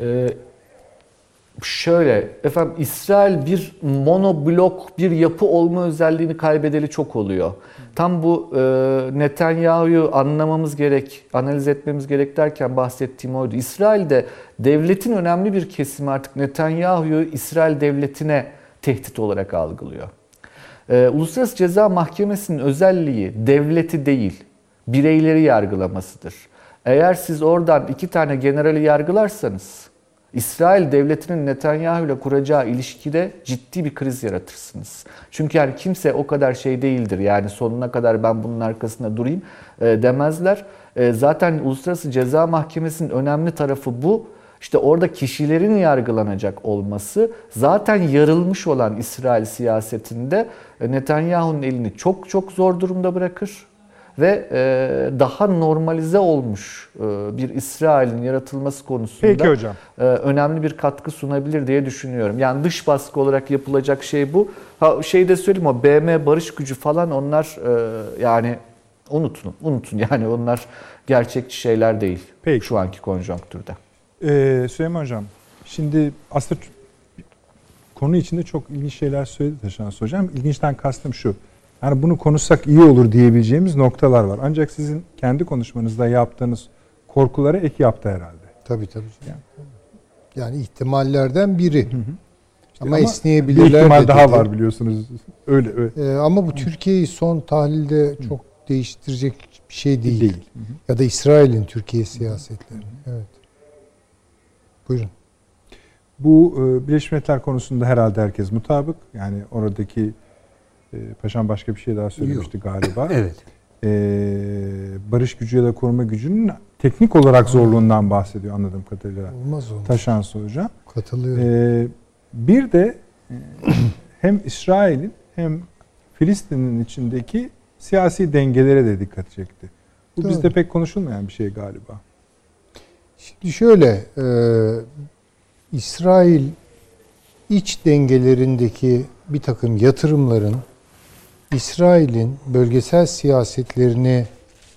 Ee, şöyle efendim İsrail bir monoblok bir yapı olma özelliğini kaybedeli çok oluyor. Tam bu e, Netanyahu'yu anlamamız gerek, analiz etmemiz gerek derken bahsettiğim oydu. İsrail'de devletin önemli bir kesimi artık Netanyahu'yu İsrail devletine tehdit olarak algılıyor. Ee, Uluslararası Ceza Mahkemesi'nin özelliği devleti değil, bireyleri yargılamasıdır. Eğer siz oradan iki tane generali yargılarsanız, İsrail devletinin Netanyahu ile kuracağı ilişkide ciddi bir kriz yaratırsınız. Çünkü yani kimse o kadar şey değildir. Yani sonuna kadar ben bunun arkasında durayım e, demezler. E, zaten Uluslararası Ceza Mahkemesi'nin önemli tarafı bu. İşte orada kişilerin yargılanacak olması zaten yarılmış olan İsrail siyasetinde e, Netanyahu'nun elini çok çok zor durumda bırakır ve e, daha normalize olmuş e, bir İsrail'in yaratılması konusunda Peki hocam. e, önemli bir katkı sunabilir diye düşünüyorum. Yani dış baskı olarak yapılacak şey bu. Ha şey de söyleyeyim o BM barış gücü falan onlar yani unutun unutun yani onlar gerçekçi şeyler değil Peki. şu anki konjonktürde. Ee, Süleyman Hocam, şimdi aslında konu içinde çok ilginç şeyler söyledi Taşans Hocam. İlginçten kastım şu. Yani bunu konuşsak iyi olur diyebileceğimiz noktalar var. Ancak sizin kendi konuşmanızda yaptığınız korkulara ek yaptı herhalde. Tabii tabii. Yani ihtimallerden biri. ama, bir esneyebilirler ihtimal de daha dedi. var biliyorsunuz. Öyle öyle. Ee, ama bu Türkiye'yi son tahlilde çok değiştirecek bir şey değil. Değil. Ya da İsrail'in Türkiye siyasetlerini. Evet. Buyurun. Bu e, Birleşmiş Milletler konusunda herhalde herkes mutabık. Yani oradaki Paşam başka bir şey daha söylemişti galiba. Evet. E, barış gücü ya da koruma gücünün teknik olarak zorluğundan bahsediyor anladığım kadarıyla. Olmaz olmaz. Taşans Hocam. Katılıyorum. Ee, bir de e, hem İsrail'in hem Filistin'in içindeki siyasi dengelere de dikkat çekti. Bu Doğru. bizde pek konuşulmayan bir şey galiba. Şimdi şöyle, e, İsrail iç dengelerindeki bir takım yatırımların İsrail'in bölgesel siyasetlerini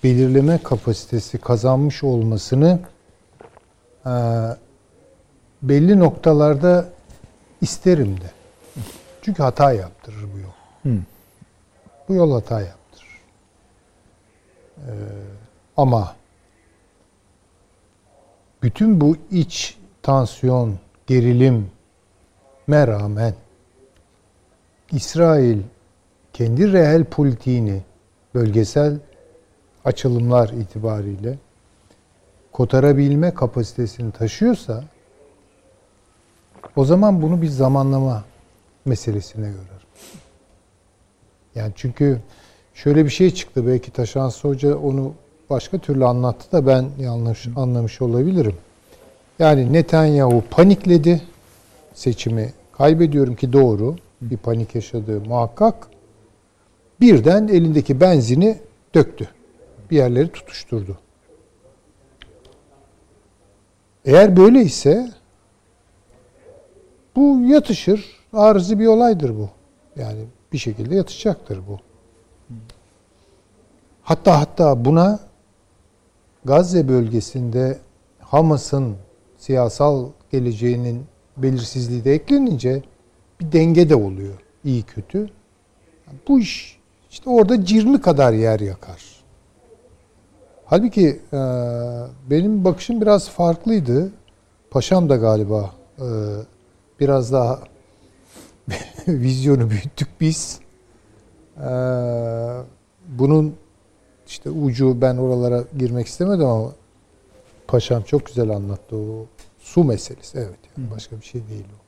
belirleme kapasitesi kazanmış olmasını e, belli noktalarda isterim de. Çünkü hata yaptırır bu yol. Hı. Bu yol hata yaptırır. E, ama bütün bu iç tansiyon, gerilim rağmen İsrail kendi reel politiğini bölgesel açılımlar itibariyle kotarabilme kapasitesini taşıyorsa o zaman bunu bir zamanlama meselesine görer. Yani çünkü şöyle bir şey çıktı belki Taşansı Hoca onu başka türlü anlattı da ben yanlış anlamış olabilirim. Yani Netanyahu panikledi seçimi kaybediyorum ki doğru. bir panik yaşadığı muhakkak. Birden elindeki benzini döktü. Bir yerleri tutuşturdu. Eğer böyleyse bu yatışır. Arızi bir olaydır bu. Yani bir şekilde yatışacaktır bu. Hatta hatta buna Gazze bölgesinde Hamas'ın siyasal geleceğinin belirsizliği de eklenince bir denge de oluyor. iyi kötü. Bu iş işte orada cirli kadar yer yakar. Halbuki e, benim bakışım biraz farklıydı. Paşam da galiba e, biraz daha vizyonu büyüttük biz. E, bunun işte ucu ben oralara girmek istemedim ama paşam çok güzel anlattı o su meselesi. Evet yani başka bir şey değil o.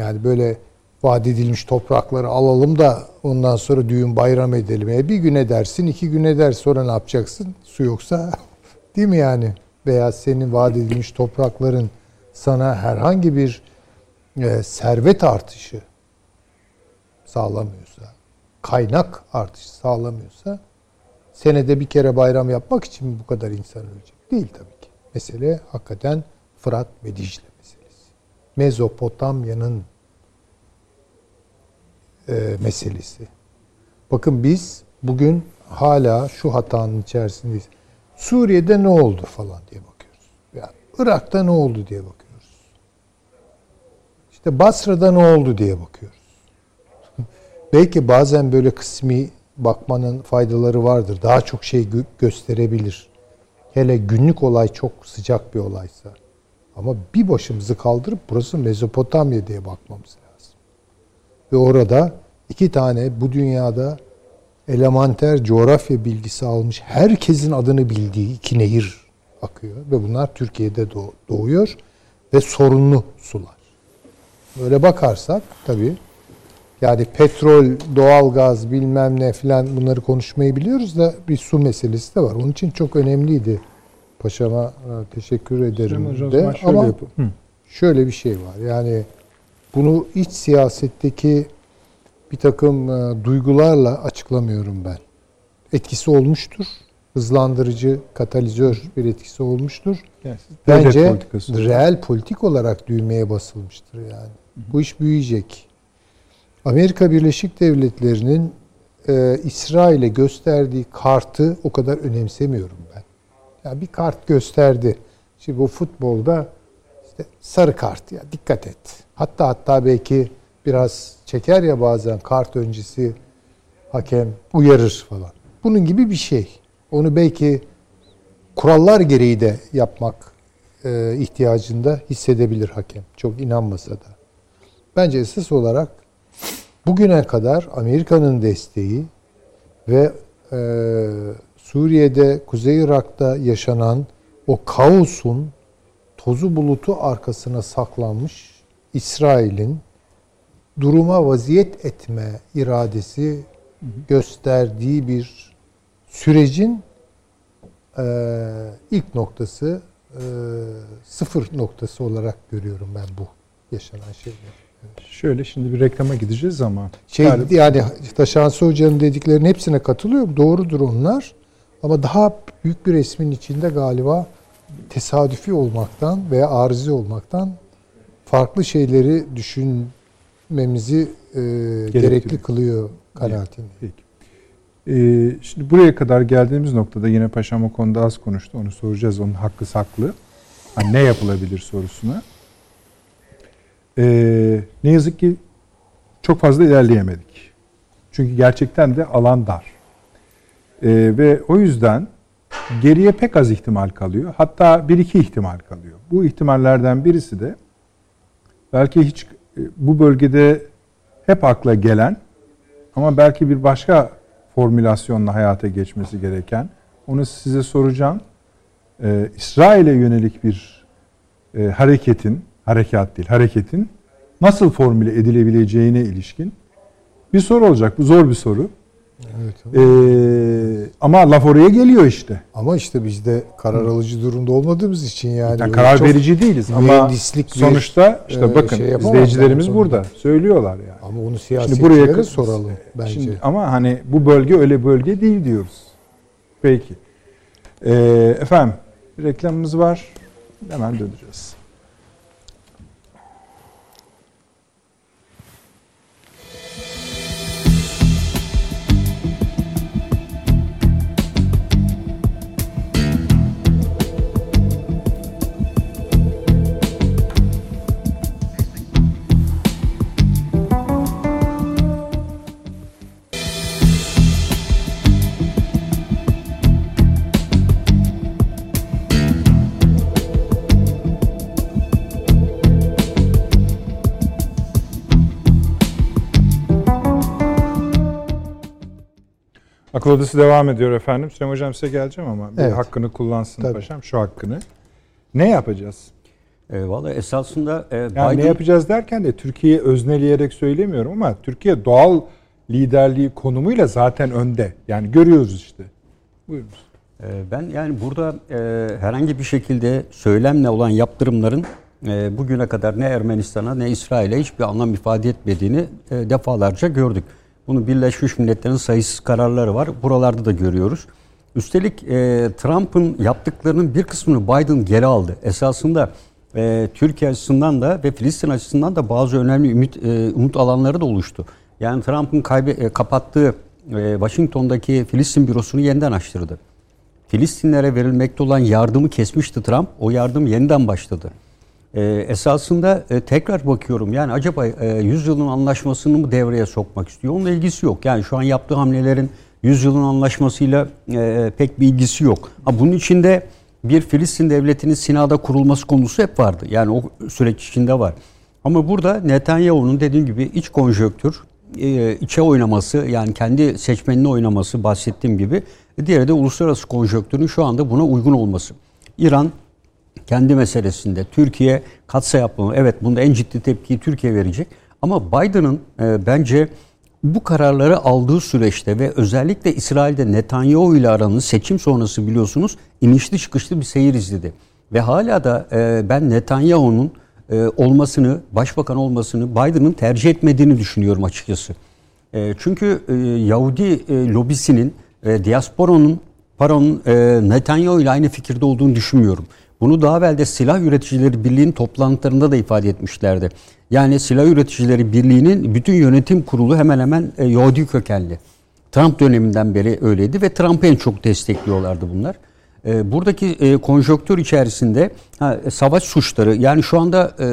Yani böyle vaat edilmiş toprakları alalım da ondan sonra düğün bayram edelim. E bir güne dersin, iki güne der sonra ne yapacaksın? Su yoksa değil mi yani? Veya senin vaat edilmiş toprakların sana herhangi bir e, servet artışı sağlamıyorsa, kaynak artışı sağlamıyorsa senede bir kere bayram yapmak için mi bu kadar insan ölecek? Değil tabii ki. Mesele hakikaten Fırat ve Dicle meselesi. Mezopotamya'nın e, meselesi. Bakın biz bugün hala şu hatanın içerisindeyiz. Suriye'de ne oldu falan diye bakıyoruz. Yani Irak'ta ne oldu diye bakıyoruz. İşte Basra'da ne oldu diye bakıyoruz. Belki bazen böyle kısmi bakmanın faydaları vardır. Daha çok şey gö- gösterebilir. Hele günlük olay çok sıcak bir olaysa. Ama bir başımızı kaldırıp burası Mezopotamya diye bakmamız lazım. Ve orada iki tane bu dünyada elementer coğrafya bilgisi almış herkesin adını bildiği iki nehir akıyor. Ve bunlar Türkiye'de doğ- doğuyor ve sorunlu sular. Böyle bakarsak tabii yani petrol, doğalgaz bilmem ne filan bunları konuşmayı biliyoruz da bir su meselesi de var. Onun için çok önemliydi. Paşama e, teşekkür ederim Hocam, de. Ama şöyle bir şey var. Yani bunu iç siyasetteki bir takım e, duygularla açıklamıyorum ben. Etkisi olmuştur. Hızlandırıcı, katalizör bir etkisi olmuştur. Yani Bence politikası. reel politik olarak düğmeye basılmıştır yani. Bu iş büyüyecek. Amerika Birleşik Devletleri'nin e, İsrail'e gösterdiği kartı o kadar önemsemiyorum ben. Yani bir kart gösterdi. Şimdi bu futbolda işte sarı kart ya dikkat et. Hatta hatta belki biraz çeker ya bazen kart öncesi hakem uyarır falan. Bunun gibi bir şey. Onu belki kurallar gereği de yapmak e, ihtiyacında hissedebilir hakem. Çok inanmasa da. Bence esas olarak bugüne kadar Amerika'nın desteği ve e, Suriye'de, Kuzey Irak'ta yaşanan o kaosun tozu bulutu arkasına saklanmış İsrail'in duruma vaziyet etme iradesi gösterdiği bir sürecin e, ilk noktası, e, sıfır noktası olarak görüyorum ben bu yaşanan şeyleri. Şöyle şimdi bir reklama gideceğiz ama. Şey Galiba- yani Taşansı Hoca'nın dediklerinin hepsine katılıyorum. Doğrudur onlar. Ama daha büyük bir resmin içinde galiba tesadüfi olmaktan veya arızi olmaktan farklı şeyleri düşünmemizi e, gerekli kılıyor kanaatinde. Peki. Ee, şimdi buraya kadar geldiğimiz noktada yine Paşam o konuda az konuştu. Onu soracağız. Onun hakkı saklı. Hani ne yapılabilir sorusuna. Ee, ne yazık ki çok fazla ilerleyemedik. Çünkü gerçekten de alan dar. Ee, ve o yüzden geriye pek az ihtimal kalıyor. Hatta bir iki ihtimal kalıyor. Bu ihtimallerden birisi de belki hiç e, bu bölgede hep akla gelen ama belki bir başka formülasyonla hayata geçmesi gereken, onu size soracağım. Ee, İsrail'e yönelik bir e, hareketin, harekat değil, hareketin nasıl formüle edilebileceğine ilişkin bir soru olacak. Bu zor bir soru. Evet. Ee, ama laf oraya geliyor işte. Ama işte biz de karar alıcı durumda olmadığımız için yani. Yani karar verici değiliz ama sonuçta işte e, bakın şey izleyicilerimiz yani burada söylüyorlar yani. Ama onu Şimdi siyasetçilere buraya soralım bence. Şimdi, ama hani bu bölge öyle bölge değil diyoruz. Peki. Ee, efendim reklamımız var. Hemen döneceğiz. Akıl Odası devam ediyor efendim. Süleyman Hocam size geleceğim ama bir Evet. hakkını kullansın Tabii. paşam şu hakkını. Ne yapacağız? E, Valla esasında e, Yani Biden, ne yapacağız derken de Türkiye'yi özneleyerek söylemiyorum ama Türkiye doğal liderliği konumuyla zaten önde. Yani görüyoruz işte. Buyurunuz. e, ben yani burada e, herhangi bir şekilde söylemle olan yaptırımların e, bugüne kadar ne Ermenistan'a ne İsrail'e hiçbir anlam ifade etmediğini e, defalarca gördük. Bunu Birleşmiş Milletler'in sayısız kararları var. Buralarda da görüyoruz. Üstelik e, Trump'ın yaptıklarının bir kısmını Biden geri aldı. Esasında e, Türkiye açısından da ve Filistin açısından da bazı önemli ümit e, umut alanları da oluştu. Yani Trump'ın kaybe, e, kapattığı e, Washington'daki Filistin bürosunu yeniden açtırdı. Filistinlere verilmekte olan yardımı kesmişti Trump. O yardım yeniden başladı. Ee, esasında e, tekrar bakıyorum yani acaba e, 100 yılın anlaşmasını mı devreye sokmak istiyor? Onunla ilgisi yok. Yani şu an yaptığı hamlelerin 100 yılın anlaşmasıyla e, pek bir ilgisi yok. Ha, bunun içinde bir Filistin devletinin Sina'da kurulması konusu hep vardı. Yani o süreç içinde var. Ama burada Netanyahu'nun dediğim gibi iç konjöktür, e, içe oynaması yani kendi seçmenini oynaması bahsettiğim gibi. Diğeri de uluslararası konjöktürün şu anda buna uygun olması. İran kendi meselesinde Türkiye katsa yapmamı evet bunda en ciddi tepkiyi Türkiye verecek. Ama Biden'ın e, bence bu kararları aldığı süreçte ve özellikle İsrail'de Netanyahu ile aranın seçim sonrası biliyorsunuz inişli çıkışlı bir seyir izledi. Ve hala da e, ben Netanyahu'nun e, olmasını, başbakan olmasını Biden'ın tercih etmediğini düşünüyorum açıkçası. E, çünkü e, Yahudi e, lobisinin, e, diasporanın, paranın e, Netanyahu ile aynı fikirde olduğunu düşünmüyorum. Bunu daha evvel de Silah Üreticileri Birliği'nin toplantılarında da ifade etmişlerdi. Yani Silah Üreticileri Birliği'nin bütün yönetim kurulu hemen hemen e, Yahudi kökenli. Trump döneminden beri öyleydi ve Trump'ı en çok destekliyorlardı bunlar. E, buradaki e, konjonktür içerisinde ha, e, savaş suçları yani şu anda e,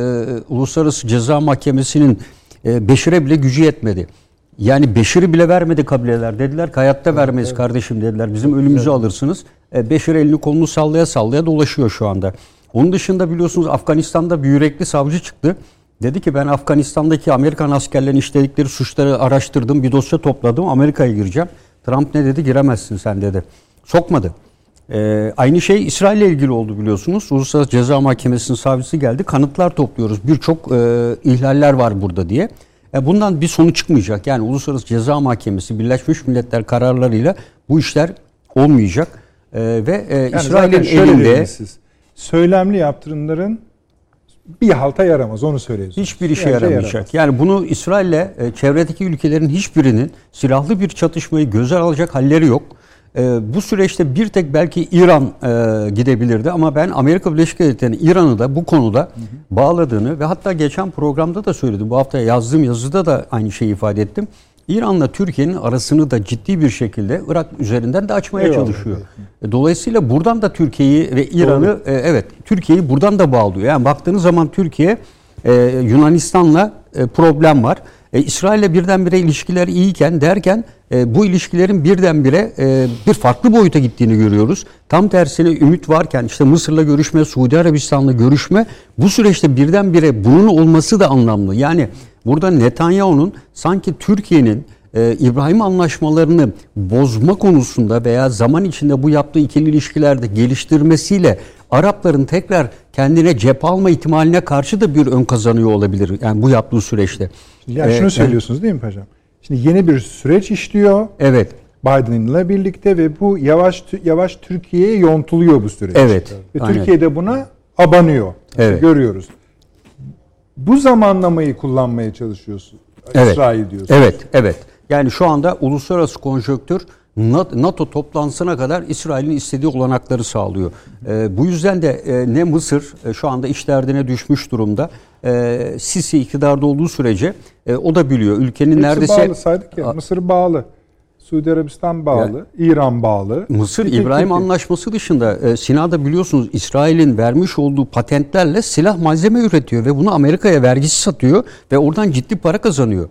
Uluslararası Ceza Mahkemesi'nin e, Beşir'e bile gücü yetmedi. Yani Beşir'i bile vermedi kabileler. Dediler ki hayatta vermeyiz kardeşim dediler. Bizim ölümümüzü alırsınız. E, Beşir elini kolunu sallaya sallaya dolaşıyor şu anda. Onun dışında biliyorsunuz Afganistan'da bir yürekli savcı çıktı. Dedi ki ben Afganistan'daki Amerikan askerlerin işledikleri suçları araştırdım. Bir dosya topladım. Amerika'ya gireceğim. Trump ne dedi? Giremezsin sen dedi. Sokmadı. Ee, aynı şey İsrail ile ilgili oldu biliyorsunuz. Uluslararası Ceza Mahkemesi'nin savcısı geldi. Kanıtlar topluyoruz. Birçok e, ihlaller var burada diye. E, bundan bir sonuç çıkmayacak. Yani Uluslararası Ceza Mahkemesi Birleşmiş Milletler kararlarıyla bu işler olmayacak. E, ve e, Yani İsrail'in elinde siz. Söylemli yaptırımların bir halta yaramaz onu söylüyorsunuz. Hiçbir işe Yani yaramayacak. yaramaz. Yani bunu İsrail'le e, çevredeki ülkelerin hiçbirinin silahlı bir çatışmayı göze alacak halleri yok. E, bu süreçte bir tek belki İran e, gidebilirdi ama ben Amerika Birleşik Devletleri'nin İran'ı da bu konuda bağladığını ve hatta geçen programda da söyledim. Bu hafta yazdığım yazıda da aynı şeyi ifade ettim. İran'la Türkiye'nin arasını da ciddi bir şekilde Irak üzerinden de açmaya Eyvallah. çalışıyor. E, Dolayısıyla buradan da Türkiye'yi ve İran'ı e, evet Türkiye'yi buradan da bağlıyor. Yani baktığınız zaman Türkiye e, Yunanistan'la e, problem var. E, İsrail'le birdenbire ilişkiler iyiyken derken e, bu ilişkilerin birdenbire e, bir farklı boyuta gittiğini görüyoruz. Tam tersine ümit varken işte Mısır'la görüşme, Suudi Arabistan'la görüşme bu süreçte birdenbire bunun olması da anlamlı. Yani burada Netanyahu'nun sanki Türkiye'nin e, İbrahim anlaşmalarını bozma konusunda veya zaman içinde bu yaptığı ikili ilişkilerde geliştirmesiyle Arapların tekrar kendine cep alma ihtimaline karşı da bir ön kazanıyor olabilir. Yani bu yaptığı süreçte. Yani Ee, şunu söylüyorsunuz değil mi paşam? Şimdi yeni bir süreç işliyor. Evet. Biden'la birlikte ve bu yavaş yavaş Türkiye'ye yontuluyor bu süreç. Evet. Ve aynen. Türkiye de buna abanıyor. Evet. Görüyoruz. Bu zamanlamayı kullanmaya çalışıyorsun. Evet. İsrail diyorsun. Evet, evet. Yani şu anda uluslararası konjonktür NATO toplantısına kadar İsrail'in istediği olanakları sağlıyor. E, bu yüzden de e, ne Mısır e, şu anda iş derdine düşmüş durumda. E, Sisi iktidarda olduğu sürece e, o da biliyor. Ülkenin Hepsi neredeyse bağlı saydık ya. Mısır bağlı. Suudi Arabistan bağlı. İran bağlı. Mısır Bir tek İbrahim Türkiye. Anlaşması dışında e, Sina'da biliyorsunuz İsrail'in vermiş olduğu patentlerle silah malzeme üretiyor ve bunu Amerika'ya vergisi satıyor ve oradan ciddi para kazanıyor.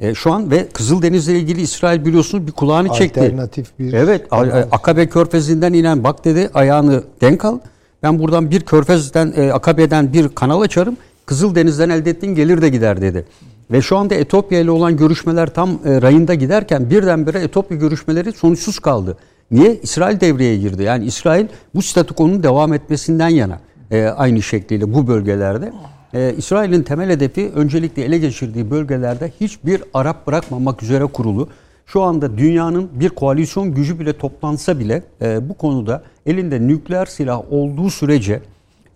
E, şu an ve Kızıldeniz'le ilgili İsrail biliyorsunuz bir kulağını çekti. Alternatif bir Evet, A- e, Akabe Körfezi'nden inen bak dedi ayağını denk al. Ben buradan bir Körfez'den e, Akabe'den bir kanal açarım. Kızıldeniz'den elde ettiğin gelir de gider dedi. Ve şu anda Etopya ile olan görüşmeler tam e, rayında giderken birdenbire Etopya görüşmeleri sonuçsuz kaldı. Niye? İsrail devreye girdi. Yani İsrail bu statükonun devam etmesinden yana e, aynı şekliyle bu bölgelerde. E, İsrail'in temel hedefi öncelikle ele geçirdiği bölgelerde hiçbir Arap bırakmamak üzere kurulu. Şu anda dünyanın bir koalisyon gücü bile toplansa bile e, bu konuda elinde nükleer silah olduğu sürece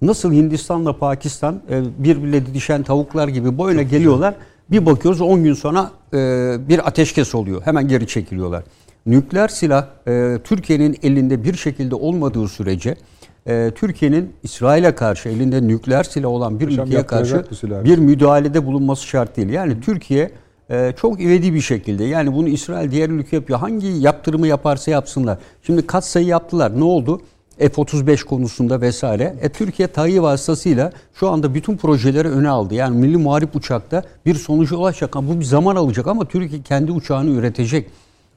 nasıl Hindistan'la Pakistan e, birbirle didişen tavuklar gibi böyle geliyorlar. Bir bakıyoruz 10 gün sonra e, bir ateşkes oluyor. Hemen geri çekiliyorlar. Nükleer silah e, Türkiye'nin elinde bir şekilde olmadığı sürece e, Türkiye'nin İsrail'e karşı elinde nükleer silah olan bir Hocam ülkeye karşı bir müdahalede bulunması şart değil. Yani Türkiye e, çok ivedi bir şekilde yani bunu İsrail diğer ülke yapıyor. Hangi yaptırımı yaparsa yapsınlar. Şimdi katsayı yaptılar. Ne oldu? F-35 konusunda vesaire. E, Türkiye TAİ vasıtasıyla şu anda bütün projeleri öne aldı. Yani Milli Muharip Uçak'ta bir sonuca ulaşacak. ama Bu bir zaman alacak ama Türkiye kendi uçağını üretecek.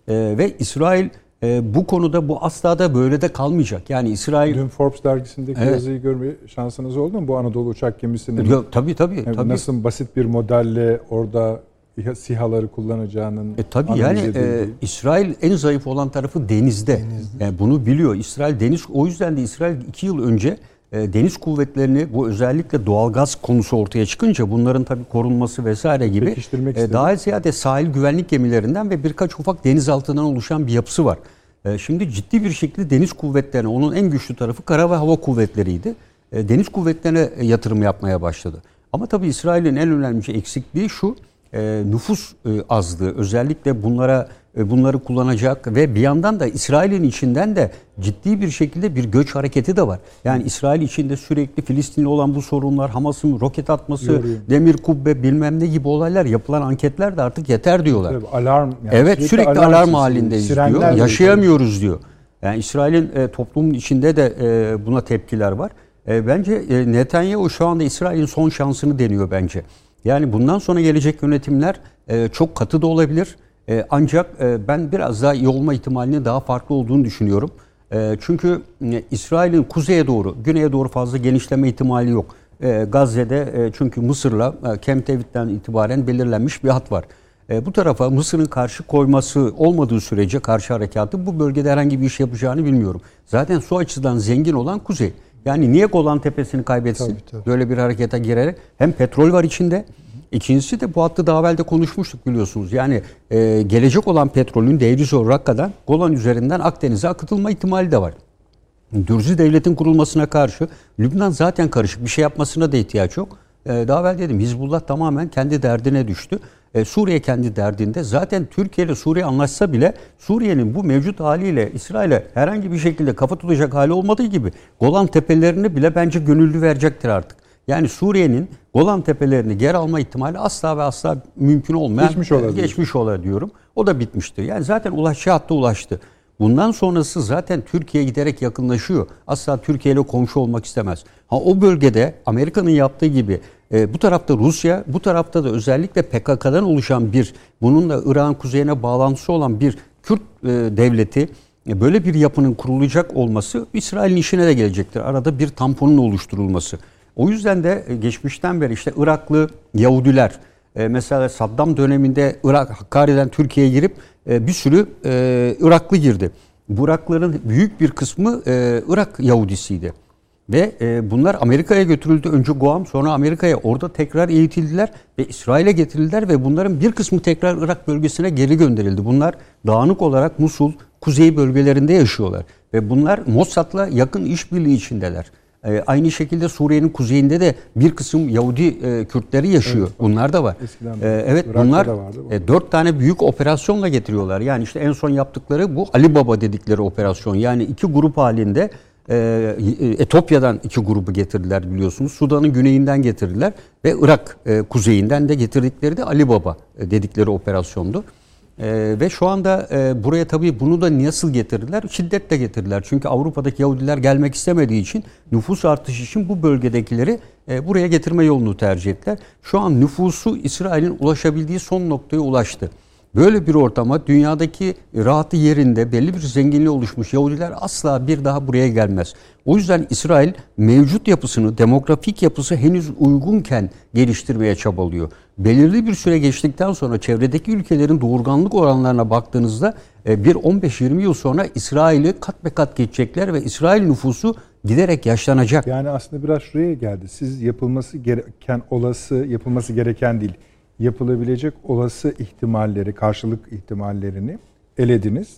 E, ve İsrail e, bu konuda bu asla da böyle de kalmayacak. Yani İsrail... Dün Forbes dergisindeki Evet. yazıyı görme şansınız oldu mu? Bu Anadolu uçak gemisinin Yok, tabii tabii. yani tabii. nasıl basit bir modelle orada İHA- SİHA'ları kullanacağının E tabii yani edildiği. e, İsrail en zayıf olan tarafı denizde. Yani bunu biliyor. İsrail deniz o yüzden de İsrail iki yıl önce e, deniz kuvvetlerini bu özellikle doğalgaz konusu ortaya çıkınca bunların tabii korunması vesaire gibi e, daha ziyade sahil güvenlik gemilerinden ve birkaç ufak denizaltından oluşan bir yapısı var. E, şimdi ciddi bir şekilde deniz kuvvetlerine onun en güçlü tarafı kara ve hava kuvvetleriydi. E, deniz kuvvetlerine yatırım yapmaya başladı. Ama tabii İsrail'in en önemli eksikliği şu e, nüfus e, azlığı özellikle bunlara bunları kullanacak ve bir yandan da İsrail'in içinden de ciddi bir şekilde bir göç hareketi de var. Yani İsrail içinde sürekli Filistinli olan bu sorunlar, Hamas'ın roket atması, Yoruyor. demir kubbe bilmem ne gibi olaylar yapılan anketler de artık yeter diyorlar. Tabii, alarm yani evet sürekli, alarm, sesi, halindeyiz diyor. Yaşayamıyoruz diyor. Yani İsrail'in e, toplumun içinde de e, buna tepkiler var. E, bence e, Netanyahu şu anda İsrail'in son şansını deniyor bence. Yani bundan sonra gelecek yönetimler e, çok katı da olabilir. E, ancak e, ben biraz daha iyi olma ihtimalinin daha farklı olduğunu düşünüyorum. E, çünkü e, İsrail'in kuzeye doğru, güneye doğru fazla genişleme ihtimali yok. E, Gazze'de e, çünkü Mısır'la e, Camp David'den itibaren belirlenmiş bir hat var. E, bu tarafa Mısır'ın karşı koyması olmadığı sürece karşı harekatı bu bölgede herhangi bir iş yapacağını bilmiyorum. Zaten su açıdan zengin olan kuzey. Yani niye Golan Tepesi'ni kaybetsin? Tabii, tabii. Böyle bir harekete girerek hem petrol var içinde. İkincisi de bu hattı daha evvel de konuşmuştuk biliyorsunuz. Yani e, gelecek olan petrolün Deir Rakka'dan Golan üzerinden Akdeniz'e akıtılma ihtimali de var. Dürzi devletin kurulmasına karşı Lübnan zaten karışık bir şey yapmasına da ihtiyaç yok. Ee, daha evvel dedim Hizbullah tamamen kendi derdine düştü. Ee, Suriye kendi derdinde. Zaten Türkiye ile Suriye anlaşsa bile Suriye'nin bu mevcut haliyle İsrail'e herhangi bir şekilde kafa tutacak hali olmadığı gibi Golan Tepelerini bile bence gönüllü verecektir artık. Yani Suriye'nin Golan Tepelerini geri alma ihtimali asla ve asla mümkün olmayan Geçmiş ola geçmiş ola diyorum. O da bitmiştir. Yani zaten ulaşacağı hatta ulaştı. Bundan sonrası zaten Türkiye'ye giderek yakınlaşıyor. Asla Türkiye ile komşu olmak istemez. Ha o bölgede Amerika'nın yaptığı gibi e, bu tarafta Rusya, bu tarafta da özellikle PKK'dan oluşan bir, bununla İran kuzeyine bağlantısı olan bir Kürt e, devleti e, böyle bir yapının kurulacak olması İsrail'in işine de gelecektir. Arada bir tamponun oluşturulması. O yüzden de e, geçmişten beri işte Iraklı Yahudiler, e, mesela Saddam döneminde Irak, Hakkari'den Türkiye'ye girip e, bir sürü Iraklı girdi. Bu Irakların büyük bir kısmı Irak Yahudisiydi. Ve bunlar Amerika'ya götürüldü. Önce Guam sonra Amerika'ya. Orada tekrar eğitildiler ve İsrail'e getirildiler ve bunların bir kısmı tekrar Irak bölgesine geri gönderildi. Bunlar dağınık olarak Musul, kuzey bölgelerinde yaşıyorlar. Ve bunlar Mossad'la yakın işbirliği içindeler. E, aynı şekilde Suriye'nin kuzeyinde de bir kısım Yahudi e, Kürtleri yaşıyor. Evet, bunlar da var. Eskiden E, evet Irak'ta bunlar vardı e, dört tane büyük operasyonla getiriyorlar. Yani işte en son yaptıkları bu Ali Baba dedikleri operasyon. Yani iki grup halinde e, Etopya'dan iki grubu getirdiler biliyorsunuz. Sudan'ın güneyinden getirdiler ve Irak e, kuzeyinden de getirdikleri de Ali Baba e, dedikleri operasyondu. E, ve şu anda e, buraya tabii bunu da nasıl getirdiler? Şiddetle getirdiler. Çünkü Avrupa'daki Yahudiler gelmek istemediği için nüfus artışı için bu bölgedekileri e, buraya getirme yolunu tercih ettiler. Şu an nüfusu İsrail'in ulaşabildiği son noktaya ulaştı. Böyle bir ortama dünyadaki rahatı yerinde belli bir zenginliği oluşmuş Yahudiler asla bir daha buraya gelmez. O yüzden İsrail mevcut yapısını, demografik yapısı henüz uygunken geliştirmeye çabalıyor. Belirli bir süre geçtikten sonra çevredeki ülkelerin doğurganlık oranlarına baktığınızda e, bir 15-20 yıl sonra İsrail'i kat be kat geçecekler ve İsrail nüfusu giderek yaşlanacak. Yani aslında biraz şuraya geldi. Siz yapılması gereken olası, yapılması gereken değil, yapılabilecek olası ihtimalleri, karşılık ihtimallerini elediniz.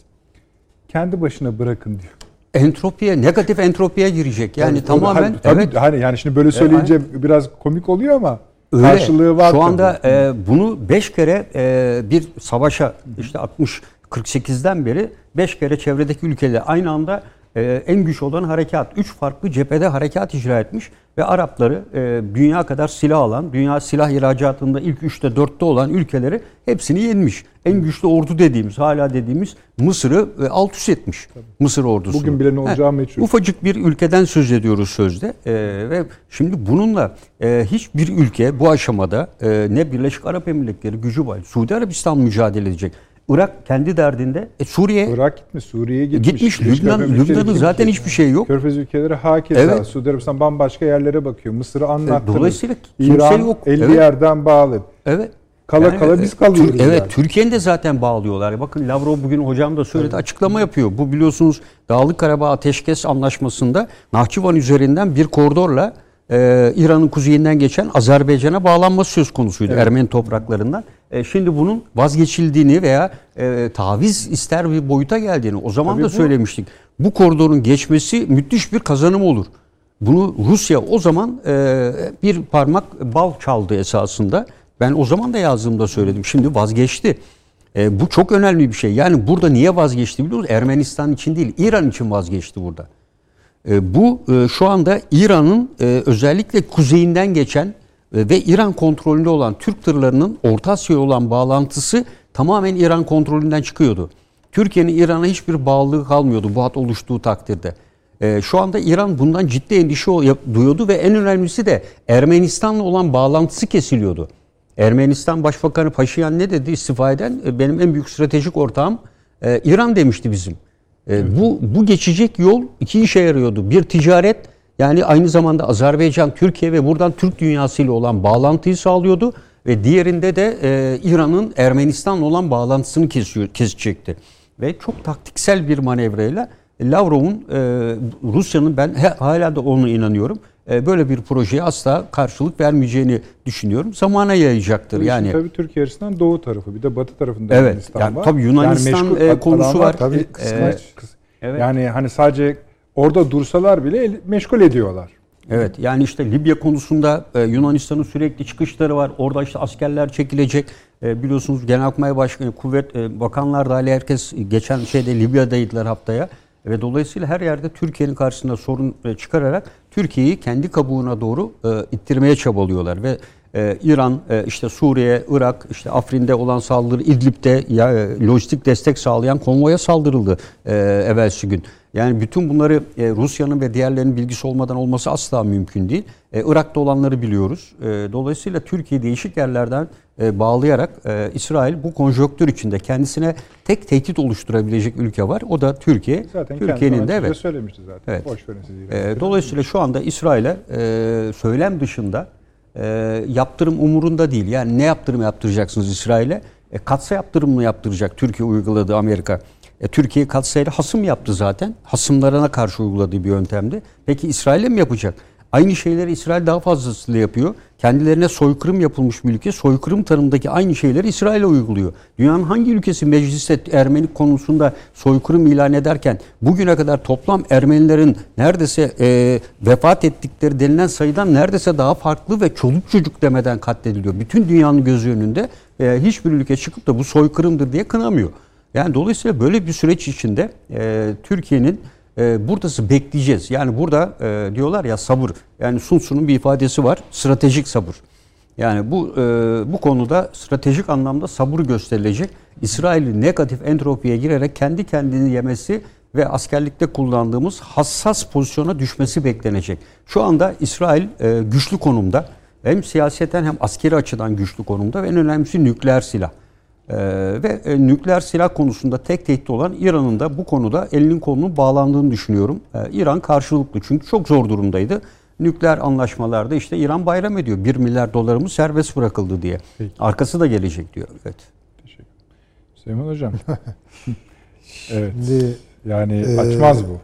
Kendi başına bırakın diyor. Entropiye, negatif entropiye girecek. Yani Tabii, tamamen tabii, evet. hani yani şimdi böyle söyleyince biraz komik oluyor ama Öyle. karşılığı var. Şu anda tabii. e, bunu 5 kere e, bir savaşa işte 60 48'den beri 5 kere çevredeki ülkeler aynı anda e, en güç olan harekat 3 farklı cephede harekat icra etmiş ve Arapları e, dünya kadar silah alan, dünya silah ihracatında ilk 3'te 4'te olan ülkeleri hepsini yenmiş. En güçlü ordu dediğimiz, hala dediğimiz Mısır'ı e, alt üst etmiş. Mısır ordusu. Bugün bile ne olacağı meçhul. Ufacık bir ülkeden söz ediyoruz sözde E, ve şimdi bununla e, hiçbir ülke bu aşamada e, ne Birleşik Arap Emirlikleri gücü var, Suudi Arabistan mücadele edecek. Irak kendi derdinde. E, Suriye Irak gitmiş, Suriye'ye gitmiş. gitmiş. Lübnan, Lübnan'ın gitmiş. zaten hiçbir şey yok. Körfez ülkeleri hakeza. Evet. Suudi Arabistan bambaşka yerlere bakıyor. Mısır'ı anlattınız. dolayısıyla kimse İran yok. 50 Evet. yerden bağlı. Evet. Kala kala biz e, kalıyoruz Tür- Evet, yani. Türkiye'nin de zaten bağlıyorlar. Bakın Lavrov bugün hocam da söyledi, açıklama yapıyor. Bu biliyorsunuz Dağlık Karabağ Ateşkes Anlaşması'nda Nahçıvan üzerinden bir koridorla e, İran'ın kuzeyinden geçen Azerbaycan'a bağlanması söz konusuydu Ermeni topraklarından. E, şimdi bunun vazgeçildiğini veya e, taviz ister bir boyuta geldiğini o zaman Tabii da bu- söylemiştik. Bu koridorun geçmesi müthiş bir kazanım olur. Bunu Rusya o zaman e, bir parmak bal çaldı esasında. Ben o zaman da yazdığımda söyledim. Şimdi vazgeçti. E, bu çok önemli bir şey. Yani burada niye vazgeçti biliyor musunuz? Ermenistan için değil, İran için vazgeçti burada. E, bu e, şu anda İran'ın e, özellikle kuzeyinden geçen ve İran kontrolünde olan Türk tırlarının Orta Asya'ya olan bağlantısı tamamen İran kontrolünden çıkıyordu. Türkiye'nin İran'a hiçbir bağlılığı kalmıyordu bu hat oluştuğu takdirde. Şu anda İran bundan ciddi endişe duyuyordu ve en önemlisi de Ermenistan'la olan bağlantısı kesiliyordu. Ermenistan Başbakanı Paşinyan ne dedi istifa eden? Benim en büyük stratejik ortağım İran demişti bizim. E, bu bu geçecek yol iki işe yarıyordu. Bir ticaret yani aynı zamanda Azerbaycan, Türkiye ve buradan Türk dünyasıyla olan bağlantıyı sağlıyordu ve diğerinde de e, İran'ın Ermenistan'la olan bağlantısını kesiyor, kesecekti. Ve çok taktiksel bir manevrayla Lavrov'un e, Rusya'nın ben he- hala da ona inanıyorum. E, böyle bir projeye asla karşılık vermeyeceğini düşünüyorum. Zamana yayacaktır. Yani tabii Türkiye açısından doğu tarafı bir de batı tarafında Evet, Yunanistan yani var. tabii Yunanistan, meşgul e, konusu var. Tabii E, kıskanç. e, kıs- evet. Yani hani sadece orada dursalar bile el- meşgul ediyorlar. Evet yani işte Libya konusunda e, Yunanistan'ın sürekli çıkışları var. Orada işte askerler çekilecek. E, biliyorsunuz Genelkurmay Başkanı, Kuvvet e, Bakanlar dahil herkes geçen şeyde Libya'daydılar haftaya. Ve dolayısıyla her yerde Türkiye'nin karşısında sorun e, çıkararak Türkiye'yi kendi kabuğuna doğru e, ittirmeye çabalıyorlar ve e, İran, e, işte Suriye, Irak, işte Afrin'de olan saldırı, İdlib'de ya, e, lojistik destek sağlayan konvoya saldırıldı e, evvelsi gün. Yani bütün bunları e, Rusya'nın ve diğerlerinin bilgisi olmadan olması asla mümkün değil. E, Irak'ta olanları biliyoruz. E, dolayısıyla Türkiye değişik yerlerden e, bağlayarak e, İsrail bu konjonktür içinde kendisine tek tehdit oluşturabilecek ülke var. O da Türkiye. Zaten Türkiye'nin de evet. söylemişti zaten. Evet. Boş verin siz E, dolayısıyla şu anda İsrail'e e, söylem dışında e, yaptırım umurunda değil. Yani ne yaptırım yaptıracaksınız İsrail'e? E, katsa yaptırım mı yaptıracak Türkiye uyguladığı Amerika? E, Türkiye katsayılı hasım yaptı zaten. Hasımlarına karşı uyguladığı bir yöntemdi. Peki İsrail'e mi yapacak? Aynı şeyleri İsrail daha fazlasıyla yapıyor. Kendilerine soykırım yapılmış bir ülke soykırım tanımındaki aynı şeyleri İsrail'e uyguluyor. Dünyanın hangi ülkesi mecliste Ermeni konusunda soykırım ilan ederken bugüne kadar toplam Ermenilerin neredeyse e, vefat ettikleri denilen sayıdan neredeyse daha farklı ve çoluk çocuk demeden katlediliyor. Bütün dünyanın gözü önünde e, hiçbir ülke çıkıp da bu soykırımdır diye kınamıyor. Yani dolayısıyla böyle bir süreç içinde e, Türkiye'nin e, buradası bekleyeceğiz. Yani burada e, diyorlar ya sabır. Yani Sun Tzu'nun bir ifadesi var. Stratejik sabır. Yani bu e, bu konuda stratejik anlamda sabır gösterilecek. İsrail'in negatif entropiye girerek kendi kendini yemesi ve askerlikte kullandığımız hassas pozisyona düşmesi beklenecek. Şu anda İsrail e, güçlü konumda. Hem siyaseten hem askeri açıdan güçlü konumda ve en önemlisi nükleer silah. Ee, ve e, nükleer silah konusunda tek tehdit olan İran'ın da bu konuda elinin kolunun bağlandığını düşünüyorum. Ee, İran karşılıklı çünkü çok zor durumdaydı. Nükleer anlaşmalarda işte İran bayram ediyor. 1 milyar dolarımız serbest bırakıldı diye. Peki. Arkası da gelecek diyor. Evet. Teşekkür Süleyman Hocam. evet. Şimdi Yani Ee, açmaz bu.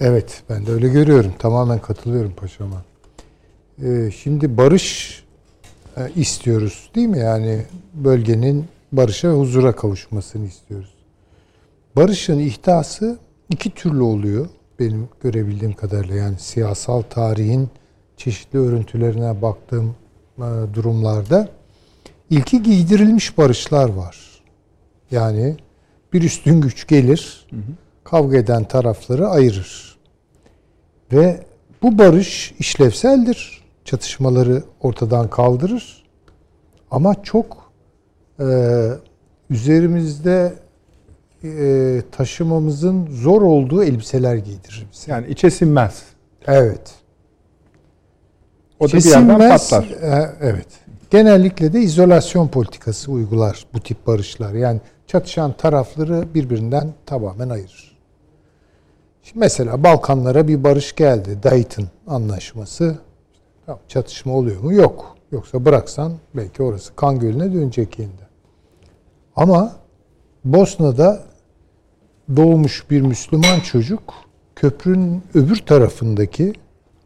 Evet, ben de öyle görüyorum. Tamamen katılıyorum paşama. Ee, şimdi barış e, istiyoruz değil mi? Yani bölgenin barışa ve huzura kavuşmasını istiyoruz. Barışın ihtası iki türlü oluyor benim görebildiğim kadarıyla. Yani siyasal tarihin çeşitli örüntülerine baktığım e, durumlarda. İlki giydirilmiş barışlar var. Yani bir üstün güç gelir, kavga eden tarafları ayırır. Ve bu barış işlevseldir. Çatışmaları ortadan kaldırır. Ama çok e, üzerimizde e, taşımamızın zor olduğu elbiseler giydirir bize. Yani içe sinmez. Evet. O da bir patlar. E, evet. Genellikle de izolasyon politikası uygular bu tip barışlar. Yani çatışan tarafları birbirinden tamamen ayırır. Şimdi mesela Balkanlara bir barış geldi. Dayton anlaşması. Tamam, çatışma oluyor mu? Yok. Yoksa bıraksan belki orası kan gölüne dönecek yeniden. Ama Bosna'da doğmuş bir Müslüman çocuk köprünün öbür tarafındaki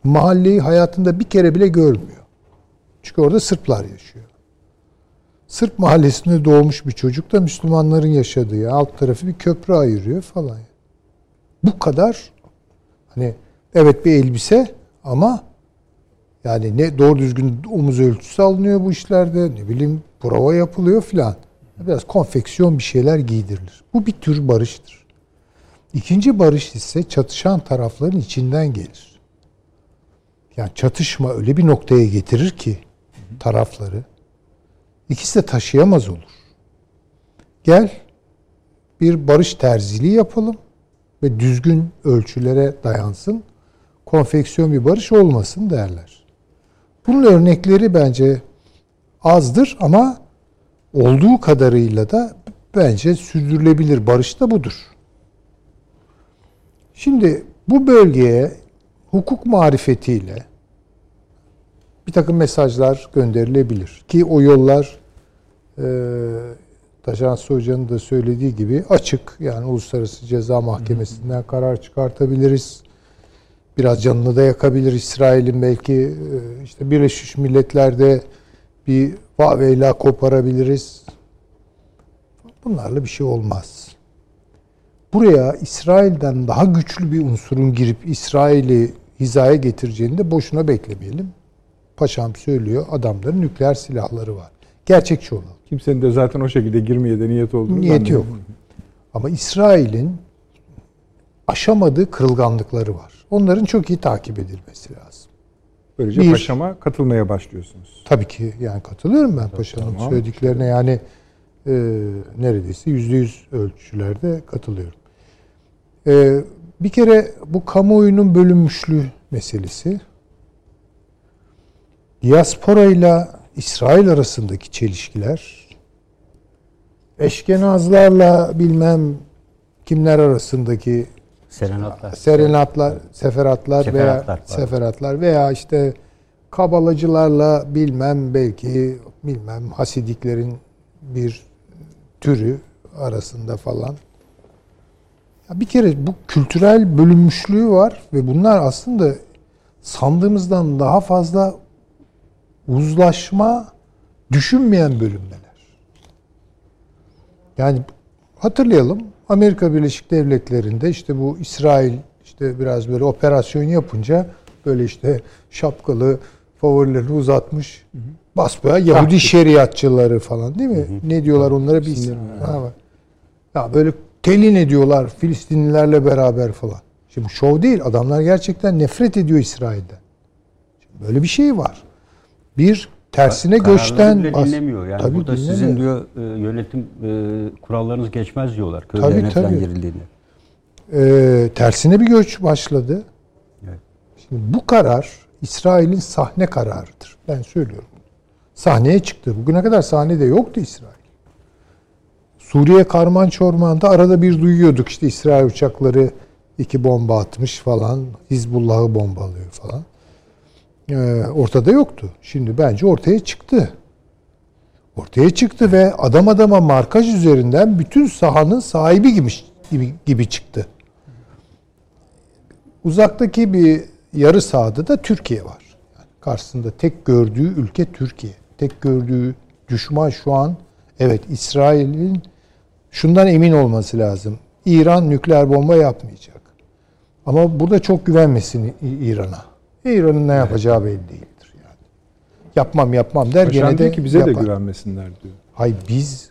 mahalleyi hayatında bir kere bile görmüyor. Çünkü orada Sırplar yaşıyor. Sırp mahallesinde doğmuş bir çocuk da Müslümanların yaşadığı alt tarafı bir köprü ayırıyor falan. Bu kadar hani evet bir elbise ama yani ne doğru düzgün omuz ölçüsü alınıyor bu işlerde ne bileyim prova yapılıyor filan. Biraz konfeksiyon bir şeyler giydirilir. Bu bir tür barıştır. İkinci barış ise çatışan tarafların içinden gelir. Yani çatışma öyle bir noktaya getirir ki tarafları ikisi de taşıyamaz olur. Gel bir barış terziliği yapalım ve düzgün ölçülere dayansın. Konfeksiyon bir barış olmasın derler. Bunun örnekleri bence azdır ama olduğu kadarıyla da bence sürdürülebilir barış da budur. Şimdi bu bölgeye hukuk marifetiyle bir takım mesajlar gönderilebilir. Ki o yollar e, Taşansı Hoca'nın da söylediği gibi açık. Yani Uluslararası Ceza Mahkemesi'nden karar çıkartabiliriz. Biraz canını da yakabilir İsrail'in belki e, işte Birleşmiş Milletler'de bir vaveyla koparabiliriz. Bunlarla bir şey olmaz. Buraya İsrail'den daha güçlü bir unsurun girip İsrail'i hizaya getireceğini de boşuna beklemeyelim. Paşam söylüyor adamların nükleer silahları var. Gerçekçi olalım. Kimsenin de zaten o şekilde girmeye de niyet olduğunu Niyeti yok. Ama İsrail'in aşamadığı kırılganlıkları var. Onların çok iyi takip edilmesi lazım. Böylece Bir- paşama katılmaya başlıyorsunuz. Tabii ki yani katılıyorum ben paşanın tamam. söylediklerine yani e, neredeyse yüzde yüz ölçülerde katılıyorum. E, bir kere bu kamuoyunun bölünmüşlüğü meselesi diaspora ile İsrail arasındaki çelişkiler eşkenazlarla bilmem kimler arasındaki Serenatlar. serenatlar, seferatlar, Seferatlar, veya seferatlar veya işte kabalacılarla bilmem belki bilmem hasidiklerin bir türü arasında falan. Ya bir kere bu kültürel bölünmüşlüğü var ve bunlar aslında sandığımızdan daha fazla uzlaşma düşünmeyen bölünmeler. Yani hatırlayalım Amerika Birleşik Devletleri'nde işte bu İsrail işte biraz böyle operasyon yapınca böyle işte şapkalı favorilerini uzatmış. Basbaya Yahudi Taktik. şeriatçıları falan değil mi? Ne diyorlar onlara bir isim. Ha, var. Ya böyle telin ediyorlar Filistinlilerle beraber falan. Şimdi şov değil. Adamlar gerçekten nefret ediyor İsrail'den. Şimdi böyle bir şey var. Bir tersine Kararları göçten bile dinlemiyor. Yani Tabii burada dinlemiyor. sizin diyor e, yönetim e, kurallarınız geçmez diyorlar. Köyde Tabii, yönetilen tabii. girildiğinde. Ee, tersine bir göç başladı. Evet. Şimdi bu karar İsrail'in sahne kararıdır. Ben söylüyorum. Sahneye çıktı. Bugüne kadar sahnede yoktu İsrail. Suriye karman çormanda arada bir duyuyorduk işte İsrail uçakları iki bomba atmış falan. Hizbullah'ı bombalıyor falan. Ee, ortada yoktu. Şimdi bence ortaya çıktı. Ortaya çıktı ve adam adama markaj üzerinden bütün sahanın sahibi gibi gibi, gibi çıktı. Uzaktaki bir yarı sahada da Türkiye var. Yani karşısında tek gördüğü ülke Türkiye. Tek gördüğü düşman şu an evet İsrail'in şundan emin olması lazım. İran nükleer bomba yapmayacak. Ama burada çok güvenmesin İran'a. İran'ın ne yapacağı belli değildir yani. Yapmam yapmam der Paşam gene diyor de ki bize yapar. de güvenmesinler diyor. Hayır biz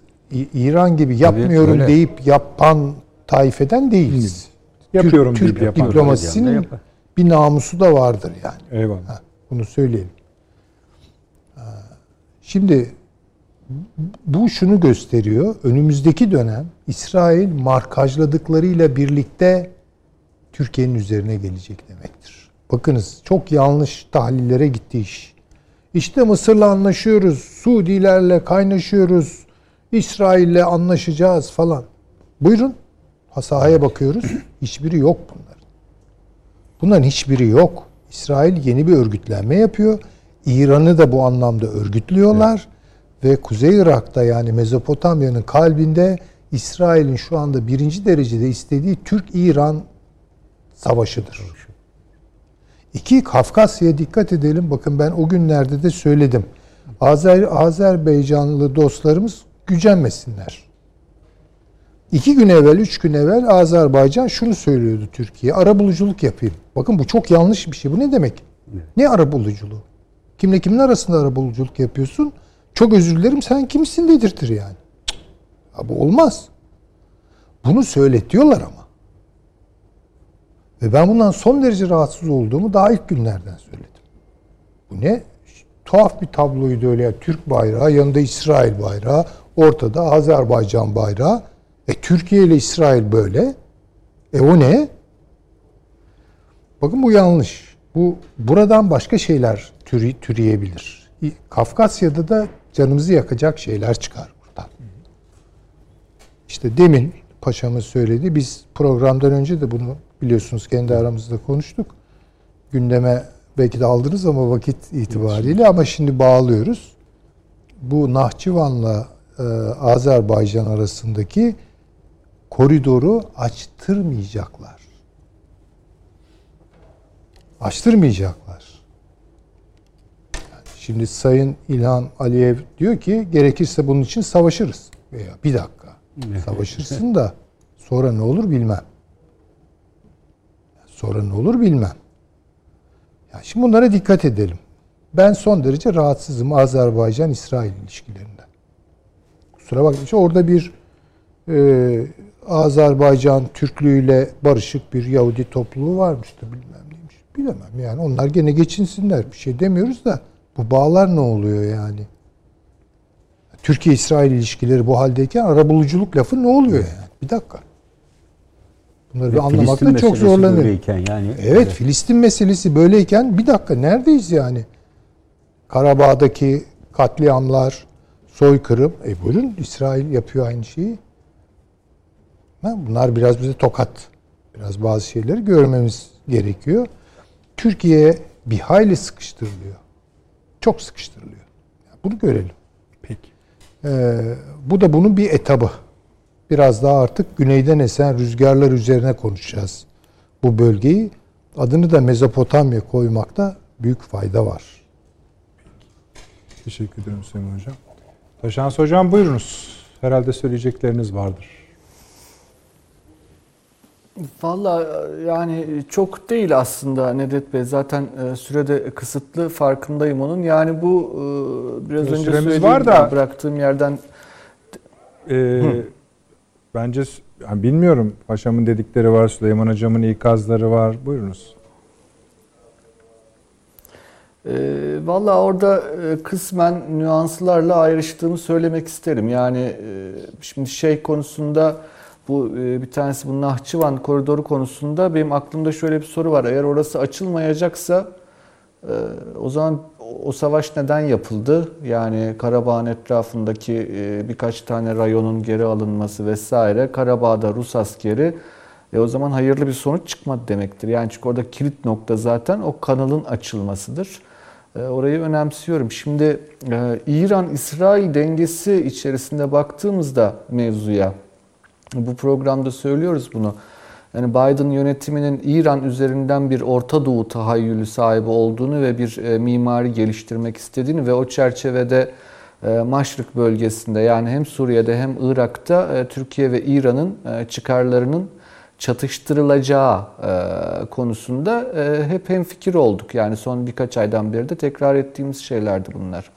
İran gibi yapmıyorum öyle. deyip yapan taifeden değiliz. Yapıyorum Türk, deyip Türk yapan. diplomasisinin Yapar. bir namusu da vardır yani. Eyvallah. Ha, bunu söyleyelim. Şimdi bu şunu gösteriyor. Önümüzdeki dönem İsrail markajladıklarıyla birlikte Türkiye'nin üzerine gelecek demektir. Bakınız çok yanlış tahlillere gitti iş. İşte Mısır'la anlaşıyoruz, Suudilerle kaynaşıyoruz, İsrail'le anlaşacağız falan. Buyurun. Ha, Sahaya bakıyoruz. Hiçbiri yok bunların. Bunların hiçbiri yok. İsrail yeni bir örgütlenme yapıyor. İran'ı da bu anlamda örgütlüyorlar. Ve Kuzey Irak'ta yani Mezopotamya'nın kalbinde İsrail'in şu anda birinci derecede istediği Türk-İran savaşıdır. İki, Kafkasya'ya dikkat edelim. Bakın ben o günlerde de söyledim. Azer, Azerbaycanlı dostlarımız gücenmesinler. İki gün evvel, üç gün evvel Azerbaycan şunu söylüyordu Türkiye. Arabuluculuk yapayım. Bakın bu çok yanlış bir şey. Bu ne demek? Ne arabuluculuğu? Kimle kimin arasında arabuluculuk yapıyorsun? Çok özür dilerim sen kimsin dedirtir yani. Ya bu olmaz. Bunu söyletiyorlar ama. Ve ben bundan son derece rahatsız olduğumu daha ilk günlerden söyledim. Bu ne? Tuhaf bir tabloydu öyle. ya. Türk bayrağı, yanında İsrail bayrağı, ortada Azerbaycan bayrağı. E Türkiye ile İsrail böyle. E o ne? Bakın bu yanlış. Bu buradan başka şeyler türü, türeyebilir. Kafkasya'da da canımızı yakacak şeyler çıkar buradan. İşte demin paşamız söyledi. Biz programdan önce de bunu biliyorsunuz kendi aramızda konuştuk. Gündeme belki de aldınız ama vakit itibariyle ama şimdi bağlıyoruz. Bu Nahçıvan'la e, Azerbaycan arasındaki koridoru açtırmayacaklar. Açtırmayacaklar. Yani şimdi Sayın İlhan Aliyev diyor ki gerekirse bunun için savaşırız. Veya bir dakika. Savaşırsın da sonra ne olur bilmem. Sonra ne olur bilmem. Ya şimdi bunlara dikkat edelim. Ben son derece rahatsızım Azerbaycan-İsrail ilişkilerinden. Kusura bakmayın. Orada bir e, Azerbaycan Türklüğüyle barışık bir Yahudi topluluğu varmıştı bilmem neymiş. Bilemem yani onlar gene geçinsinler bir şey demiyoruz da bu bağlar ne oluyor yani? Türkiye-İsrail ilişkileri bu haldeyken arabuluculuk lafı ne oluyor yani? Bir dakika. Bunları bir anlamakta çok zorlanıyorum. böyleyken yani. Evet, Filistin meselesi böyleyken bir dakika neredeyiz yani? Karabağ'daki katliamlar, soykırım. E buyurun İsrail yapıyor aynı şeyi. Bunlar biraz bize tokat. Biraz bazı şeyleri görmemiz gerekiyor. Türkiye bir hayli sıkıştırılıyor. Çok sıkıştırılıyor. Bunu görelim. Peki. Ee, bu da bunun bir etabı. Biraz daha artık güneyden esen rüzgarlar üzerine konuşacağız bu bölgeyi. Adını da Mezopotamya koymakta büyük fayda var. Teşekkür ederim Süleyman Hocam. Taşans Hocam buyurunuz. Herhalde söyleyecekleriniz vardır. Valla yani çok değil aslında Nedet Bey. Zaten e, sürede kısıtlı farkındayım onun. Yani bu e, biraz Biraz önce söylediğim var da- bıraktığım yerden Ee, bence yani bilmiyorum. Paşamın dedikleri var, Süleyman Hocam'ın ikazları var. Buyurunuz. E, Valla orada e, kısmen nüanslarla ayrıştığımı söylemek isterim. Yani e, şimdi şey konusunda bu e, bir tanesi bu Nahçıvan koridoru konusunda benim aklımda şöyle bir soru var. Eğer orası açılmayacaksa e, o zaman o savaş neden yapıldı? Yani Karabağ'ın etrafındaki e, birkaç tane rayonun geri alınması vesaire. Karabağ'da Rus askeri e o zaman hayırlı bir sonuç çıkmadı demektir. Yani çünkü orada kilit nokta zaten o kanalın açılmasıdır. E, Orayı önemsiyorum. Şimdi e, İran-İsrail dengesi içerisinde baktığımızda mevzuya, bu programda söylüyoruz bunu. Yani Biden yönetiminin İran üzerinden bir Orta Doğu tahayyülü sahibi olduğunu ve bir e, mimari geliştirmek istediğini ve o çerçevede e, Maşrık bölgesinde yani hem Suriye'de hem Irak'ta e, Türkiye ve İran'ın e, çıkarlarının çatıştırılacağı konusunda hep hemfikir olduk. Yani son birkaç aydan beri de tekrar ettiğimiz şeylerdi bunlar.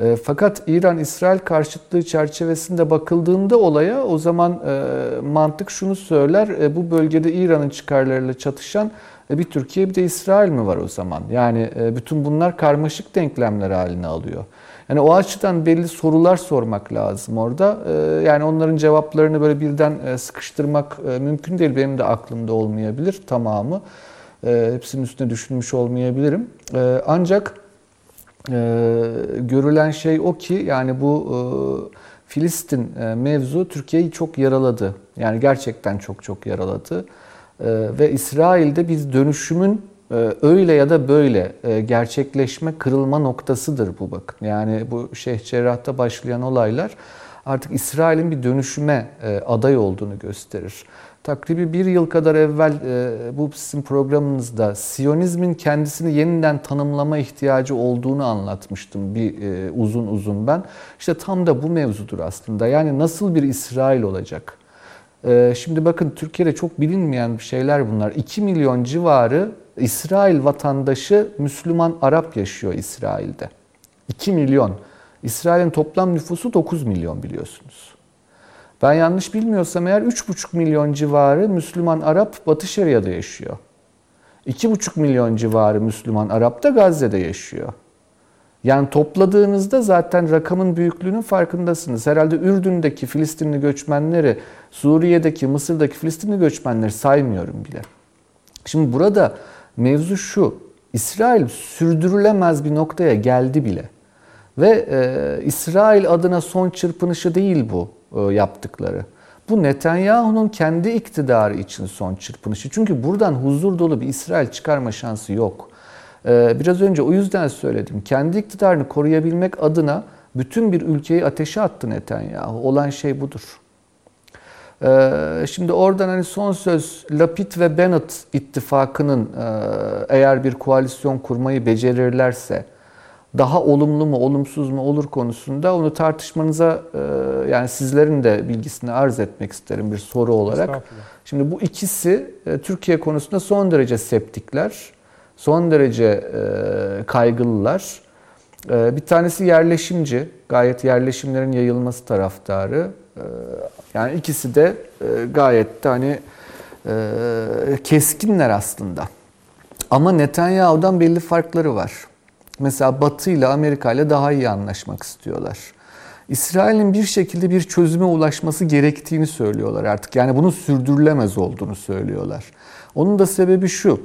E, Fakat İran-İsrail karşıtlığı çerçevesinde bakıldığında olaya o zaman e, mantık şunu söyler. e, Bu bölgede İran'ın çıkarlarıyla çatışan bir Türkiye bir de İsrail mi var o zaman? Yani bütün bunlar karmaşık denklemler haline alıyor. Yani o açıdan belli sorular sormak lazım orada. Yani onların cevaplarını böyle birden sıkıştırmak mümkün değil. Benim de aklımda olmayabilir tamamı. Hepsinin üstüne düşünmüş olmayabilirim. Ancak görülen şey o ki yani bu e, Filistin e, mevzu Türkiye'yi çok yaraladı. Yani gerçekten çok çok yaraladı. Ee, ve İsrail'de biz dönüşümün e, öyle ya da böyle gerçekleşme, kırılma noktasıdır bu bakın. Yani bu Şeyh Cerrah'ta başlayan olaylar artık İsrail'in bir dönüşüme aday olduğunu gösterir. Takribi bir yıl kadar evvel e, bu sizin programınızda Siyonizmin kendisini yeniden tanımlama ihtiyacı olduğunu anlatmıştım bir e, uzun uzun ben. İşte tam da bu mevzudur aslında. Yani nasıl bir İsrail olacak? E, Şimdi bakın Türkiye'de çok bilinmeyen şeyler bunlar. 2 milyon civarı İsrail vatandaşı Müslüman Arap yaşıyor İsrail'de. 2 milyon. İsrail'in toplam nüfusu 9 milyon biliyorsunuz. Ben yanlış bilmiyorsam eğer 3,5 milyon civarı Müslüman Arap Batı Şeria'da yaşıyor. 2,5 milyon civarı Müslüman Arap da Gazze'de yaşıyor. Yani topladığınızda zaten rakamın büyüklüğünün farkındasınız. Herhalde Ürdün'deki Filistinli göçmenleri, Suriye'deki, Mısır'daki Filistinli göçmenleri saymıyorum bile. Şimdi burada mevzu şu. İsrail sürdürülemez bir noktaya geldi bile. Ve e, İsrail adına son çırpınışı değil bu yaptıkları. Bu Netanyahu'nun kendi iktidarı için son çırpınışı. Çünkü buradan huzur dolu bir İsrail çıkarma şansı yok. E, biraz önce o yüzden söyledim. Kendi iktidarını koruyabilmek adına bütün bir ülkeyi ateşe attı Netanyahu. Olan şey budur. Ee, Şimdi oradan hani son söz Lapid ve Bennett ittifakının e, eğer bir koalisyon kurmayı becerirlerse daha olumlu mu olumsuz mu olur konusunda onu tartışmanıza e, yani sizlerin de bilgisini arz etmek isterim bir soru olarak. Şimdi bu ikisi e, Türkiye konusunda son derece septikler, son derece e, kaygılılar. Bir tanesi yerleşimci, gayet yerleşimlerin yayılması taraftarı. Yani ikisi de gayet de hani keskinler aslında. Ama Netanyahu'dan belli farkları var. Mesela Batı ile Amerika ile daha iyi anlaşmak istiyorlar. İsrail'in bir şekilde bir çözüme ulaşması gerektiğini söylüyorlar artık. Yani bunun sürdürülemez olduğunu söylüyorlar. Onun da sebebi şu.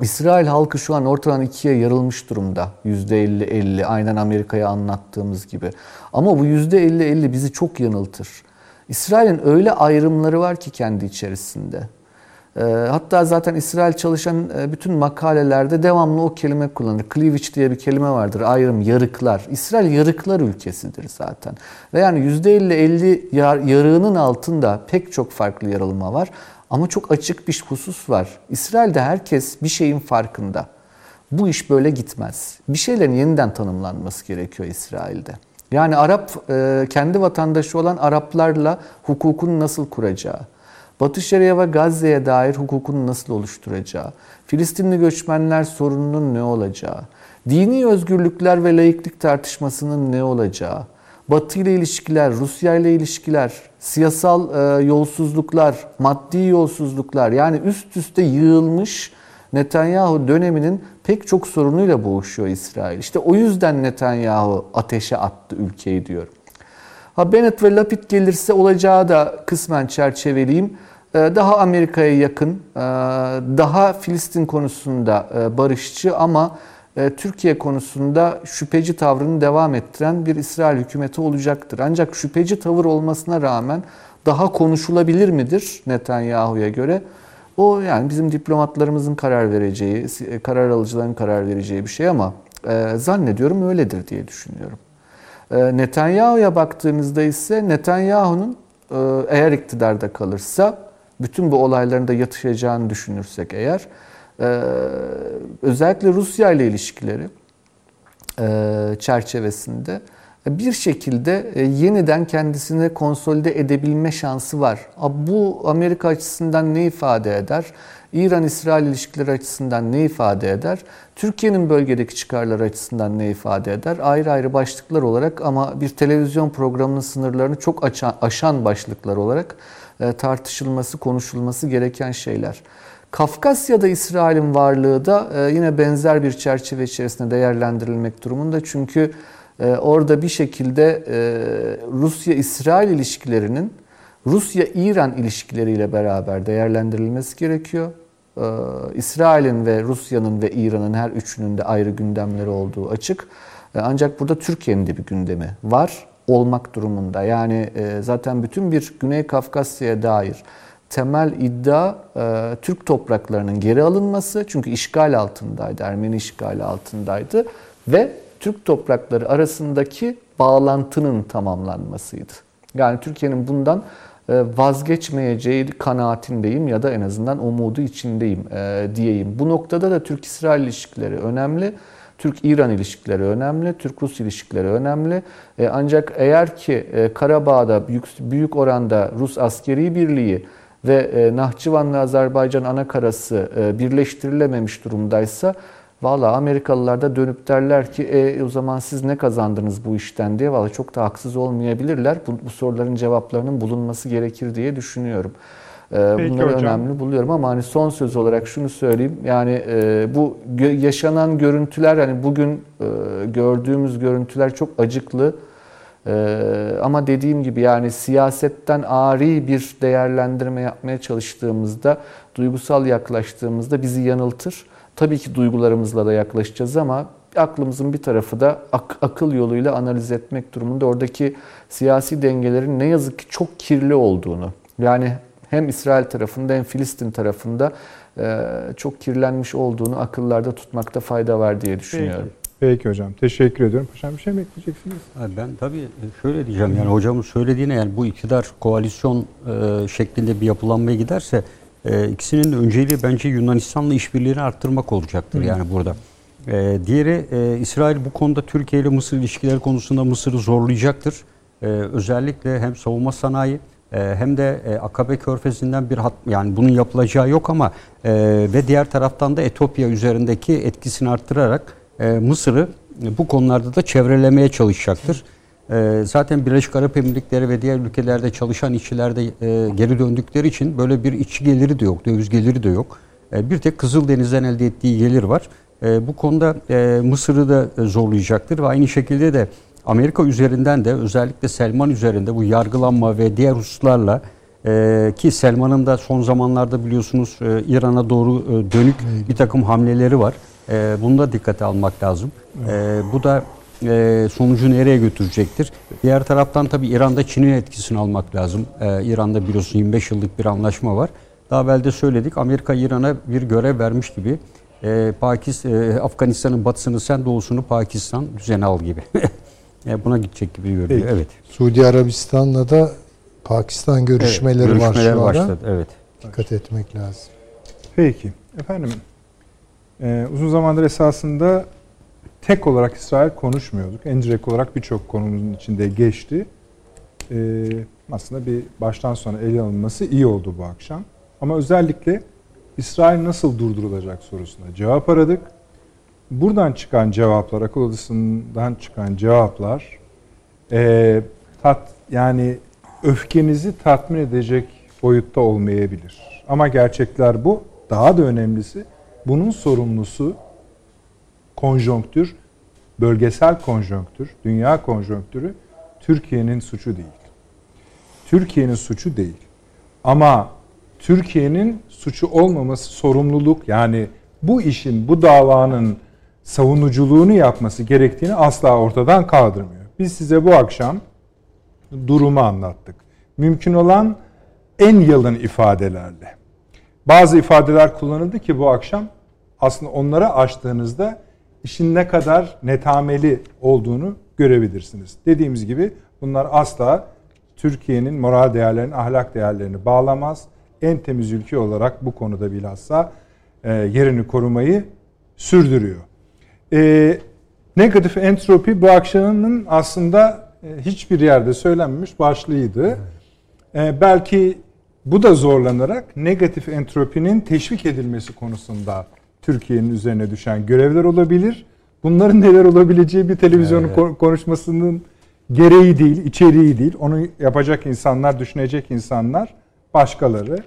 İsrail halkı şu an ortadan ikiye yarılmış durumda. %50-50 aynen Amerika'ya anlattığımız gibi. Ama bu %50-50 bizi çok yanıltır. İsrail'in öyle ayrımları var ki kendi içerisinde. E, hatta zaten İsrail çalışan e, bütün makalelerde devamlı o kelime kullanır. Cleavage diye bir kelime vardır. Ayrım, yarıklar. İsrail yarıklar ülkesidir zaten. Ve yani %50-50 yar, yarığının altında pek çok farklı yarılma var. Ama çok açık bir husus var. İsrail'de herkes bir şeyin farkında. Bu iş böyle gitmez. Bir şeylerin yeniden tanımlanması gerekiyor İsrail'de. Yani Arap e, kendi vatandaşı olan Araplarla hukukunu nasıl kuracağı, Batı Şeria ve Gazze'ye dair hukukunu nasıl oluşturacağı, Filistinli göçmenler sorununun ne olacağı, dini özgürlükler ve laiklik tartışmasının ne olacağı, Batı ile ilişkiler, Rusya ile ilişkiler, siyasal e, yolsuzluklar, maddi yolsuzluklar yani üst üste yığılmış Netanyahu döneminin pek çok sorunuyla boğuşuyor İsrail. İşte o yüzden Netanyahu ateşe attı ülkeyi diyor. Ha Bennett ve Lapid gelirse olacağı da kısmen çerçeveleyeyim. Ee, daha Amerika'ya yakın, e, daha Filistin konusunda e, barışçı ama Türkiye konusunda şüpheci tavrını devam ettiren bir İsrail hükümeti olacaktır. Ancak şüpheci tavır olmasına rağmen daha konuşulabilir midir Netanyahu'ya göre? O yani bizim diplomatlarımızın karar vereceği, karar alıcıların karar vereceği bir şey ama zannediyorum öyledir diye düşünüyorum. E, Netanyahu'ya baktığınızda ise Netanyahu'nun e, eğer iktidarda kalırsa bütün bu olayların da yatışacağını düşünürsek eğer e, özellikle Rusya ile ilişkileri e, çerçevesinde bir şekilde yeniden kendisini konsolide edebilme şansı var. Bu Amerika açısından ne ifade eder? İran-İsrail ilişkileri açısından ne ifade eder? Türkiye'nin bölgedeki çıkarları açısından ne ifade eder? Ayrı ayrı başlıklar olarak ama bir televizyon programının sınırlarını çok açan, aşan başlıklar olarak e, tartışılması, konuşulması gereken şeyler. Kafkasya'da İsrail'in varlığı da e, yine benzer bir çerçeve içerisinde değerlendirilmek durumunda. Çünkü ee, orada bir şekilde e, Rusya-İsrail ilişkilerinin Rusya-İran ilişkileriyle beraber değerlendirilmesi gerekiyor. Ee, İsrail'in ve Rusya'nın ve İran'ın her üçünün de ayrı gündemleri olduğu açık. Ee, ancak burada Türkiye'nin de bir gündemi var olmak durumunda. Yani e, zaten bütün bir Güney Kafkasya'ya dair temel iddia e, Türk topraklarının geri alınması. Çünkü işgal altındaydı, Ermeni işgali altındaydı ve Türk toprakları arasındaki bağlantının tamamlanmasıydı. Yani Türkiye'nin bundan vazgeçmeyeceği kanaatindeyim ya da en azından umudu içindeyim e, diyeyim. Bu noktada da Türk-İsrail ilişkileri önemli. Türk-İran ilişkileri önemli, Türk-Rus ilişkileri önemli. E, ancak eğer ki Karabağ'da büyük, oranda Rus askeri birliği ve Nahçıvan Azerbaycan anakarası birleştirilememiş durumdaysa Valla Amerikalılar da dönüp derler ki e, o zaman siz ne kazandınız bu işten diye. Valla çok da haksız olmayabilirler. Bu, bu soruların cevaplarının bulunması gerekir diye düşünüyorum. Ee, Peki Bunları hocam. önemli buluyorum ama hani son söz olarak şunu söyleyeyim. Yani e, bu yaşanan görüntüler hani bugün e, gördüğümüz görüntüler çok acıklı. E, ama dediğim gibi yani siyasetten ari bir değerlendirme yapmaya çalıştığımızda, duygusal yaklaştığımızda bizi yanıltır. Tabii ki duygularımızla da yaklaşacağız ama aklımızın bir tarafı da ak- akıl yoluyla analiz etmek durumunda oradaki siyasi dengelerin ne yazık ki çok kirli olduğunu yani hem İsrail tarafında hem Filistin tarafında e, çok kirlenmiş olduğunu akıllarda tutmakta fayda var diye düşünüyorum. Peki. Peki hocam. Teşekkür ediyorum. Hocam bir şey mi ekleyeceksiniz? Ben tabii şöyle diyeceğim yani hocamın söylediğine yani bu iktidar koalisyon e, şeklinde bir yapılanmaya giderse e, ikisinin de önceliği bence Yunanistan'la işbirliğini arttırmak olacaktır Hı. yani burada. E, diğeri e, İsrail bu konuda Türkiye ile Mısır ilişkileri konusunda Mısır'ı zorlayacaktır. E, özellikle hem savunma sanayi e, hem de e, Akabe Körfezi'nden bir hat yani bunun yapılacağı yok ama e, ve diğer taraftan da Etiyopya üzerindeki etkisini arttırarak e, Mısır'ı bu konularda da çevrelemeye çalışacaktır. Ee, zaten Birleşik Arap Emirlikleri ve diğer ülkelerde çalışan işçiler de e, geri döndükleri için böyle bir içi geliri de yok, döviz geliri de yok. E, bir tek Kızıldeniz'den elde ettiği gelir var. E, bu konuda Mısır'ı da zorlayacaktır ve aynı şekilde de Amerika üzerinden de özellikle Selman üzerinde bu yargılanma ve diğer hususlarla ki Selman'ın da son zamanlarda biliyorsunuz İran'a doğru dönük bir takım hamleleri var. bunu da dikkate almak lazım. bu da e, sonucu nereye götürecektir? Diğer taraftan tabii İran'da Çin'in etkisini almak lazım. E, İran'da biliyorsun 25 yıllık bir anlaşma var. Daha evvel de söyledik. Amerika İran'a bir görev vermiş gibi. E, Pakistan, e, Afganistan'ın batısını sen doğusunu Pakistan düzene al gibi. e, buna gidecek gibi görünüyor. Peki. Evet. Suudi Arabistan'la da Pakistan görüşmeleri, Evet, var görüşmeler şu anda. başladı. Evet. Dikkat etmek lazım. Peki. Efendim e, uzun zamandır esasında tek olarak İsrail konuşmuyorduk. En direkt olarak birçok konumuzun içinde geçti. E, aslında bir baştan sona ele alınması iyi oldu bu akşam. Ama özellikle İsrail nasıl durdurulacak sorusuna cevap aradık. Buradan çıkan cevaplar, akıl odasından çıkan cevaplar e, tat yani öfkenizi tatmin edecek boyutta olmayabilir. Ama gerçekler bu. Daha da önemlisi bunun sorumlusu konjonktür, bölgesel konjonktür, dünya konjonktürü Türkiye'nin suçu değil. Türkiye'nin suçu değil. Ama Türkiye'nin suçu olmaması sorumluluk yani bu işin, bu davanın savunuculuğunu yapması gerektiğini asla ortadan kaldırmıyor. Biz size bu akşam durumu anlattık. Mümkün olan en yalın ifadelerle. Bazı ifadeler kullanıldı ki bu akşam aslında onları açtığınızda işin ne kadar netameli olduğunu görebilirsiniz. Dediğimiz gibi bunlar asla Türkiye'nin moral değerlerini, ahlak değerlerini bağlamaz. En temiz ülke olarak bu konuda bilhassa e, yerini korumayı sürdürüyor. E, negatif entropi bu akşamın aslında e, hiçbir yerde söylenmemiş başlığıydı. E, belki bu da zorlanarak negatif entropinin teşvik edilmesi konusunda Türkiye'nin üzerine düşen görevler olabilir. Bunların neler olabileceği bir televizyonun Evet. konuşmasının gereği değil, içeriği değil. Onu yapacak insanlar, düşünecek insanlar başkaları.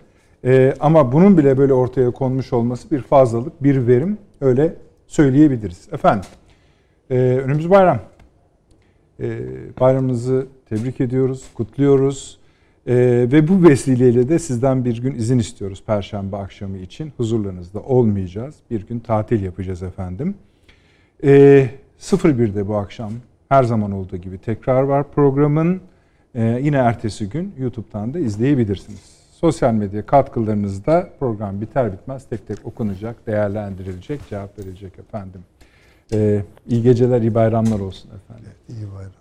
Ee, ama bunun bile böyle ortaya konmuş olması bir fazlalık, bir verim öyle söyleyebiliriz. Efendim, e, önümüz bayram. E, bayramınızı tebrik ediyoruz, kutluyoruz. E, ve bu vesileyle de sizden bir gün izin istiyoruz Perşembe akşamı için. Huzurlarınızda olmayacağız. Bir gün tatil yapacağız efendim. E, 01'de bu akşam her zaman olduğu gibi tekrar var programın. E, yine ertesi gün YouTube'dan da izleyebilirsiniz. Sosyal medya katkılarınızda program biter bitmez tek tek okunacak, değerlendirilecek, cevap verilecek efendim. E, iyi geceler, iyi bayramlar olsun efendim. İyi bayram.